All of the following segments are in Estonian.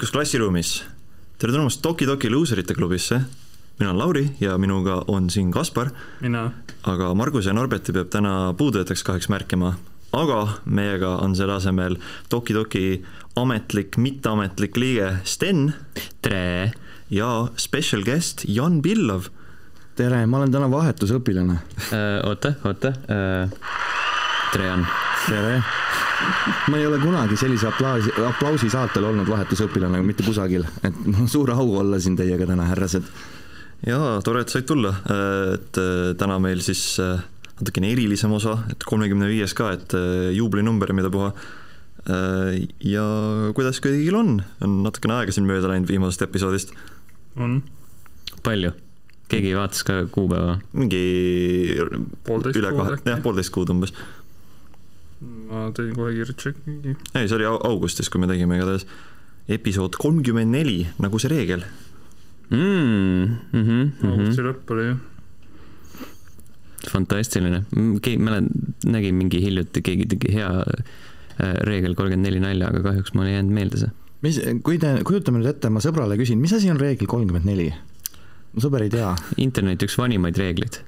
vaikus klassiruumis. tere tulemast Toki Toki luuserite klubisse. mina olen Lauri ja minuga on siin Kaspar. mina. aga Margus ja Norberti peab täna puudujateks kahjuks märkima. aga meiega on selle asemel Toki Toki ametlik, mitteametlik liige Sten. tere! ja special guest Jan Pillov. tere, ma olen täna vahetusõpilane uh,. oota, oota uh,. tere, Jan. tere ma ei ole kunagi sellise aplausi, aplausi saatel olnud vahetusõpilane mitte kusagil, et mul on suur au olla siin teiega täna, härrased. jaa, tore, et said tulla, et äh, täna meil siis äh, natukene erilisem osa, et kolmekümne viies ka, et äh, juublinumber, mida puha. ja kuidas kõigil on, on natukene aega siin mööda läinud viimasest episoodist. on. palju? keegi vaatas ka kuupäeva? mingi poolteist üle kahe, jah, poolteist kuud umbes ma tegin kohe kiire tšeki. ei, see oli augustis, kui me tegime igatahes episood kolmkümmend neli, nagu see reegel mm,. Mm -hmm, augusti lõpp oli ju. fantastiline, keegi, ma nägin mingi hiljuti, keegi tegi hea äh, reegel kolmkümmend neli nalja, aga kahjuks mul ei jäänud meelde see. mis, kui te, kujutame nüüd ette, ma sõbrale küsin, mis asi on reegel kolmkümmend neli? mu sõber ei tea. interneti üks vanimaid reegleid.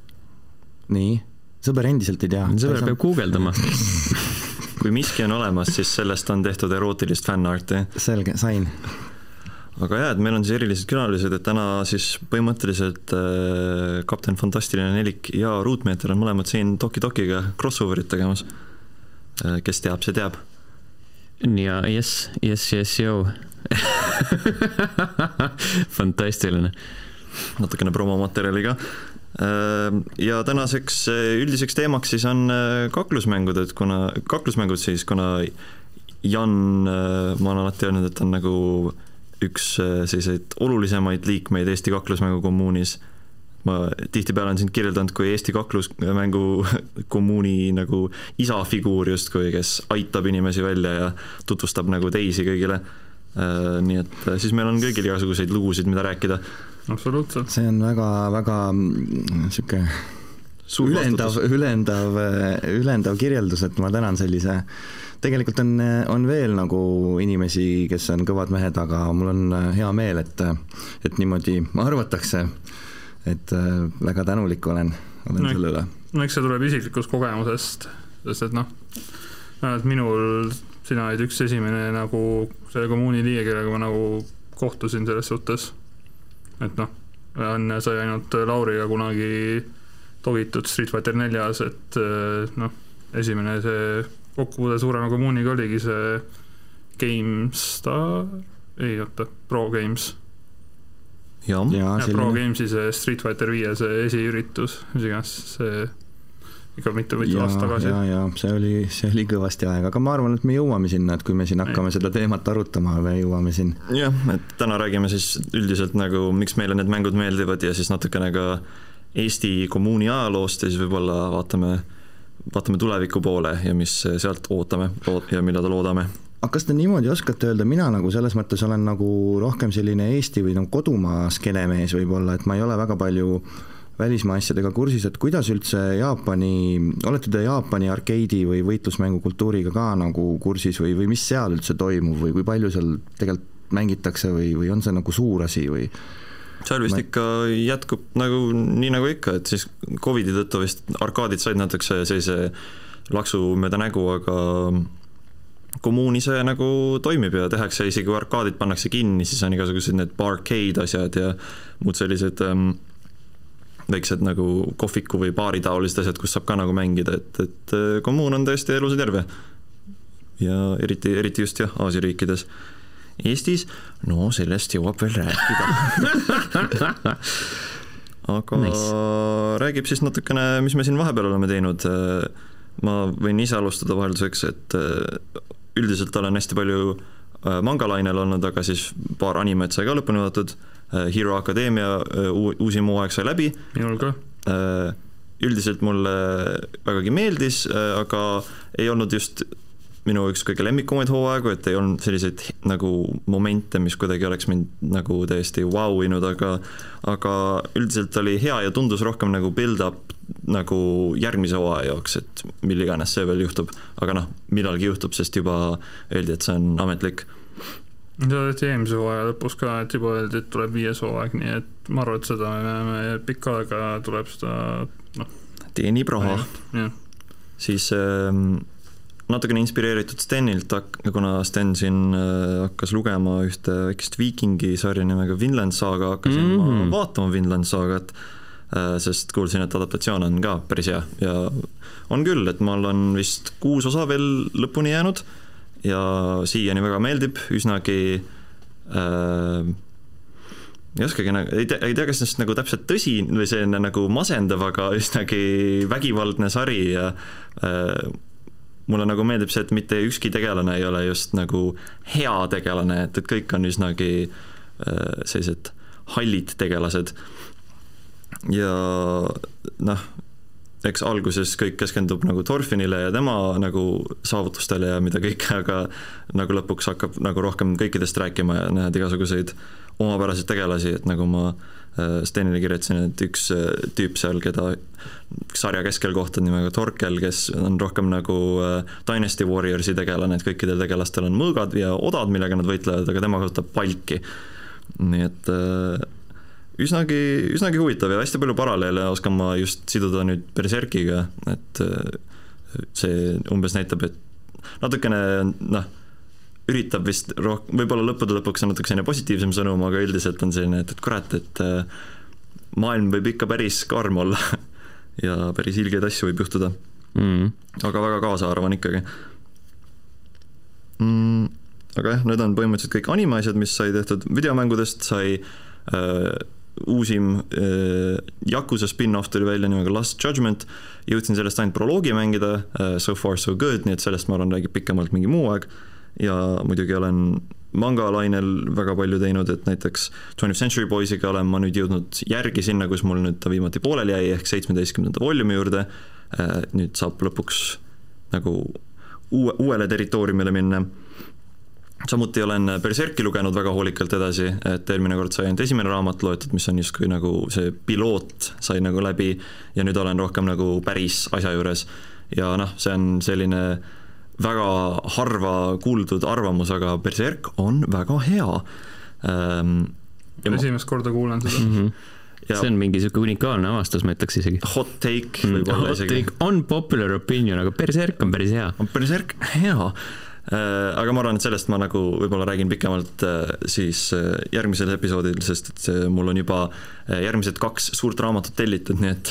nii sõber endiselt ei tea. sõber peab guugeldama kui miski on olemas, siis sellest on tehtud erootilist fännarti. selge, sain. aga jaa, et meil on siis erilised külalised, et täna siis põhimõtteliselt äh, Kapten Fantastiline nelik ja Ruutmeeter on mõlemad siin Toki Tokiga crossover'it tegemas äh,. kes teab, see teab. ja jess, jess, jess, joo fantastiline. natukene promomaterjali ka ja tänaseks eh, üldiseks teemaks siis on eh, kaklusmängud, et kuna, kaklusmängud siis, kuna Jan, eh, ma olen alati öelnud, et ta on nagu üks selliseid olulisemaid liikmeid Eesti kaklusmängu kommuunis. ma tihtipeale olen sind kirjeldanud kui Eesti kaklusmängu kommuuni nagu isafiguur justkui, kes aitab inimesi välja ja tutvustab nagu teisi kõigile. Nii et siis meil on kõigil igasuguseid lugusid, mida rääkida absoluutselt. see on väga-väga niisugune ülendav, ülendav, ülendav kirjeldus, et ma tänan sellise, tegelikult on, on veel nagu inimesi, kes on kõvad mehed, aga mul on hea meel, et, et niimoodi arvatakse, et väga tänulik olen, olen no, selle üle. no eks see tuleb isiklikust kogemusest, sest et noh, et minul, sina olid üks esimene nagu selle kommuuni liige, kellega ma nagu kohtusin selles suhtes. et noh, enne sai ainult Lauriga kunagi togitud Street Fighter neljas, et eh, noh, esimene see kokkupuude suurema kommuuniga oligi see GameStar, ei oota, Pro Games. jah. Ja, ja, Pro Gamesi see Street Fighter viie see esiüritus, mis iganes see ikka mitu-mitu aastat tagasi. ja, ja see oli, see oli kõvasti aega, aga ma arvan, et me jõuame sinna, et kui me siin hakkame Ei. seda teemat arutama, me jõuame siin. jah, et täna räägime siis üldiselt nagu, miks meile need mängud meeldivad ja siis natukene ka Eesti kommuuni ajaloost ja siis võib-olla vaatame, vaatame tuleviku poole ja mis sealt ootame ja mida loodame aga kas te niimoodi oskate öelda, mina nagu selles mõttes olen nagu rohkem selline Eesti või nagu kodumaa skeenemees võib-olla, et ma ei ole väga palju äh, välismaa asjadega kursis, et kuidas üldse Jaapani, olete te Jaapani arkeidi või võitlusmängukultuuriga ka nagu kursis või, või mis seal üldse toimub või kui palju seal tegelikult mängitakse või, või on see nagu suur asi või? seal vist ma... ikka jätkub nagu nii nagu ikka, et siis Covidi tõttu vist arkaadid said natukese sellise laksu mööda nägu, aga kommuun ise nagu toimib ja tehakse, isegi kui arkaadid pannakse kinni, siis on igasugused need barcade asjad ja muud sellised ähm, väiksed nagu kohviku või baaritaolised asjad, kus saab ka nagu mängida, et, et äh, kommuun on tõesti elus ja terve. ja eriti, eriti just jah, Aasia riikides. Eestis, no sellest jõuab veel rääkida aga nice. räägib siis natukene, mis me siin vahepeal oleme teinud. Äh, ma võin ise alustada vahelduseks, et äh, üldiselt olen hästi palju mangalainel olnud, aga siis paar animet sai ka lõpuni vaadatud Hero Academia äh, uusim hooaeg sai läbi. minul ka. Äh, üldiselt mulle vägagi meeldis, aga ei olnud just minu üks kõige lemmikumaid hooaegu, et ei olnud selliseid nagu momente, mis kuidagi oleks mind nagu täiesti vau inud, aga aga üldiselt oli hea ja tundus rohkem nagu build-up nagu järgmise hooaja jaoks, et mil iganes see veel juhtub. aga noh, millalgi juhtub, sest juba öeldi, et see on ametlik seda tehti eelmise hooaja lõpus ka, et juba öeldi, et tuleb viies hooaeg, nii et ma arvan, et seda me näeme pikka aega, tuleb seda teenib raha. siis ähm, natukene inspireeritud Stenilt, kuna Sten siin äh, hakkas lugema ühte väikest viikingi sarja nimega Vinland Saga, hakkasin mm -hmm. ma vaatama Vinland Sagat äh,, sest kuulsin, et adaptatsioon on ka päris hea. Ja on küll, et mul on vist kuus osa veel lõpuni jäänud ja siiani väga meeldib, üsnagi äh, ei oskagi nagu, ei tea, ei tea, kas see nagu täpselt tõsi või selline nagu masendav, aga üsnagi vägivaldne sari ja äh, mulle nagu meeldib see, et mitte ükski tegelane ei ole just nagu hea tegelane, et, et kõik on üsnagi äh, sellised hallid tegelased. ja noh, eks alguses kõik keskendub nagu Thorfinile ja tema nagu saavutustele ja mida kõike, aga nagu lõpuks hakkab nagu rohkem kõikidest rääkima ja näed igasuguseid omapäraseid tegelasi, et nagu ma äh, Stenile kirjutasin, et üks äh, tüüp seal, keda sarja keskel kohtad nimega Torkel, kes on rohkem nagu äh, Dynasty Warriorsi tegelane, et kõikidel tegelastel on mõõgad ja odad, millega nad võitlevad, aga tema kasutab palki. nii et üsnagi, üsnagi huvitav ja hästi palju paralleele oskan ma just siduda nüüd Berserkiga, et see umbes näitab, et natukene noh, üritab vist roh-, võib-olla lõppude lõpuks on natuke selline positiivsem sõnum, aga üldiselt on selline, et, et kurat, et maailm võib ikka päris karm olla ja päris ilgeid asju võib juhtuda. Mm.. aga väga kaasaarvan ikkagi. Mm,. aga jah, need on põhimõtteliselt kõik animeasjad, mis sai tehtud, videomängudest sai äh, uusim äh, Yakuza spin-off tuli välja nimega Last Judgment, jõudsin sellest ainult proloogi mängida äh,, so far so good, nii et sellest ma arvan, räägib pikemalt mingi muu aeg, ja muidugi olen mangalainel väga palju teinud, et näiteks Twentieth Century Boys'iga olen ma nüüd jõudnud järgi sinna, kus mul nüüd ta viimati pooleli jäi, ehk seitsmeteistkümnenda volüümi juurde, äh, nüüd saab lõpuks nagu uue, uuele territooriumile minna samuti olen Berserki lugenud väga hoolikalt edasi, et eelmine kord sai ainult esimene raamat loetud, mis on justkui nagu see piloot sai nagu läbi ja nüüd olen rohkem nagu päris asja juures. ja noh, see on selline väga harva kuuldud arvamus, aga Berserk on väga hea ähm,. esimest korda kuulen seda mm. -hmm Ja see on mingi sihuke unikaalne avastus, ma ütleks isegi. Hot take võib-olla mm, isegi. on popular opinion, aga Berserk on päris hea. on Berserk hea aga ma arvan, et sellest ma nagu võib-olla räägin pikemalt äh, siis äh, järgmisel episoodil, sest et mul on juba järgmised kaks suurt raamatut tellitud, nii et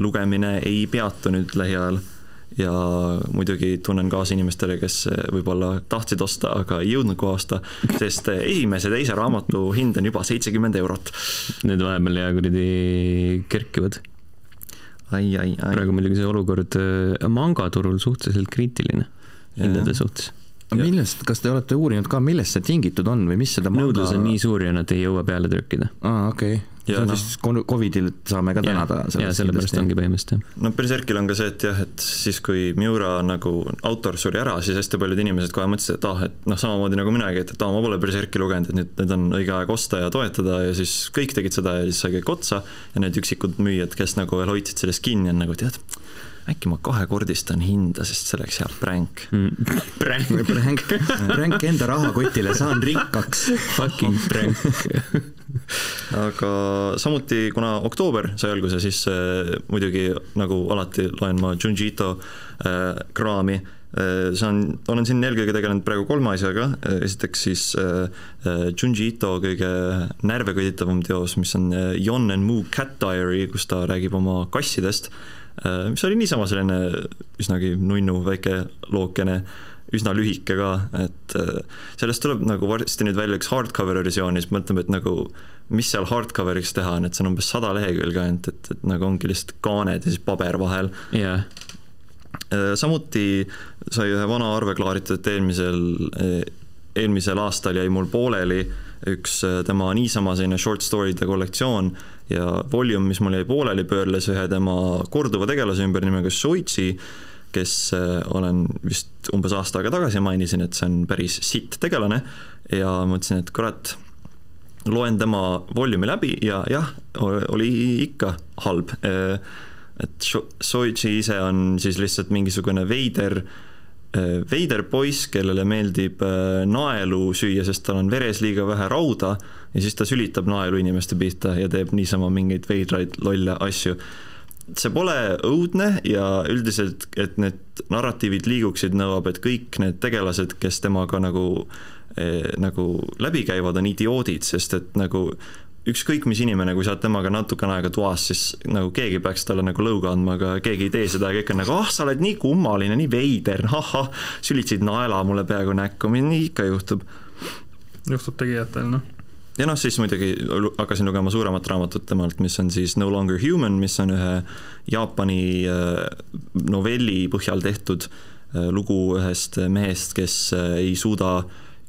lugemine ei peatu nüüd lähiajal. ja muidugi tunnen kaasa inimestele, kes võib-olla tahtsid osta, aga ei jõudnud kohe osta, sest esimese ja teise raamatu hind on juba seitsekümmend eurot. Need vahepeal ja kuradi kerkivad ai, ai, ai. praegu muidugi see olukord mangaturul suhteliselt kriitiline hindade suhtes. millest, kas te olete uurinud ka, millest see tingitud on või mis seda nõudlus manga... on nii suur ja nad ei jõua peale trükkida. aa, okei okay see on no. siis Covidil saame ka tänada. ja sellepärast ongi põhimõtteliselt jah. no Berserkil on ka see, et jah, et siis kui Miura nagu autor suri ära, siis hästi paljud inimesed kohe mõtlesid, et ah, et noh, samamoodi nagu minagi, et, et aa, ma pole Berserki lugenud, et nüüd, nüüd on õige aeg osta ja toetada ja siis kõik tegid seda ja siis sai kõik otsa ja need üksikud müüjad, kes nagu veel hoidsid sellest kinni, on nagu tead, äkki ma kahekordistan hinda, sest see oleks hea pränk. Mm.. pränk, pränk, pränk enda rahakotile, saan rikkaks. Fucking pränk. Aga samuti, kuna oktoober sai alguse, siis äh, muidugi nagu alati loen ma Junji Ito äh, kraami. Äh,. see on, olen siin eelkõige tegelenud praegu kolme asjaga, esiteks siis Junji Ito kõige närvekõditavam teos, mis on Yon and Moo Cat Diary, kus ta räägib oma kassidest mis oli niisama selline üsnagi nunnu väike lookene, üsna lühike ka, et äh, sellest tuleb nagu varsti nüüd välja üks hardcover versioon ja siis mõtleme, et nagu mis seal hardcover'iks teha on, et see on umbes sada lehekülge ainult, et, et nagu ongi lihtsalt kaaned ja siis paber vahel yeah. samuti sai ühe vana arve klaaritud, et eelmisel, eelmisel aastal jäi mul pooleli üks tema niisama selline short story'de kollektsioon ja Volume, mis mul jäi pooleli, pöörles ühe tema korduva tegelase ümber nimega Soitsi, kes äh, olen vist umbes aasta aega tagasi mainisin, et see on päris sitt tegelane ja mõtlesin, et kurat, loen tema Volume'i läbi ja jah, oli ikka halb. Äh, et Soichi ise on siis lihtsalt mingisugune veider äh, veider poiss, kellele meeldib äh, naelu süüa, sest tal on veres liiga vähe rauda ja siis ta sülitab naelu inimeste pihta ja teeb niisama mingeid veidraid lolle asju. see pole õudne ja üldiselt, et need narratiivid liiguksid, nõuab, et kõik need tegelased, kes temaga nagu eh, nagu läbi käivad, on idioodid, sest et nagu ükskõik mis inimene, kui sa oled temaga natukene aega toas, siis nagu keegi peaks talle nagu lõuga andma, aga keegi ei tee seda ja kõik on nagu ah, sa oled nii kummaline, nii veider, ahah, sülitasid naela mulle peaaegu näkku, nii ikka juhtub. juhtub tegijatel, noh ja noh, siis muidugi hakkasin lugema suuremat raamatut temalt, mis on siis No Longer Human, mis on ühe Jaapani äh, novelli põhjal tehtud äh, lugu ühest mehest, kes äh, ei suuda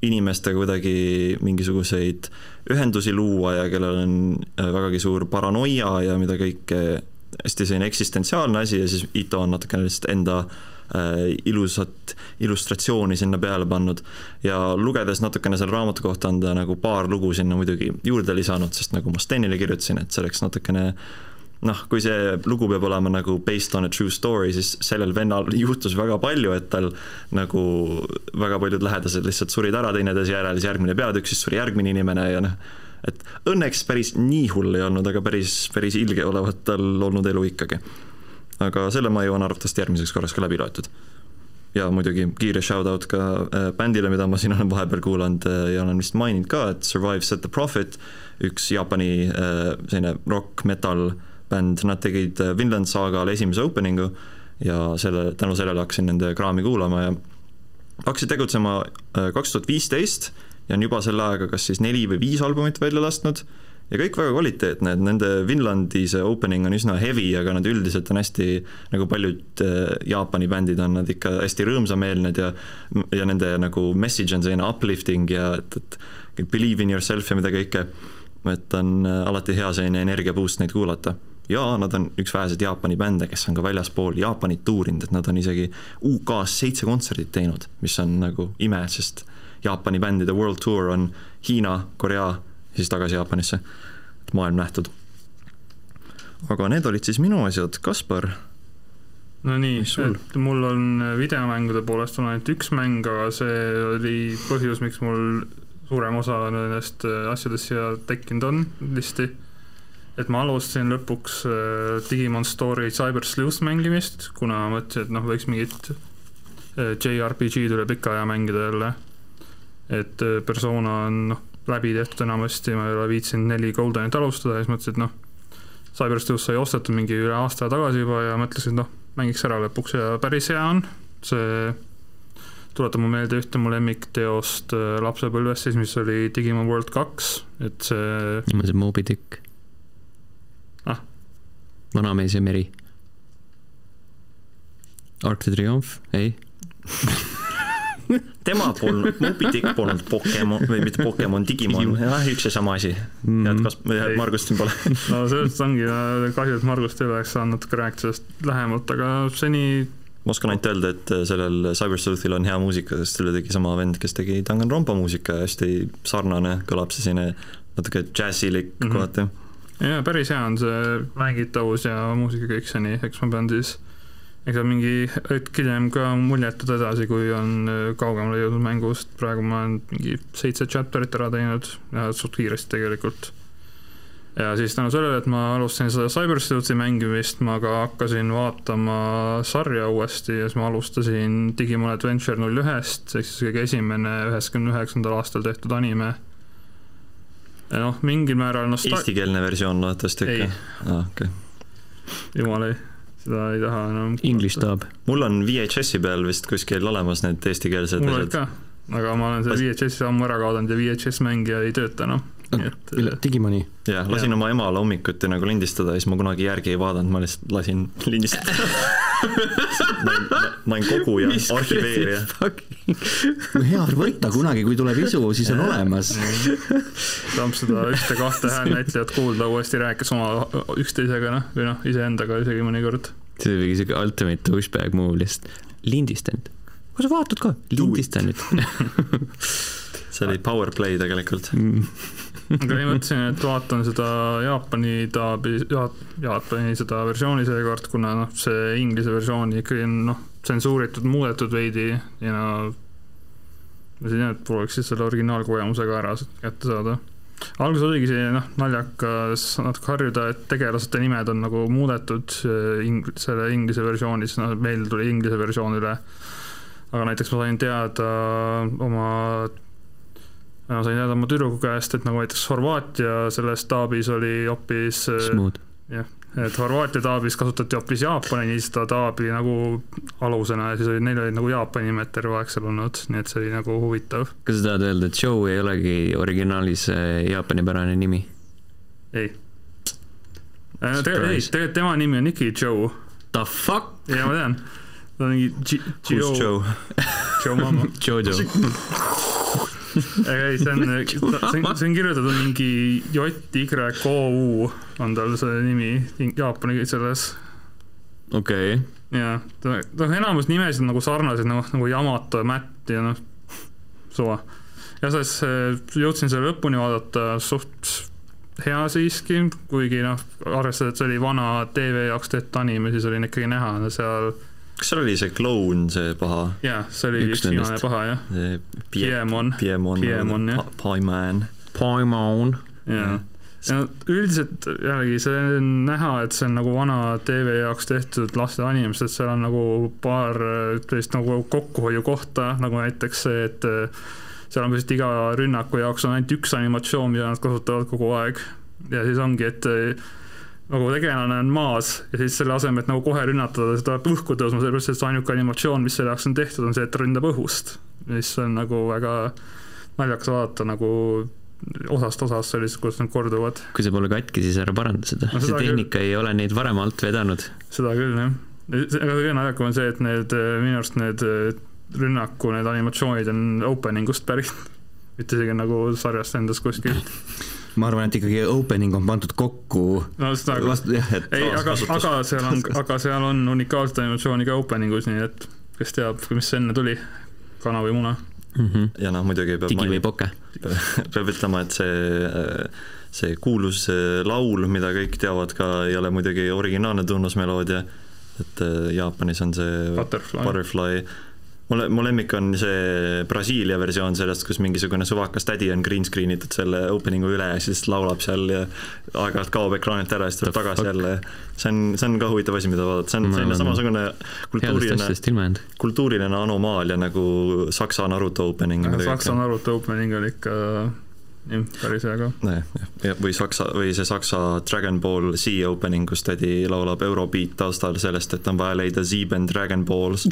inimestega kuidagi mingisuguseid ühendusi luua ja kellel on vägagi suur paranoia ja mida kõike, hästi selline eksistentsiaalne asi ja siis Ito on natukene lihtsalt enda äh, Äh, ilusat illustratsiooni sinna peale pannud. Ja lugedes natukene selle raamatu kohta on ta nagu paar lugu sinna muidugi juurde lisanud, sest nagu ma Stenile kirjutasin, et see oleks natukene noh, kui see lugu peab olema nagu based on a true story, siis sellel vennal juhtus väga palju, et tal nagu väga paljud lähedased lihtsalt surid ära teineteise järel, siis järgmine peatükk, siis suri järgmine inimene ja noh, et õnneks päris nii hull ei olnud, aga päris, päris ilge olevat tal olnud elu ikkagi aga selle ma jõuan arvatavasti järgmiseks korraks ka läbi loetud. ja muidugi kiire shout-out ka äh, bändile, mida ma siin olen vahepeal kuulanud äh, ja olen vist maininud ka, et Survive Set the Profit, üks Jaapani äh, selline rock-metal bänd, nad tegid Vinland Saagale esimese opening'u ja selle, tänu sellele hakkasin nende kraami kuulama ja hakkasid tegutsema kaks tuhat viisteist ja on juba selle ajaga kas siis neli või viis albumit välja lasknud ja kõik väga kvaliteetne, et nende Vinlandi see opening on üsna heavy, aga nad üldiselt on hästi, nagu paljud äh, Jaapani bändid on nad ikka hästi rõõmsameelned ja ja nende nagu message on selline uplifting ja et, et believe in yourself ja mida kõike, et on äh, alati hea selline energia boost neid kuulata ja nad on üks väheseid Jaapani bände, kes on ka väljaspool Jaapanit tuurinud, et nad on isegi UK-s seitse kontserdit teinud, mis on nagu ime, sest Jaapani bändide world tour on Hiina, Korea siis tagasi Jaapanisse, et maailm nähtud. aga need olid siis minu asjad, Kaspar. no nii, et mul on videomängude poolest on ainult üks mäng, aga see oli põhjus, miks mul suurem osa nendest äh, asjadest siia tekkinud on listi. Et ma alustasin lõpuks äh, Digimon Story Cyber Sleuth mängimist, kuna mõtlesin, et noh, võiks mingit äh, JRPG-d üle pika aja mängida jälle. et persona on noh läbi tehtud enamasti, ma ei ole viitsinud neli Goldenit alustada ja siis mõtlesin, et noh, Cyberstudios sai ostetud mingi üle aasta tagasi juba ja mõtlesin, noh, mängiks ära lõpuks ja päris hea on, see tuletab mulle meelde ühte mu lemmikteost äh, lapsepõlvest siis, mis oli Digimon World kaks, et see niimoodi Moby Dick. Vanamees ja meri. Arc de Triomphe, ei. Tema polnud, Moby Dick polnud Pokemon või mitte Pokemon, Digimon, jah, üks ja sama asi. Mm.. head kas-, head Margust siin pole? No sellest ongi kahju, et Margust ei oleks saanud natuke rääkida sellest lähemalt, aga seni ma oskan ainult öelda, et sellel Cyber Sleuthil on hea muusika, sest selle tegi sama vend, kes tegi Danganronpa muusika ja hästi sarnane, kõlab see selline natuke džässilik mm -hmm. kohati. Jaa, päris hea on see mängitavus ja muusika kõik see nii, eks ma pean siis ega mingi hetk hiljem ka muljetud edasi, kui on äh, kaugemale jõudnud mängust, praegu ma olen mingi seitse chapter'it ära teinud ja suht kiiresti tegelikult. ja siis tänu sellele, et ma alustasin seda Cybersleuthi mängimist, ma ka hakkasin vaatama sarja uuesti ja siis ma alustasin Digimon Adventure null ühest, ehk siis kõige esimene üheksakümne üheksandal aastal tehtud anime. Noh, mingil määral nostal-. Eestikeelne versioon loodetavasti ikka? aa, ah, okei okay.. jumal ei seda ei taha enam. English dub. mul on VHS-i peal vist kuskil olemas need eestikeelsed mul olid ka, aga ma olen selle VHS-i ammu ära kaotanud ja VHS mängija ei tööta enam no et äh, Digimoni? jah, lasin ja. oma emale hommikuti nagu lindistada ja siis ma kunagi järgi ei vaadanud, ma lihtsalt lasin lindistada ma olin koguja, arhiveerija. no hea võtta kunagi, kui tuleb isu, siis on olemas saab seda ühte-kahte häälnäitlejat kuulda uuesti rääkis oma üksteisega, noh, või noh, iseendaga isegi mõnikord. see oli siuke ultimate douchebag move lihtsalt, lindista nüüd. kui sa vaatad ka, lindista nüüd see oli power play tegelikult mm aga ei mõtlesin, et vaatan seda Jaapani taabi, Jaapani seda versiooni seekord, kuna noh, see inglise versioon ikkagi on noh, tsensuuritud, muudetud veidi ja no ma siin jah, et prooviks selle originaalkogemusega ära kätte saada. alguses oligi see noh, naljakas natuke harjuda, et tegelased nimed on nagu muudetud eh, ing-, selle inglise versioonis, noh meil tuli inglise versioon üle. aga näiteks ma sain teada oma ma sain teada oma tüdruku käest, et nagu näiteks Horvaatia selles taabis oli hoopis Smooth. jah, et Horvaatia taabis kasutati hoopis Jaapani seda taabi nagu alusena ja siis oli, neil olid nagu Jaapani nimed terve aeg seal olnud, nii et see oli nagu huvitav. kas sa tahad öelda, et Joe ei olegi originaalis äh, jaapanipärane nimi? ei. tegelikult ei, tegelikult tema nimi on ikkagi Joe. The fuck? ja ma tean. ta on mingi Joe? Joe Mama. Jojo. ei, see on, see on, see on kirjutatud mingi J Y O U on tal see nimi Jaapani selles. okei okay.. ja, ta, noh, enamus nimesid on nagu sarnased nagu, nagu Yamato ja Matt ja noh, suva. ja siis äh, jõudsin selle lõpuni vaadata suht hea siiski, kuigi noh, arvestades, et see oli vana tv jaoks tehtud anime, siis oli ikkagi näha seal kas seal oli see kloun, see paha? jaa, see oli Üks üks viimane paha, jah. Piemon. Piemon, Piemon, jah. Pa- Paiman. Paimon. jaa. ja üldiselt jällegi see on näha, et see on nagu vana tv jaoks tehtud laste anime, sest seal on nagu paar äh, sellist nagu kokkuhoiukohta, nagu näiteks see, et äh, seal on vist iga rünnaku jaoks on ainult üks animatsioon, mida nad kasutavad kogu aeg. ja siis ongi, et äh, nagu tegelane on maas ja siis selle asemel, et nagu kohe rünnatada, ta tuleb õhku tõusma, sellepärast et see ainuke animatsioon, mis selle jaoks on tehtud, on see, et ründab õhust. mis on nagu väga naljakas vaadata nagu osast osasse lihtsalt, kuidas nad korduvad. kui see pole katki, siis ära paranda seda No see tehnika küll. ei ole neid varem alt vedanud. seda küll, jah. aga kõige naljakam on see, et need, minu arust need äh, rünnaku, need animatsioonid on opening ust pärit. mitte isegi nagu sarjast endast kuskilt. ma arvan, et ikkagi opening on pandud kokku no seda küll. vastu, jah, et ei, aga, aga seal on, aga seal on unikaalset animatsiooni ka opening us, nii et kes teab, mis enne tuli, kana või muna. Mm -hmm. ja noh, muidugi peab digi või poke. peab ütlema, et see, see kuulus äh, laul, mida kõik teavad ka, ei ole muidugi originaalne tunnusmeloodia, et äh, Jaapanis on see Butterfly. Butterfly. Mulle, mu lemmik on see Brasiilia versioon sellest, kus mingisugune suvakas tädi on green screen itud selle opening'u üle ja siis laulab seal ja aeg-ajalt kaob ekraanilt ära ja siis tuleb tagasi jälle. see on, see on ka huvitav asi, mida vaadata, see on selline samasugune kultuuriline, kultuuriline anomaalia nagu Saksa Naruto opening. Saksa Naruto opening oli ikka jah, päris hea ka. jah, jah, või Saksa, või see Saksa Dragon Ball Z opening, kus tädi laulab Eurobeat taustal sellest, et on vaja leida Sieben Dragon Balls.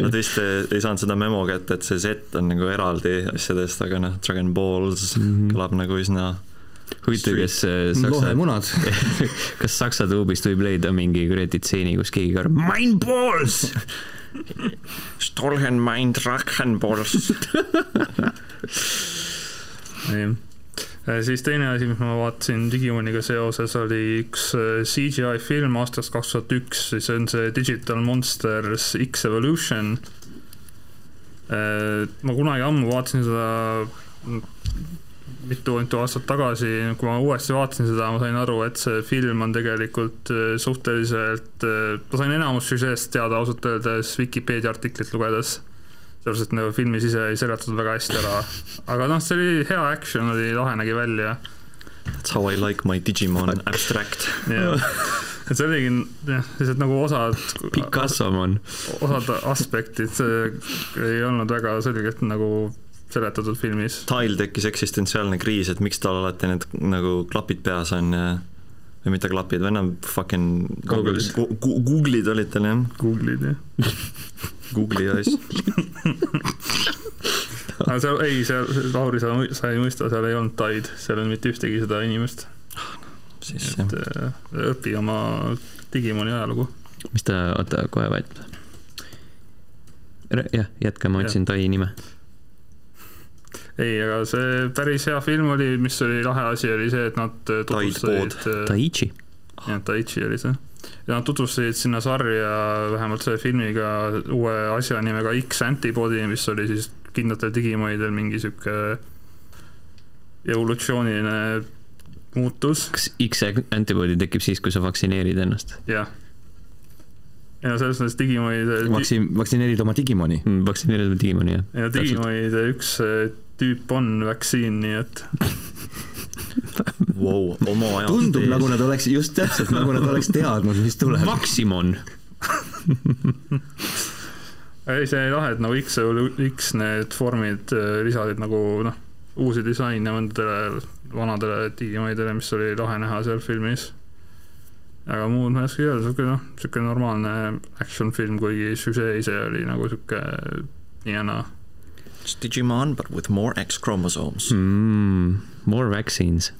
Nad vist ei, ei saanud seda memo kätte, et see Z on nagu eraldi asjadest, aga noh, Dragon Balls Mhm. kõlab nagu üsna huvitav, kas äh, Saksa, lohemunad. kas Saksa tuubist võib leida mingi kuradi tseeni, kus keegi karjub Mein Balls! Stolhen mein Dragon Balls. nii. siis teine asi, mis ma vaatasin Digimoniga seoses, oli üks äh, CGI film aastast kaks tuhat üks, see on see Digital Monsters X Evolution. ma kunagi ammu vaatasin seda mitu-mitu aastat tagasi, kui ma uuesti vaatasin seda, ma sain aru, et see film on tegelikult äh, suhteliselt, ma sain enamus süžeest teada ausalt öeldes Vikipeedia artiklit lugedes sellepärast, et nagu filmis ise ei seletatud väga hästi ära. aga noh, see oli hea action, oli lahe nägi välja. That's how I like my Digimon abstract. et see oligi jah, lihtsalt nagu osad, Picasso on. osad aspektid, ei olnud väga selgelt nagu seletatud filmis. Tile tekkis eksistentsiaalne kriis, et miks tal alati need nagu klapid peas on ja või mitte klapid, või noh, fucking Google'id. Gu- gu- Google'id olid tal jah, Google'id jah. Google'i asj. aga seal, ei, seal, Lauri, sa, sa ei mõista, seal ei olnud taid, seal ei olnud mitte ühtegi seda inimest. siis jah et, äh, õpi oma Digimoni ajalugu. mis ta, oota, kohe vait. jah, jätka, ma otsin Tai nime. ei, aga see päris hea film oli, mis oli lahe asi, oli see, et nad äh, tutvustasid äh, Taichi. jah, Taichi oli see. ja nad tutvustasid sinna sarja vähemalt selle filmiga uue asja nimega X Antibody, mis oli siis kindlatel digimoidel mingi sihuke evolutsiooniline muutus, kas X-antibody tekib siis, kui sa vaktsineerid ennast? jah. ja selles mõttes digimoide, Vaktsiin, vaktsineerid oma Digimoni. vaktsineerid Digimoni, jah? ja digimoide üks äh, tüüp on vaktsiin, nii et Vau, oma aja tundub nagu nad oleks, just täpselt nagu nad oleks teadnud, mis tuleb. Maximon. ei, see oli lahe, et nagu X, X need vormid äh, lisasid nagu noh, uusi disaine mõndadele vanadele digimoidele, mis oli lahe näha seal filmis. aga muud ma ei oskagi öelda, siuke noh, siuke normaalne action film, kuigi süžee ise oli nagu siuke nii ja naa. It's Digimon but with more X chromosomes mm,. More vaccines.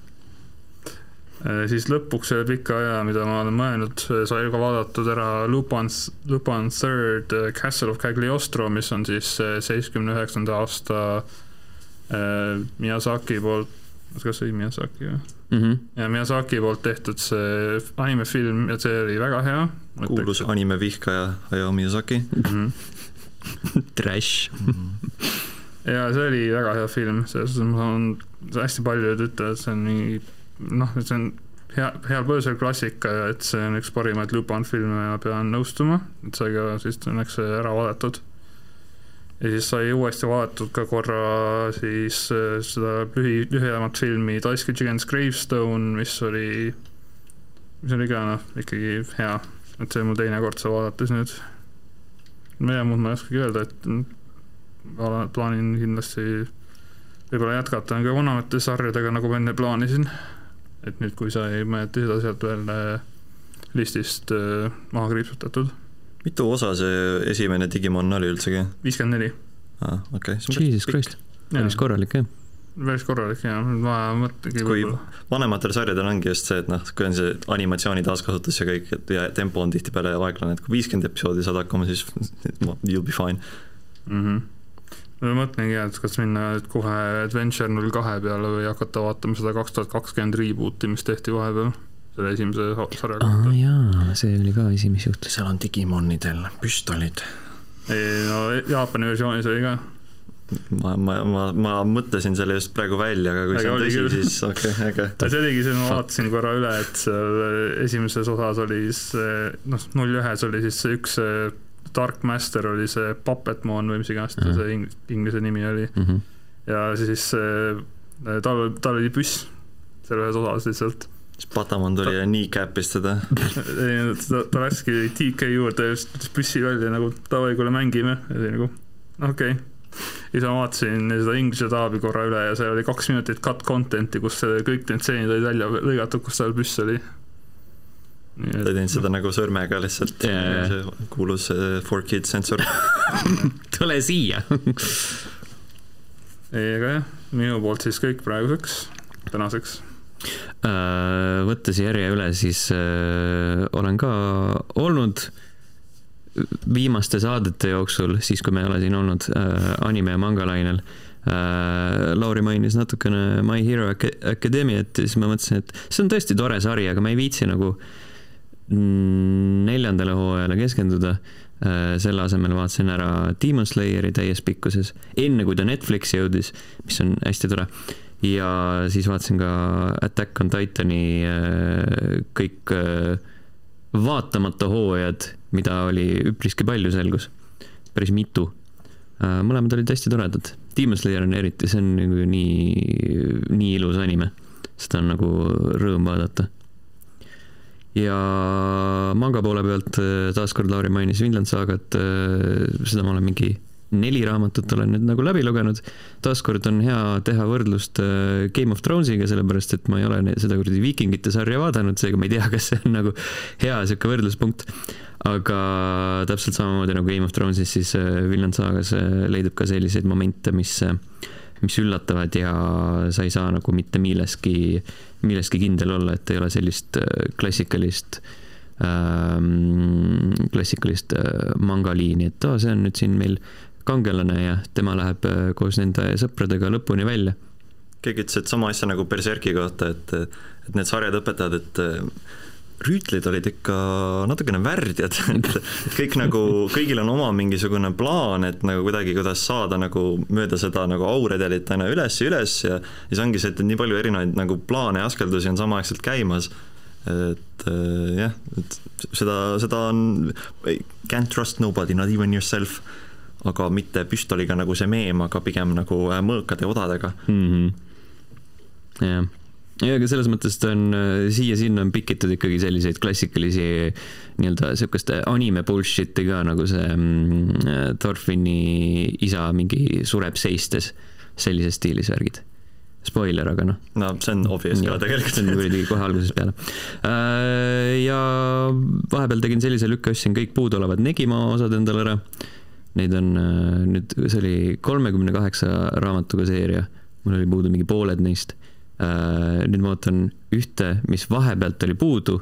Äh, siis lõpuks selle pika aja, mida ma olen mõelnud, sai ka vaadatud ära Lupin's, Lupin Third äh, Castle of Cagliostro, mis on siis seitsmekümne üheksanda aasta äh, Miyazaki poolt, kas see oli Miyazaki või? Mm -hmm. ja Miyazaki poolt tehtud see animefilm ja see oli väga hea. kuulus anime vihkaja Hayao Miyazaki mm. -hmm. Trash. Ja see oli väga hea film, selles suhtes ma saan, hästi paljud ütlevad, see on nii noh, see on hea, heal põhjusel klassika ja et see on üks parimaid Lupin filme ja pean nõustuma, et sai ka siis õnneks ära vaadatud. ja siis sai uuesti vaadatud ka korra siis äh, seda lühi, lühemat filmi Daisuke Jigen's Gravestone, mis oli, mis oli ka noh, ikkagi hea, et see on mu teine kord seda vaadates nüüd. ja muud ma ei oskagi öelda, et plaanin kindlasti võib-olla jätkata ka vanemate sarjadega, nagu ma enne plaanisin. et nüüd, kui sai mõned teised asjad veel äh, listist äh, maha kriipsutatud, mitu osa see esimene Digimon oli üldsegi? viiskümmend neli. aa, okei. Jesus Christ, päris korralik jah. päris korralik ja vaja mõttagi Kui- vanematel sarjadel ongi just see, et noh, kui on see animatsiooni taaskasutus ja kõik, et ja tempo on tihtipeale aeglane, et kui viiskümmend episoodi saad hakkama, siis you will be fine. mm. -hmm. Ma mõtlengi, et kas minna nüüd kohe Adventure null kahe peale või hakata vaatama seda kaks tuhat kakskümmend reboot'i, mis tehti vahepeal, selle esimese sa- sarja kohta. jaa, see oli ka asi, mis juhtus. seal on Digimonidel püstolid. ei no Jaapani versioonis oli ka, ma, ma, ma, ma mõtlesin selle just praegu välja, aga kui Aga see on tõsi, siis okei okay,, äge. see oligi see, ma vaatasin korra üle, et seal esimeses osas oli see, noh, null ühes oli siis see üks Dark Master oli see Puppetmon või mis iganes ta Mhm. see ing- inglise nimi oli ja siis äh, tal, tal oli püss seal ühes osas lihtsalt. siis Patamon tuli ja kneecap'is teda. ta, ta laski TK juurde ja siis võttis püssi välja nagu davai, kuule mängime ja siis nagu okei okay.. siis ma vaatasin seda inglise taabi korra üle ja seal oli kaks minutit cut content'i, kus kõik need stseenid olid välja lõigatud, kus tal püss oli. Ta ei teinud seda nagu sõrmega lihtsalt jaa. see kuulus äh, for kids sensor. tule siia. ei, aga jah, minu poolt siis kõik praeguseks, tänaseks. Äh, võttes järje üle, siis äh, olen ka olnud viimaste saadete jooksul, siis kui me ei ole siin olnud äh, anime ja manga lainel äh,. Lauri mainis natukene My Hero Ac- Academiat ja siis ma mõtlesin, et see on tõesti tore sari, aga ma ei viitsi nagu mm, neljandale hooajale keskenduda äh,. selle asemel vaatasin ära Demon Slayeri täies pikkuses, enne kui ta Netflixi jõudis, mis on hästi tore ja siis vaatasin ka Attack on Titani äh, kõik äh, vaatamata hooajad, mida oli üpriski palju, selgus. päris mitu. mõlemad olid hästi toredad. Demon Slayer on eriti, see on nagu nii, nii ilus anime. seda on nagu rõõm vaadata. Ja manga poole pealt äh, taaskord Lauri mainis Vinland Saagat, seda ma olen mingi neli raamatut olen nüüd nagu läbi lugenud. taaskord on hea teha võrdlust äh, Game of Thronesiga, sellepärast et ma ei ole seda kuradi viikingite sarja vaadanud, seega ma ei tea, kas see on nagu hea sihuke võrdluspunkt. aga täpselt samamoodi nagu Game of Thronesis, siis äh, Vinland Saagas äh, leidub ka selliseid momente, mis, mis üllatavad ja sa ei saa nagu mitte milleski, milleski kindel olla, et ei ole sellist äh, klassikalist ähm, klassikalist äh, mangaliini, et aa, see on nüüd siin meil kangelane ja tema läheb äh, koos nende sõpradega lõpuni välja. keegi ütles, et sama asja nagu Berserki kohta, et, et need sarjad õpetavad, et rüütlid olid ikka natukene värdjad, et kõik nagu, kõigil on oma mingisugune plaan, et nagu kuidagi, kuidas saada nagu mööda seda nagu auredelit aina üles ja üles ja siis ongi see, et nii palju erinevaid nagu plaane ja askeldusi on samaaegselt käimas, et äh, jah, et seda, seda on, can't trust nobody, not even yourself, aga mitte püstoliga nagu see meem, aga pigem nagu äh, mõõkade odadega mm. -hmm. jah ja aga selles mõttes ta on äh, siia-sinna on pikitud ikkagi selliseid klassikalisi nii-öelda sihukest anime bullshit'i ka nagu see mm, Thorfini isa mingi sureb seistes, sellises stiilis värgid. Spoiler, aga noh. no see on obvious ka tegelikult. see on kuradi kohe algusest peale. Äh, ja vahepeal tegin sellise lükke, ostsin kõik puuduolevad Negima osad endale ära. Neid on äh, nüüd, see oli kolmekümne kaheksa raamatuga seeria, mul oli puudu mingi pooled neist Äh, nüüd ma ootan ühte, mis vahepealt oli puudu,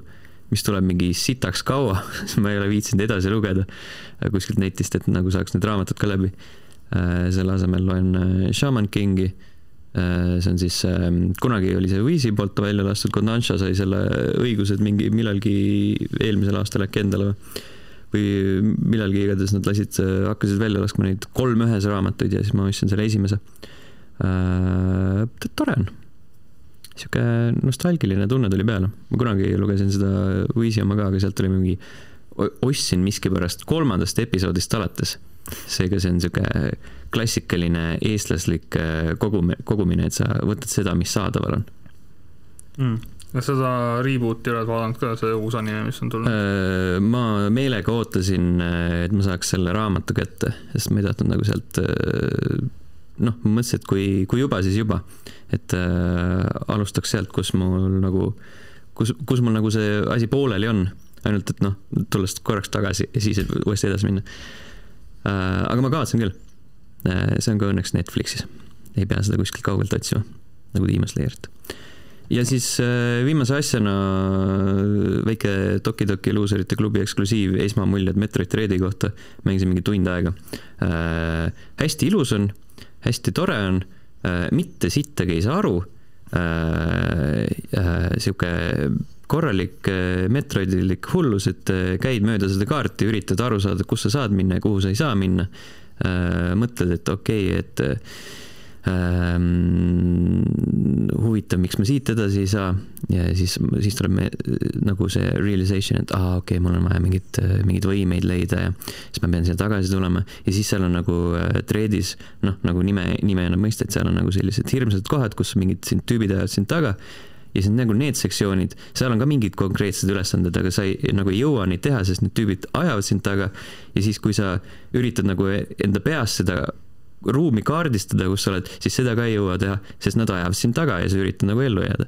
mis tuleb mingi sitaks kaua ma ei ole viitsinud edasi lugeda äh, kuskilt netist, et nagu saaks need raamatud ka läbi. Äh, selle asemel loen Shaman Kingi. see on siis, kunagi oli see Wheezy poolt välja lastud, Kodansha sai selle õigused mingi millalgi eelmisel aastal äkki endale või millalgi igatahes nad lasid, hakkasid välja laskma neid kolm ühes raamatuid ja siis ma ostsin selle esimese. tore on sihuke nostalgiline tunne tuli peale. ma kunagi lugesin seda Wheezy oma ka, aga sealt tuli mingi, ostsin miskipärast kolmandast episoodist alates. seega see on sihuke klassikaline eestlaslik äh, kogum-, kogumine, et sa võtad seda, mis saadaval on mm kas seda reboot'i oled vaadanud ka, see uus anime, mis on tulnud? Äh, ma meelega ootasin, äh, et ma saaks selle raamatu kätte, sest ma ei tahtnud nagu sealt noh, ma mõtlesin, et kui, kui juba, siis juba. Et äh, alustaks sealt, kus mul nagu, kus, kus mul nagu see asi pooleli on, ainult et noh, tulles korraks tagasi ja siis uuesti edasi minna äh,. aga ma kavatsen küll äh,. see on ka õnneks Netflixis, ei pea seda kuskilt kaugelt otsima, nagu Demon Slayerit ja siis äh, viimase asjana väike Toki Toki luuserite klubi eksklusiiv esmamuljed Metroid Dreadi kohta. mängisin mingi tund aega äh,. hästi ilus on hästi tore on, äh, mitte sittagi ei saa aru äh, äh,. sihuke korralik äh, metroidilik hullus, et käid mööda seda kaarti, üritad aru saada, kus sa saad minna ja kuhu sa ei saa minna äh,. mõtled, et okei okay,, et huvitav, miks ma siit edasi ei saa. Ja siis, siis tuleb me, nagu see realization, et aa, okei okay,, mul on vaja mingit, mingeid võimeid leida ja siis ma pean siia tagasi tulema. Ja siis seal on nagu äh, treedis, noh, nagu nime, nime annab mõista, et seal on nagu sellised hirmsad kohad, kus mingid sind tüübid ajavad sind taga. Ja siis nagu need sektsioonid, seal on ka mingid konkreetsed ülesanded, aga sa ei, nagu ei jõua neid teha, sest need tüübid ajavad sind taga. Ja siis, kui sa üritad nagu enda peas seda ruumi kaardistada, kus sa oled, siis seda ka ei jõua teha, sest nad ajavad sind taga ja sa üritad nagu ellu jääda.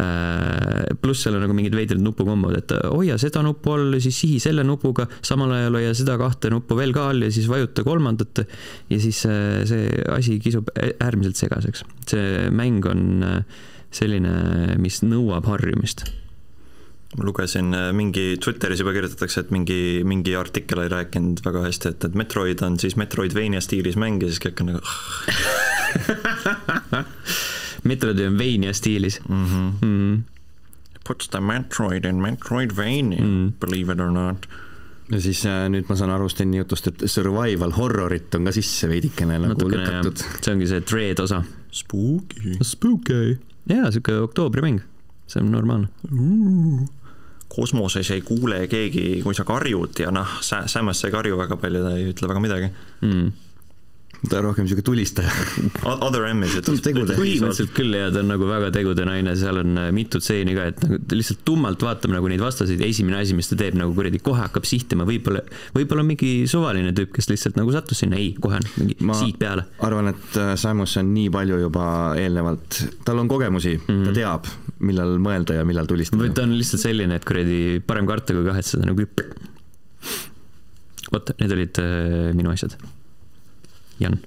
Äh, pluss seal on nagu mingid veidrad nupukombod, et hoia seda nuppu all ja siis sihi selle nupuga, samal ajal hoia seda kahte nuppu veel ka all ja siis vajuta kolmandat. ja siis äh, see asi kisub äärmiselt segaseks. see mäng on äh, selline, mis nõuab harjumist ma lugesin äh, mingi, Twitteris juba kirjutatakse, et mingi, mingi artikkel ei rääkinud väga hästi, et, et Metroid on siis Metroidvania stiilis mäng ja siis kõik on nagu Metroidvania stiilis mm. -hmm. Mm -hmm. Puts the Metroid in Metroidvania mm., believe it or not ja siis äh, nüüd ma saan aru Steni jutust, et survival horrorit on ka sisse veidikene nagu Natukene, lükatud. see ongi see dread osa. Spooky. Spooky. jaa, sihuke oktoobrimäng, see on normaalne uh kosmoses ei kuule keegi, kui sa karjud ja noh, Samas ei karju väga palju, ta ei ütle väga midagi. Mm ta on rohkem niisugune tulistaja Other M-is ütleb tegude. põhimõtteliselt küll ja ta on nagu väga tegude naine, seal on äh, mitu stseeni ka, et nagu lihtsalt tummalt vaatame nagu neid vastaseid ja esimene asi, mis ta teeb, nagu kuradi kohe hakkab sihtima, võib-olla, võib-olla mingi suvaline tüüp, kes lihtsalt nagu sattus sinna, ei, kohe on mingi ma siit peale. arvan, et äh, Samus on nii palju juba eelnevalt, tal on kogemusi mm, -hmm. ta teab, millal mõelda ja millal tulistada. ta on lihtsalt selline, et kuradi parem karta kui kahetseda nagu vot, need olid äh, minu asjad Jan?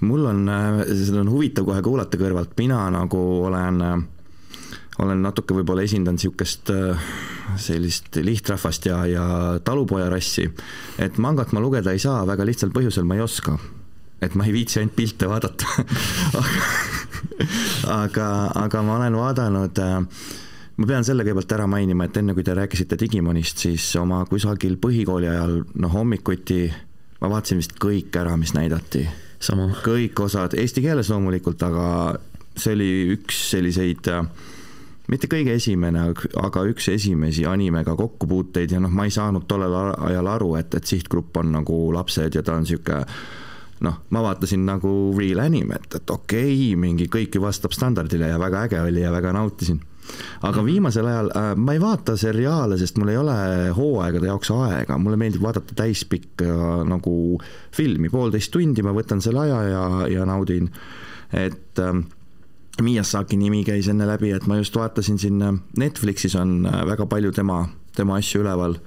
mul on, äh, seda on huvitav kohe kuulata kõrvalt, mina nagu olen, äh, olen natuke võib-olla esindanud niisugust äh, sellist lihtrahvast ja, ja talupojarassi, et mangat ma lugeda ei saa väga lihtsal põhjusel, ma ei oska. et ma ei viitsi ainult pilte vaadata aga, aga ma olen vaadanud ma pean selle kõigepealt ära mainima, et enne kui te rääkisite Digimonist, siis oma kusagil põhikooli ajal, noh hommikuti ma vaatasin vist kõik ära, mis näidati. kõik osad, eesti keeles loomulikult, aga see oli üks selliseid äh, mitte kõige esimene, aga üks esimesi animega kokkupuuteid ja noh, ma ei saanud tollel ajal aru, et, et sihtgrupp on nagu lapsed ja ta on niisugune noh, ma vaatasin nagu real animet, et okei okay,, mingi kõik ju vastab standardile ja väga äge oli ja väga nautisin. Aga mhm. viimasel ajal äh, ma ei vaata seriaale, sest mul ei ole hooaegade jaoks aega, mulle meeldib vaadata täispikka äh, nagu filmi, poolteist tundi ma võtan selle aja ja, ja naudin, et äh, Miyazaki nimi käis enne läbi, et ma just vaatasin siin, Netflixis on äh, väga palju tema, tema asju üleval.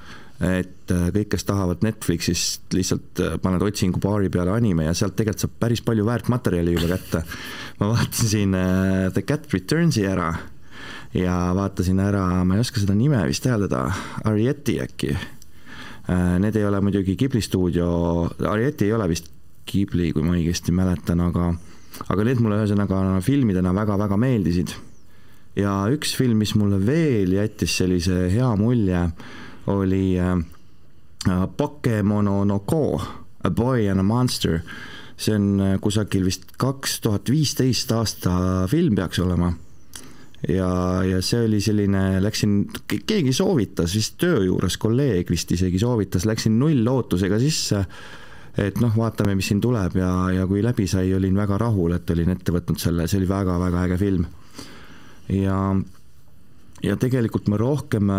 Et äh, kõik, kes tahavad Netflixist lihtsalt äh, paned otsingu baari peale anime ja sealt tegelikult saab päris palju väärtmaterjali juba kätte. ma vaatasin äh, The Cat Returnsi ära ja vaatasin ära, ma ei oska seda nime vist hääldada, Arieti äkki. Need ei ole muidugi Ghibli stuudio, Arieti ei ole vist Ghibli, kui ma õigesti mäletan, aga aga need mulle ühesõnaga filmidena väga-väga meeldisid. ja üks film, mis mulle veel jättis sellise hea mulje, oli äh, äh, Pokemon no Go, A Boy and a Monster. see on äh, kusagil vist kaks tuhat viisteist aasta film peaks olema. Ja, ja see oli selline, läksin, keegi soovitas, vist töö juures kolleeg vist isegi soovitas, läksin nullootusega sisse et noh, vaatame, mis siin tuleb ja, ja kui läbi sai, olin väga rahul, et olin ette võtnud selle, see oli väga-väga äge film. ja, ja tegelikult ma rohkem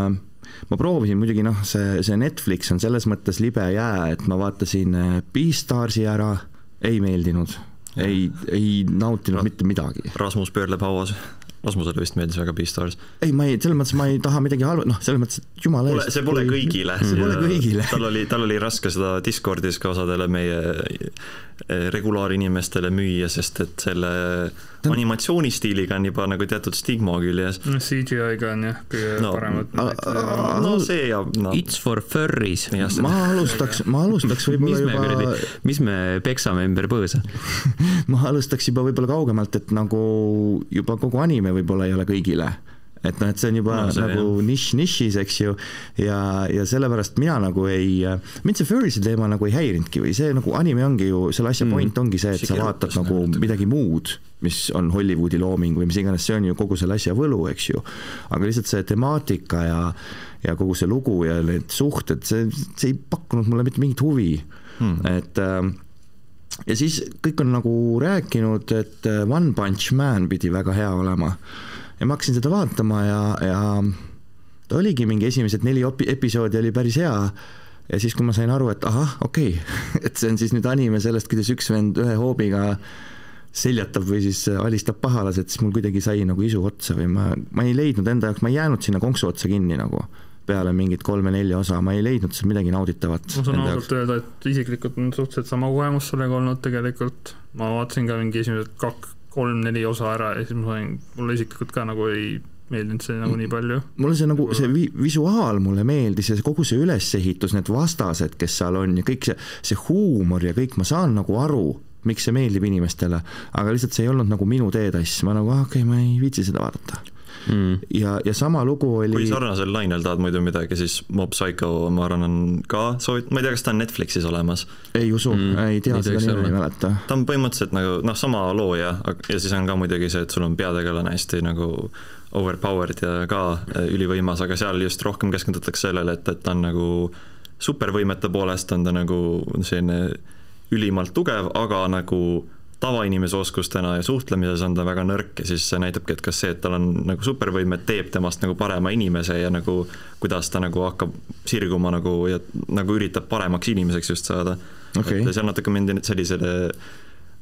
ma proovisin muidugi noh, see, see Netflix on selles mõttes libe jää, et ma vaatasin äh, Beastarsi ära, ei meeldinud, ei, ei nautinud Ra mitte midagi. Rasmus pöörleb hauas Rasmusele vist meeldis väga Beastars. ei, ma ei, selles mõttes ma ei taha midagi halba, noh, selles mõttes, et jumala eest. see pole kõigile. see pole kõigile. tal oli, tal oli raske seda Discordis ka osadele meie regulaarinimestele müüa, sest et selle animatsioonistiiliga on juba nagu teatud stigma küljes. no CGI-ga on jah, kõige no, paremad. no see ja no.. It's for furries. ma alustaks, ma alustaks võib-olla juba. mis me peksame ümber põõsa ma alustaks juba võib-olla kaugemalt, et nagu juba kogu anime võib-olla ei ole kõigile et noh, et see on juba no, see, nagu nišš nišis, eks ju, ja, ja sellepärast mina nagu ei, mind see Furry'si teema nagu ei häirinudki või see nagu anime ongi ju, selle asja mm. point ongi see, et see sa vaatad nagu näitab. midagi muud, mis on Hollywoodi looming või mis iganes, see on ju kogu selle asja võlu, eks ju. aga lihtsalt see temaatika ja, ja kogu see lugu ja need suhted, see, see ei pakkunud mulle mitte mingit huvi mm., et äh, ja siis kõik on nagu rääkinud, et äh, One Punch Man pidi väga hea olema. Ja ma hakkasin seda vaatama ja, ja ta oligi mingi esimesed neli episoodi oli päris hea. ja siis, kui ma sain aru, et ahah, okei okay. et see on siis nüüd anime sellest, kuidas üks vend ühe hoobiga seljatab või siis alistab pahalased, siis mul kuidagi sai nagu isu otsa või ma, ma ei leidnud enda jaoks, ma ei jäänud sinna konksu otsa kinni nagu peale mingit kolme-nelja osa, ma ei leidnud seal midagi nauditavat. ma saan ausalt öelda, et isiklikult on suhteliselt sama kogemus sellega olnud tegelikult, ma vaatasin ka mingi esimesed kaks, kolm-neli osa ära ja siis ma sain, mulle isiklikult ka nagu ei meeldinud see nagu nii palju. mulle see nagu, see vi-, visuaal mulle meeldis ja kogu see ülesehitus, need vastased, kes seal on ja kõik see, see huumor ja kõik, ma saan nagu aru, miks see meeldib inimestele, aga lihtsalt see ei olnud nagu minu teetass, ma nagu ah, okei okay,, ma ei viitsi seda vaadata mm.. ja, ja sama lugu oli. kui sarnasel lainel tahad muidu midagi, siis Mob Psycho, ma arvan, on ka soovit-, ma ei tea, kas ta on Netflixis olemas. ei usu mm., ei tea seda nime, ei mäleta. ta on põhimõtteliselt nagu noh, sama looja ja siis on ka muidugi see, et sul on peategelane hästi nagu overpowered ja ka äh, ülivõimas, aga seal just rohkem keskendutakse sellele, et, et ta on nagu supervõimete poolest on ta nagu selline ülimalt tugev, aga nagu tavainimese oskustena ja suhtlemises on ta väga nõrk ja siis see näitabki, et kas see, et tal on nagu supervõimed, teeb temast nagu parema inimese ja nagu kuidas ta nagu hakkab sirguma nagu ja nagu üritab paremaks inimeseks just saada okay.. et seal natuke mindi sellisele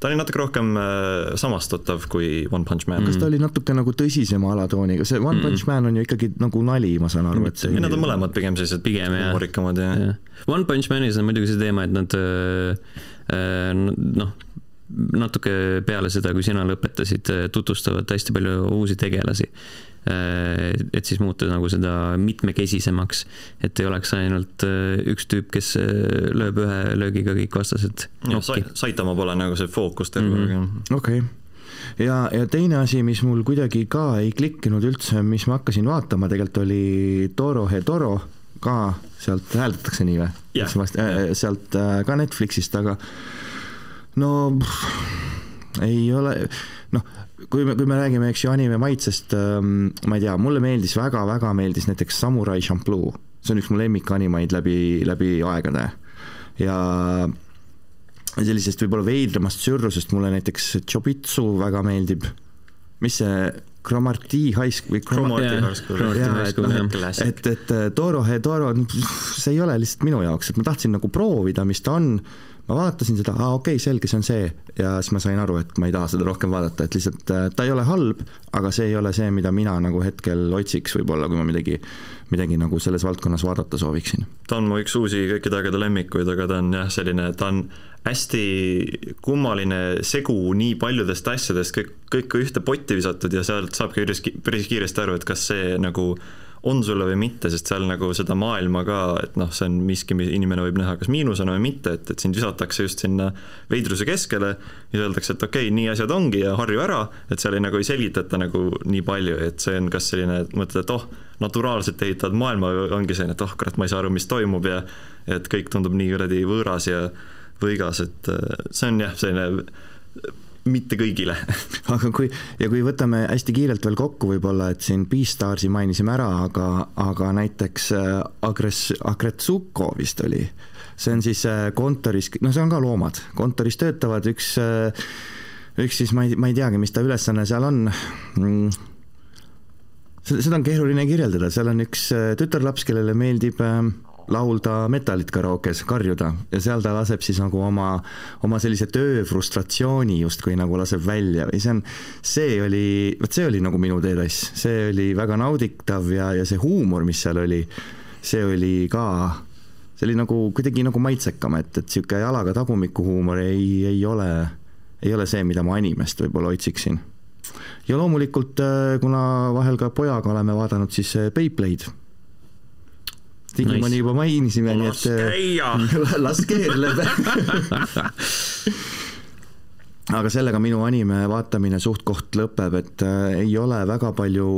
ta oli natuke rohkem äh, samastutav kui One Punch Man. kas ta oli natuke nagu tõsisema alatooniga, see One mm. Punch Man on ju ikkagi nagu nali, ma saan aru, et see Nad on mõlemad pigem sellised pigem huumorikamad ja, ja. One Punch Manis on muidugi see teema, et nad äh, äh, noh, natuke peale seda, kui sina lõpetasid, tutvustavad hästi palju uusi tegelasi. et siis muuta nagu seda mitmekesisemaks, et ei oleks ainult äh, üks tüüp, kes äh, lööb ühe löögiga kõik vastased. Saitama pole nagu see fookus terve aeg mm -hmm.. okei okay ja, ja teine asi, mis mul kuidagi ka ei klikkinud üldse, mis ma hakkasin vaatama, tegelikult oli Toro He Toro, ka sealt hääldatakse nii või Jah. yeah.? sealt äh, ka Netflixist, aga no pff, ei ole, noh, kui me, kui me räägime, eks ju, anime maitsest ähm,, ma ei tea, mulle meeldis väga-väga meeldis näiteks Samurai Champloo, see on üks mu lemmikanimaid läbi, läbi aegade. Ja sellisest võib-olla veidramast sürrusest mulle näiteks Chobitsu väga meeldib. mis see, Cromarty High School või Cromarty High School. Jaa, et noh, et, et äh, Toro He Toro, see ei ole lihtsalt minu jaoks, et ma tahtsin nagu proovida, mis ta on, ma vaatasin seda, aa okei okay,, selge, see on see, ja siis ma sain aru, et ma ei taha seda rohkem vaadata, et lihtsalt äh, ta ei ole halb, aga see ei ole see, mida mina nagu hetkel otsiks võib-olla, kui ma midagi, midagi nagu selles valdkonnas vaadata sooviksin. ta on mu üks uusi kõikide aegade lemmikuid, aga ta on jah, selline, ta on hästi kummaline segu nii paljudest asjadest, kõik, kõik ühte potti visatud ja sealt saabki päris, päris kiiresti aru, et kas see nagu on sulle või mitte, sest seal nagu seda maailma ka, et noh, see on miski, mis inimene võib näha kas miinusena või mitte, et, et sind visatakse just sinna veidruse keskele ja öeldakse, et okei okay,, nii asjad ongi ja harju ära, et seal ei, nagu ei selgitata nagu nii palju, et see on kas selline, et mõtled, et oh, naturaalselt ehitavad maailma, ongi selline, et oh kurat, ma ei saa aru, mis toimub ja et kõik tundub nii kuradi võõras ja võigas, et äh, see on jah, selline mitte kõigile. Aga kui, ja kui võtame hästi kiirelt veel kokku võib-olla, et siin Beastarsi mainisime ära, aga, aga näiteks äh, Agres-, Agretsuko vist oli, see on siis äh, kontoris, no see on ka loomad, kontoris töötavad üks, üks siis ma ei, ma ei teagi, mis ta ülesanne seal on. Mm, seda, on keeruline kirjeldada, seal on üks äh, tütarlaps, kellele meeldib äh, laulda metalit karaokes, karjuda ja seal ta laseb siis nagu oma, oma sellise tööfrustratsiooni justkui nagu laseb välja. Või see on, see oli, vot see oli nagu minu teetass, see oli väga nauditav ja, ja see huumor, mis seal oli, see oli ka, see oli nagu kuidagi nagu maitsekam, et, et niisugune jalaga tagumiku huumor ei, ei ole, ei ole see, mida ma animest võib-olla otsiksin. Ja loomulikult, äh, kuna vahel ka pojaga oleme vaadanud, siis äh, Beyblade. Digimoni Nice. juba mainisime, nii et äh, käia las keerleb aga sellega minu anime vaatamine suht-koht lõpeb, et äh, ei ole väga palju,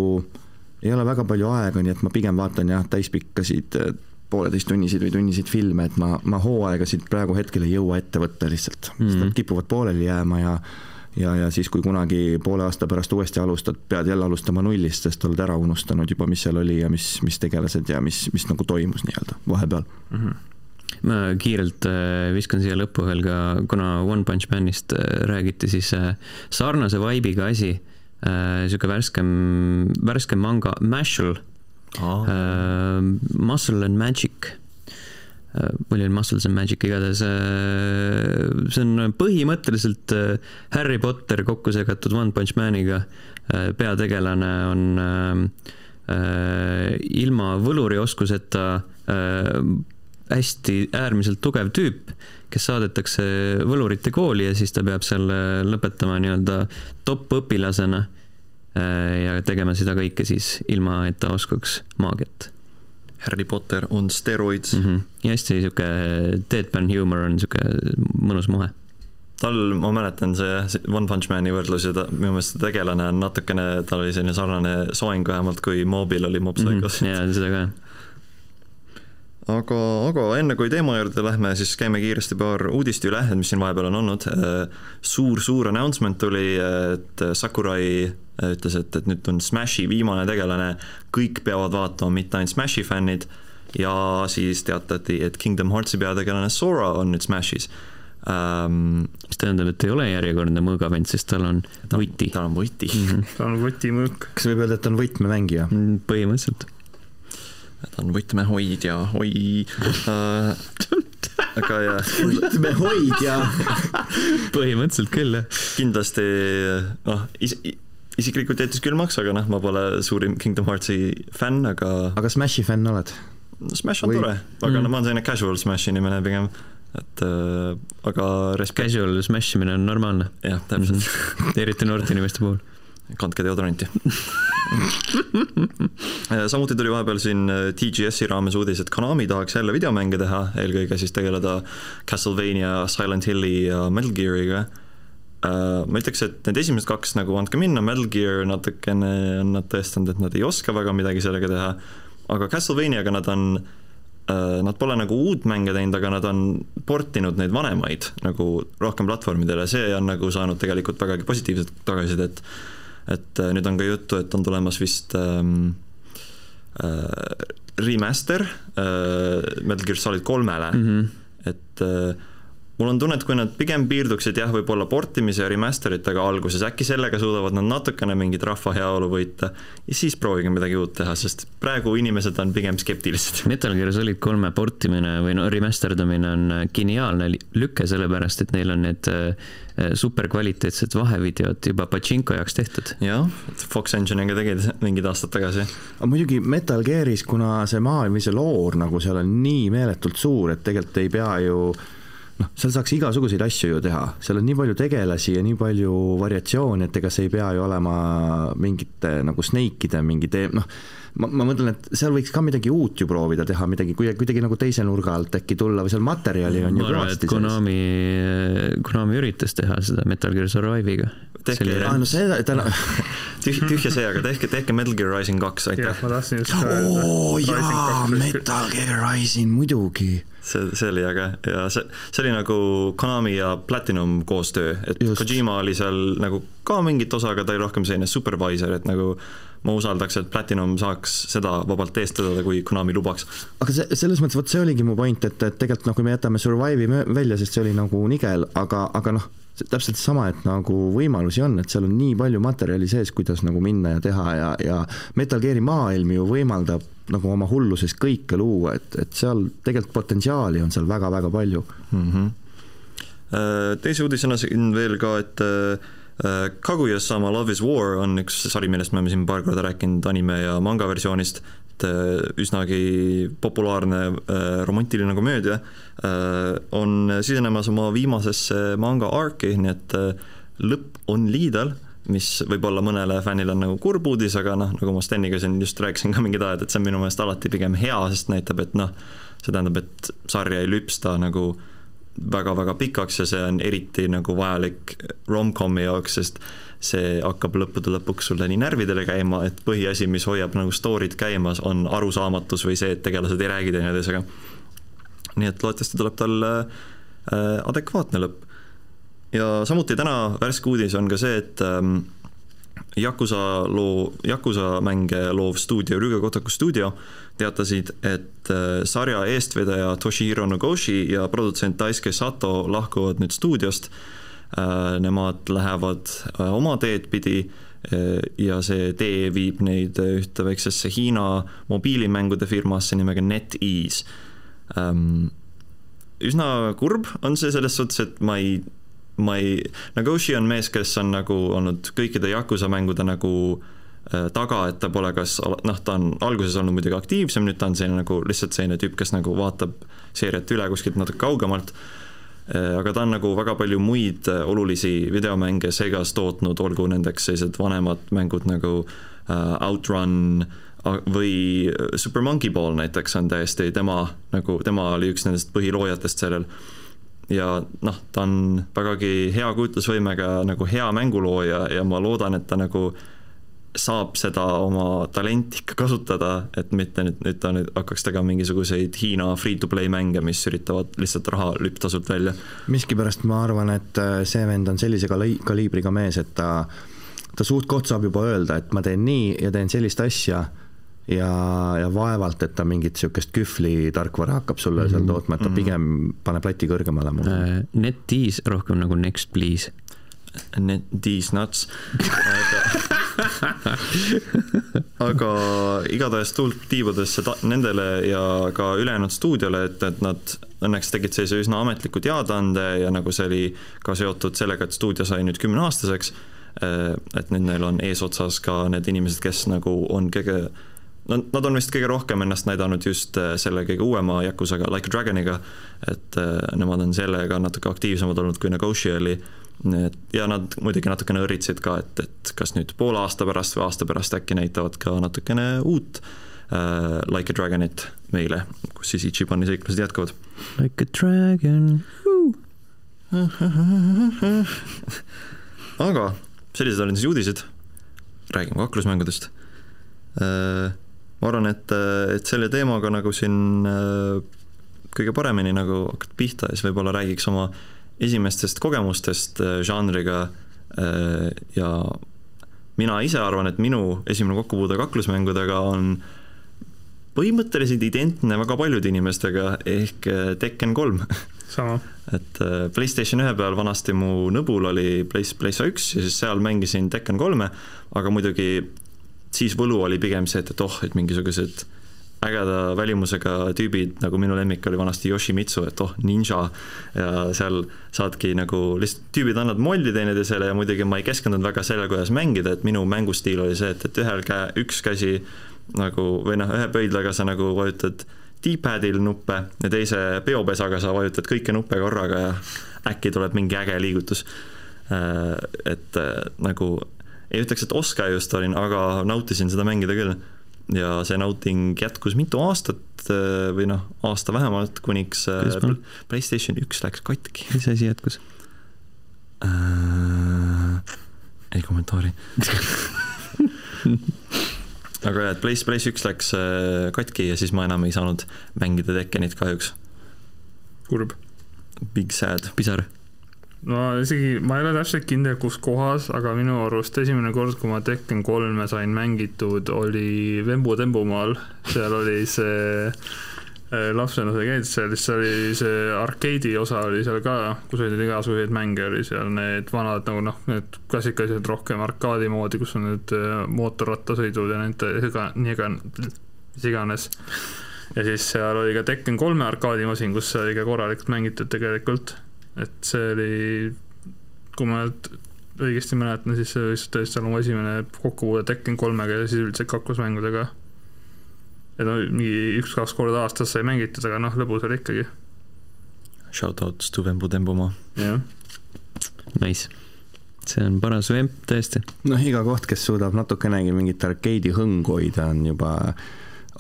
ei ole väga palju aega, nii et ma pigem vaatan jah, täispikkasid äh, pooleteisttunniseid või tunniseid filme, et ma, ma hooaegasid praegu hetkel ei jõua ette võtta lihtsalt mm. -hmm. kipuvad pooleli jääma ja ja, ja siis, kui kunagi poole aasta pärast uuesti alustad, pead jälle alustama nullist, sest oled ära unustanud juba, mis seal oli ja mis, mis tegelased ja mis, mis nagu toimus nii-öelda vahepeal. ma kiirelt äh, viskan siia lõppu veel ka, kuna One Punch Manist äh, räägiti, siis äh, sarnase vibe'iga asi, sihuke värskem, värskem manga, Mashal oh. Muscle and Magic uh, või oli Muscles and Magic, igatahes uh, see on põhimõtteliselt uh, Harry Potter kokku segatud One Punch Maniga. Peategelane on ilma võlurioskuseta hästi äärmiselt tugev tüüp, kes saadetakse võlurite kooli ja siis ta peab seal äh, lõpetama nii-öelda top-õpilasena äh, ja tegema seda kõike siis ilma, et ta oskaks maagiat Harry Potter on steroids mm. -hmm. ja hästi sihuke deadpan humor on sihuke mõnus moe. tal, ma mäletan see One Punch Mani võrdlus ja ta, minu meelest see tegelane on natukene, tal oli selline sarnane soeng vähemalt, kui Mobil oli Mob Psychos mm. -hmm. ja seda ka. aga, aga enne kui teema juurde lähme, siis käime kiiresti paar uudist üle, et mis siin vahepeal on olnud. suur-suur announcement tuli, et Sakurai ütles, et, et nüüd on Smashi viimane tegelane, kõik peavad vaatama, mitte ainult Smashi fännid. ja siis teatati, et Kingdom Heartsi peategelane Sora on nüüd Smashis ähm,. mis tähendab, et ei ole järjekordne mõõgavend, sest tal on võti. tal on võti Mm -hmm. ta on kotimõõk. kas võib öelda, et ta on võtmemängija? põhimõtteliselt. Ta on võtmehoidja, oi äh,. aga jah, võtmehoidja põhimõtteliselt küll, jah. kindlasti noh, is-, isiklikult jättis külmaks, aga noh, ma pole suurim Kingdom Heartsi fänn, aga aga Smashi fänn oled? Smash on Või- tore, aga Mm. no ma olen selline casual Smash inimene pigem, et äh, aga respekt, Casual smash imine on normaalne, jah, täpselt mm, Mhm. eriti noorte inimeste puhul. Kandke deodoranti samuti tuli vahepeal siin äh, TGS-i raames uudis, et Konami tahaks jälle videomänge teha, eelkõige siis tegeleda Castlevania, Silent Hilli ja Metal Geariga. uh, ma ütleks, et need esimesed kaks nagu andke minna, Metal Gear natukene on nad tõestanud, et nad ei oska väga midagi sellega teha, aga Castlevaniaga nad on uh,, nad pole nagu uut mänge teinud, aga nad on portinud neid vanemaid nagu rohkem platvormidele, see on nagu saanud tegelikult vägagi positiivset tagasisidet. et uh, nüüd on ka juttu, et on tulemas vist um, uh, remaster uh, Metal Gear Solid kolmele mm, -hmm. et uh, mul on tunne, et kui nad pigem piirduksid jah, võib-olla portimise ja remaster itega alguses, äkki sellega suudavad nad natukene mingit rahva heaolu võita ja siis proovige midagi uut teha, sest praegu inimesed on pigem skeptilised. Metal Gear Solid kolme portimine või no remasterdamine on geniaalne lüke, sellepärast et neil on need äh, superkvaliteetsed vahevideod juba Pachinko jaoks tehtud. jah, Fox Engine'iga tegid mingid aastad tagasi. aga muidugi Metal Gearis, kuna see maailm või see loor nagu seal on nii meeletult suur, et tegelikult ei pea ju noh, seal saaks igasuguseid asju ju teha, seal on nii palju tegelasi ja nii palju variatsioone, et ega see ei pea ju olema mingite nagu Snake'ide mingi tee-, noh, ma, ma mõtlen, et seal võiks ka midagi uut ju proovida teha, midagi kuidagi, kuidagi nagu teise nurga alt äkki tulla või seal materjali on ma ju et Konami, Konami üritas teha seda Metal Gear Survive'iga. tehke, aa no seda, täna tüh-, tühja see, aga tehke, tehke Metal Gear Rising kaks, aitäh. jah, ma tahtsin just ka oo öelda. jaa, Metal Gear Rising muidugi see, see oli äge ja see, see oli nagu Konami ja Platinum koostöö, et Just. Kojima oli seal nagu ka mingit osa, aga ta oli rohkem selline supervisor, et nagu ma usaldaks, et Platinum saaks seda vabalt eestleda, kui Konami lubaks. aga see, selles mõttes, vot see oligi mu point, et, et tegelikult noh, kui me jätame Survive'i välja, sest see oli nagu nigel, aga, aga noh, täpselt sama, et nagu võimalusi on, et seal on nii palju materjali sees, kuidas nagu minna ja teha ja, ja Metal Gear'i maailm ju võimaldab nagu oma hulluses kõike luua, et, et seal tegelikult potentsiaali on seal väga-väga palju mm. -hmm. teise uudisena siin veel ka, et äh, Kaguya-sama Love is War on üks sari, millest me oleme siin paar korda rääkinud anime ja manga versioonist, et üsnagi populaarne romantiline komöödia on sisenemas oma viimasesse manga arc'i, nii et lõpp on liidal mis võib-olla mõnele fännile on nagu kurb uudis, aga noh, nagu ma Steniga siin just rääkisin ka mingid ajad, et see on minu meelest alati pigem hea, sest näitab, et noh, see tähendab, et sarja ei lüpsta nagu väga-väga pikaks ja see on eriti nagu vajalik rom-comi jaoks, sest see hakkab lõppude lõpuks sulle nii närvidele käima, et põhiasi, mis hoiab nagu story'd käimas, on arusaamatus või see, et tegelased ei räägi teineteisega. nii et loodetavasti tuleb tal äh, adekvaatne lõpp ja samuti täna värske uudis on ka see, et ähm, Yakuza loo, Yakuza mänge loov stuudio, Rüge Kotaku stuudio teatasid, et äh, sarja eestvedaja Toshihiro Nogoshi ja produtsent Daisuke Sato lahkuvad nüüd stuudiost. Nemad lähevad äh, oma teed pidi äh, ja see tee viib neid ühte väiksesse Hiina mobiilimängude firmasse nimega NetEase ähm,. üsna kurb on see selles suhtes, et ma ei ma ei, Nagoshi on mees, kes on nagu olnud kõikide Yakuza mängude nagu äh, taga, et ta pole kas, noh, ta on alguses olnud muidugi aktiivsem, nüüd ta on selline nagu lihtsalt selline tüüp, kes nagu vaatab seeriat üle kuskilt natuke kaugemalt äh,. Aga ta on nagu väga palju muid äh, olulisi videomänge Segas tootnud, olgu nendeks sellised vanemad mängud nagu äh, Outrun või Super Monkey Ball näiteks on täiesti tema nagu, tema oli üks nendest põhiloojatest sellel. Ja noh, ta on vägagi hea kujutlusvõimega nagu hea mängulooja ja ma loodan, et ta nagu saab seda oma talenti ikka kasutada, et mitte nüüd, nüüd ta nüüd hakkaks tegema mingisuguseid Hiina free-to-play mänge, mis üritavad lihtsalt raha lüpptasult välja. miskipärast ma arvan, et äh, see vend on sellise kali-, kaliibriga mees, et ta, ta suht-koht saab juba öelda, et ma teen nii ja teen sellist asja ja, ja vaevalt, et ta mingit niisugust kühvli tarkvara hakkab sulle seal mhm. tootma, et ta mhm. pigem paneb lati kõrgemale mul uh,. NetEase rohkem nagu Next Please. NetEase nuts aga igatahes tuult tiibadesse nendele ja ka ülejäänud stuudiole, et, et nad õnneks tegid sellise üsna ametliku teadaande ja nagu see oli ka seotud sellega, et stuudio sai nüüd kümneaastaseks, eh, et nüüd neil on eesotsas ka need inimesed, kes nagu on kõige Nad, nad on vist kõige rohkem ennast näidanud just äh, selle kõige uuema Yakuzaga, Like a Dragoniga, et äh, nemad on sellega natuke aktiivsemad olnud kui Negotia oli, ja nad muidugi natukene õritsesid ka, et, et kas nüüd poole aasta pärast või aasta pärast äkki näitavad ka natukene uut äh, Like a Dragonit meile, kus siis Ichibani seiklused jätkuvad. Like a dragon aga sellised olid siis uudised, räägime kaklusmängudest. ma arvan, et, et selle teemaga nagu siin kõige paremini nagu hakata pihta ja siis võib-olla räägiks oma esimestest kogemustest žanriga ja mina ise arvan, et minu esimene kokkupuude kaklusmängudega on põhimõtteliselt identne väga paljude inimestega, ehk Tekken kolm sama. et äh, Playstation ühe peal vanasti mu nõbul oli Play-, Playsta üks ja siis seal mängisin Tekken kolme, aga muidugi siis võlu oli pigem see, et, et oh, et mingisugused ägeda välimusega tüübid, nagu minu lemmik oli vanasti Yoshimitsu, et oh, ninja, ja seal saadki nagu lihtsalt tüübid annavad molli teineteisele ja muidugi ma ei keskendunud väga sellele, kuidas mängida, et minu mängustiil oli see, et, et ühel käe, üks käsi nagu või noh, ühe pöidlaga sa nagu vajutad D-padil nuppe ja teise peopesaga sa vajutad kõiki nuppe korraga ja äkki tuleb mingi äge liigutus. Äh, et äh, nagu ei ütleks, et oskaja just olin, aga nautisin seda mängida küll. Ja see nauting jätkus mitu aastat äh, või noh, aasta vähemalt, kuniks Playstation üks läks katki. mis asi jätkus äh,? ei kommentaari aga jah, et Place, Place üks läks katki ja siis ma enam ei saanud mängida Tekkenit kahjuks. kurb. Big sad. pisar. No isegi, ma ei ole täpselt kindel, kus kohas, aga minu arust esimene kord, kui ma Tekken kolme sain mängitud, oli Vembu Tembumaal, seal oli see Äh, lapsena sai käidud seal, siis oli see arkeedi osa oli seal ka, kus olid igasuguseid mänge, oli seal need vanad nagu noh, need klassikalised rohkem arkaadi moodi, kus on need äh, mootorrattasõidud ja nende ega, nii ega, mis iganes. ja siis seal oli ka Tekken kolme arkaadimasin, kus sai ka korralikult mängitud tegelikult, et see oli, kui ma õigesti mäletan, siis see oli tõesti mu esimene kokkupuude Tekken kolmega ja siis üldse kaklusmängudega et no mingi üks-kaks korda aastas sai mängitud, aga noh, lõbus oli ikkagi. Shoutouts to Vembu Tembumaa. jah. Nice. see on paras vemp tõesti. noh, iga koht, kes suudab natukenegi mingit arkeedi hõngu hoida, on juba,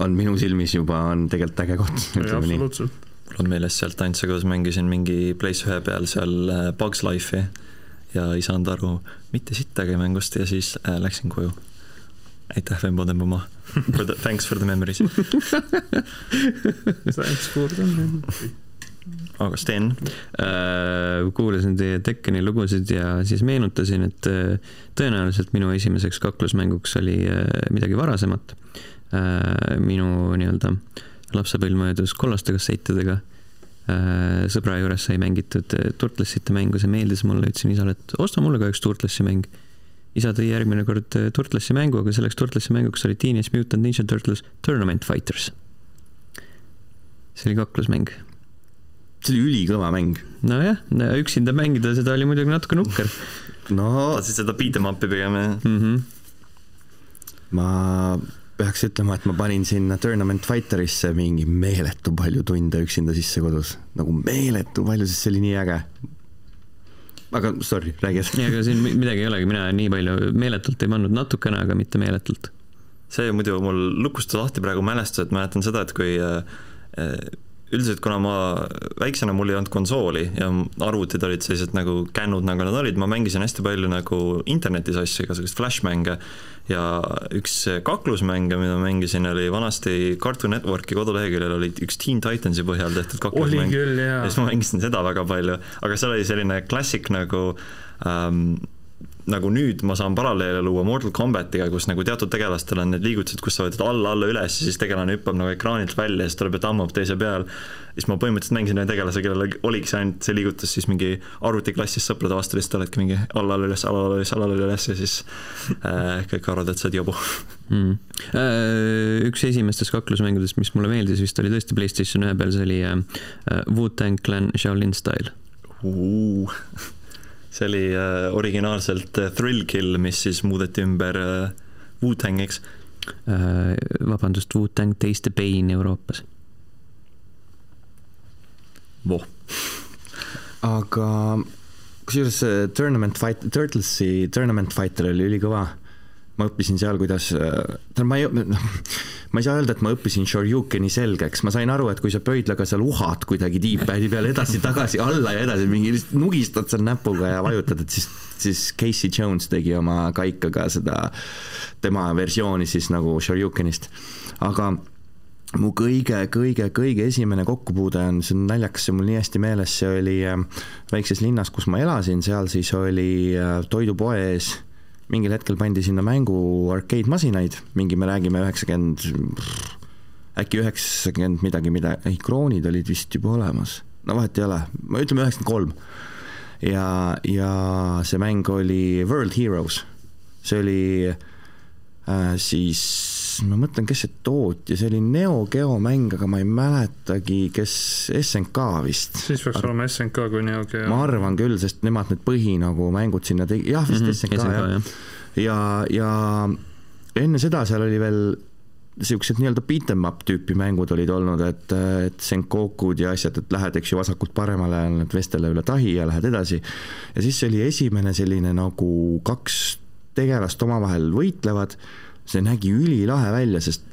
on minu silmis juba, on tegelikult äge koht. absoluutselt. mul on meeles sealt ainsa, kuidas mängisin mingi Place ühe peal seal äh, Bugs Life'i ja ei saanud aru mitte sittagi mängust ja siis äh, läksin koju aitäh, Vembo the, thanks for the memories Thanks for the memories. aga Sten äh,? kuulasin teie Tekkeni lugusid ja siis meenutasin, et äh, tõenäoliselt minu esimeseks kaklusmänguks oli äh, midagi varasemat äh,. minu nii-öelda lapsepõlv möödus kollaste kassettidega äh,. sõbra juures sai mängitud äh, Turtlesite mängu, see meeldis mulle, ütlesin isale, et osta mulle ka üks Turtlesi mäng isa tõi järgmine kord äh, Turtlesi mängu, aga selleks Turtlesi mänguks oli Teenage Mutant Ninja Turtles Tournament Fighters. see oli kaklusmäng. see oli ülikõva mäng. nojah, üksinda mängida seda oli muidugi natuke nukker. no. tahtsid seda beat em up'i pigem, jah mm? -hmm. ma peaks ütlema, et ma panin sinna Tournament Fighterisse mingi meeletu palju tunde üksinda sisse kodus, nagu meeletu palju, sest see oli nii äge aga sorry, räägi edasi. ei, aga siin midagi ei olegi, mina nii palju meeletult ei pannud, natukene, aga mitte meeletult. see muidu mul lukustas lahti praegu mälestused, mäletan seda, et kui äh, üldiselt, kuna ma väiksena, mul ei olnud konsooli ja arvutid olid sellised nagu kännud, nagu nad olid, ma mängisin hästi palju nagu internetis asju, igasuguseid flashmänge. Ja üks kaklusmänge, mida ma mängisin, oli vanasti Cartoon Networki koduleheküljel oli üks Teen Titansi põhjal tehtud kaklusmäng. ja siis ma mängisin seda väga palju, aga seal oli selline klassik nagu ähm, nagu nüüd ma saan paralleele luua Mortal Combatiga, kus nagu teatud tegelastel on need liigutused, kus sa võtad alla, alla, üles ja siis tegelane hüppab nagu ekraanilt välja ja siis tuleb ja tammub teise peal. siis ma põhimõtteliselt mängisin ühe tegelase, kellel oligi see ainult see liigutus siis mingi arvutiklassis sõprade vastu, lihtsalt oledki mingi alla, alla, üles, alla, alla, üles, alla, alla, üles ja siis äh, kõik arvavad, et sa oled jobu. Mm.. Äh, üks esimestest kaklusmängudest, mis mulle meeldis vist oli tõesti Playstation ühe peal, see oli äh, Wu-Tang Clan Shaolin Style. Uh see oli äh, originaalselt äh, Thrill Kill, mis siis muudeti ümber äh, Wu-Tangiks äh,. vabandust, Wu-Tang Taste the Pain Euroopas. voh. aga kusjuures see Tournament Fight, Turtlesi Tournament Fighter oli ülikõva. Ma õppisin seal, kuidas, tähendab ma ei, noh, ma ei saa öelda, et ma õppisin Shoryukeni selgeks, ma sain aru, et kui sa pöidlaga seal uhad kuidagi D-pad'i peal edasi-tagasi, alla ja edasi, mingi lihtsalt nugistad seal näpuga ja vajutad, et siis, siis Casey Jones tegi oma kaikaga seda, tema versiooni siis nagu Shoryukenist. aga mu kõige, kõige, kõige esimene kokkupuude on, see on naljakas, see on mul nii hästi meeles, see oli äh, väikses linnas, kus ma elasin, seal siis oli äh, toidupoe ees mingil hetkel pandi sinna mängu arcade-masinaid, mingi, me räägime üheksakümmend, äkki üheksakümmend midagi, mida, ei, kroonid olid vist juba olemas, no vahet ei ole, ütleme üheksakümmend kolm. ja, ja see mäng oli World Heroes, see oli äh, siis ma mõtlen, kes see tootja, see oli Neo Geo mäng, aga ma ei mäletagi, kes, SNK vist. siis peaks Ar olema SNK kui Neo Geo. ma arvan küll, sest nemad need põhi nagu mängud sinna tegi, jah, vist mm -hmm, SNK, SNK jah. ja, ja enne seda seal oli veel niisugused nii-öelda beat em up tüüpi mängud olid olnud, et, et Senkokud ja asjad, et lähed, eks ju, vasakult paremale, lähed vestele üle tahi ja lähed edasi. ja siis see oli esimene selline nagu kaks tegelast omavahel võitlevad see nägi ülilahe välja, sest,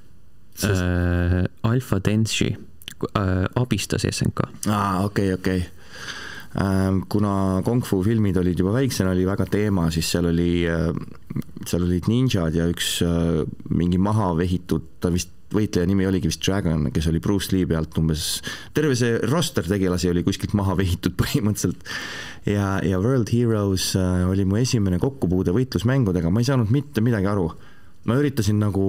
sest... Äh, Alfa Densi äh, abistas SNK. aa, okei okay,, okei okay ähm, kuna kung fu filmid olid juba väiksena, oli väga teema, siis seal oli, äh, seal olid ninjad ja üks äh, mingi maha vehitud, ta vist, võitleja nimi oligi vist Dragon, kes oli Bruce Lee pealt umbes, terve see roster tegelasi oli kuskilt maha vehitud põhimõtteliselt. ja, ja World Heroes oli mu esimene kokkupuude võitlusmängudega, ma ei saanud mitte midagi aru ma üritasin nagu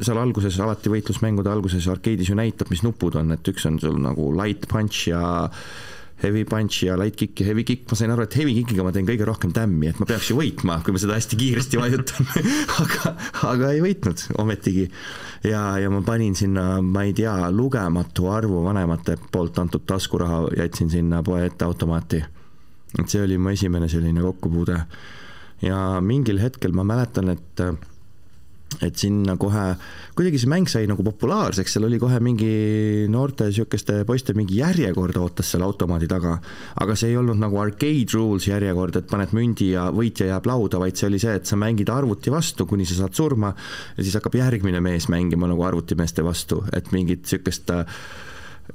seal alguses, alati võitlusmängude alguses arkeedis ju näitab, mis nupud on, et üks on sul nagu light punch ja heavy punch ja light kick ja heavy kick, ma sain aru, et heavy kick'iga ma teen kõige rohkem tämmi, et ma peaks ju võitma, kui ma seda hästi kiiresti vajutan aga, aga ei võitnud ometigi. ja, ja ma panin sinna, ma ei tea, lugematu arvu vanemate poolt antud taskuraha jätsin sinna poe ette automaati. et see oli mu esimene selline kokkupuude. ja mingil hetkel ma mäletan, et et sinna kohe, kuidagi see mäng sai nagu populaarseks, seal oli kohe mingi noorte sihukeste poiste mingi järjekord ootas seal automaadi taga. aga see ei olnud nagu arcade rules järjekord, et paned mündi ja võitja jääb lauda, vaid see oli see, et sa mängid arvuti vastu, kuni sa saad surma ja siis hakkab järgmine mees mängima nagu arvutimeeste vastu, et mingit sihukest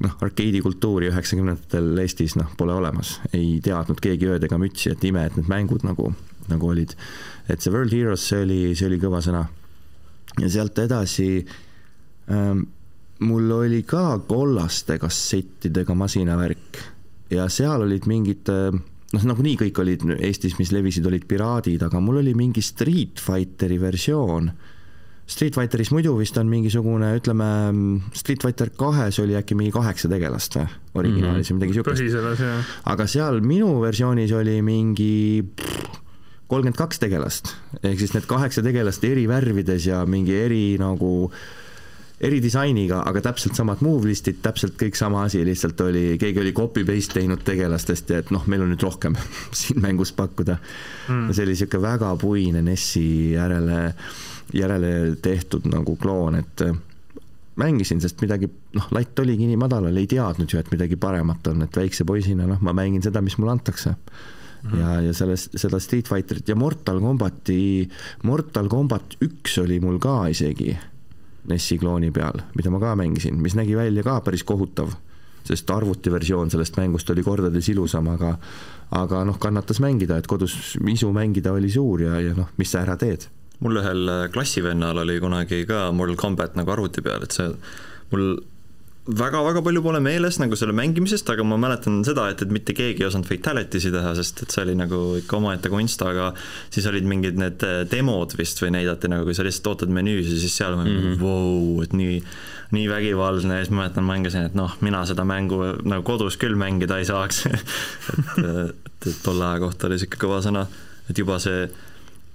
noh, arkeedi kultuuri üheksakümnendatel Eestis noh, pole olemas, ei teadnud keegi ööd ega mütsi, et ime, et need mängud nagu, nagu olid. et see World Heroes, see oli, see oli kõva sõna ja sealt edasi ähm, mul oli ka kollaste kassettidega masinavärk ja seal olid mingid äh, noh, nagunii kõik olid Eestis, mis levisid, olid piraadid, aga mul oli mingi Street Fighteri versioon. Street Fighteris muidu vist on mingisugune, ütleme, Street Fighter kahes oli äkki mingi kaheksa tegelast või, originaalis või midagi siukest. aga seal minu versioonis oli mingi pff, kolmkümmend kaks tegelast, ehk siis need kaheksa tegelast eri värvides ja mingi eri nagu eridisainiga, aga täpselt samad move list'id, täpselt kõik sama asi, lihtsalt oli, keegi oli copy paste teinud tegelastest ja et noh, meil on nüüd rohkem siin mängus pakkuda. Mm.. see oli niisugune väga puine NES-i järele, järele tehtud nagu kloon, et äh, mängisin, sest midagi, noh, latt oligi nii madalal, ei teadnud ju, et midagi paremat on, et väikse poisina, noh, ma mängin seda, mis mulle antakse. mm. Ja, ja sellest, seda Street Fighterit ja Mortal Combati, Mortal Combat üks oli mul ka isegi NES-i klooni peal, mida ma ka mängisin, mis nägi välja ka päris kohutav, sest arvutiversioon sellest mängust oli kordades ilusam, aga aga noh, kannatas mängida, et kodus isu mängida oli suur ja, ja noh, mis sa ära teed. mul ühel klassivennal oli kunagi ka Mortal Combat nagu arvuti peal, et see mul väga-väga palju pole meeles nagu selle mängimisest, aga ma mäletan seda, et, et mitte keegi ei osanud fatality'si teha, sest et see oli nagu ikka omaette kunst, aga siis olid mingid need äh, demod vist või näidati nagu, kui sa lihtsalt ootad menüüs ja siis seal on mm -hmm. vau, et nii, nii vägivaldne. Ja siis ma mäletan, mängisin, et noh, mina seda mängu nagu kodus küll mängida ei saaks. Et, et, et tolle aja kohta oli see ikka kõva sõna, et juba see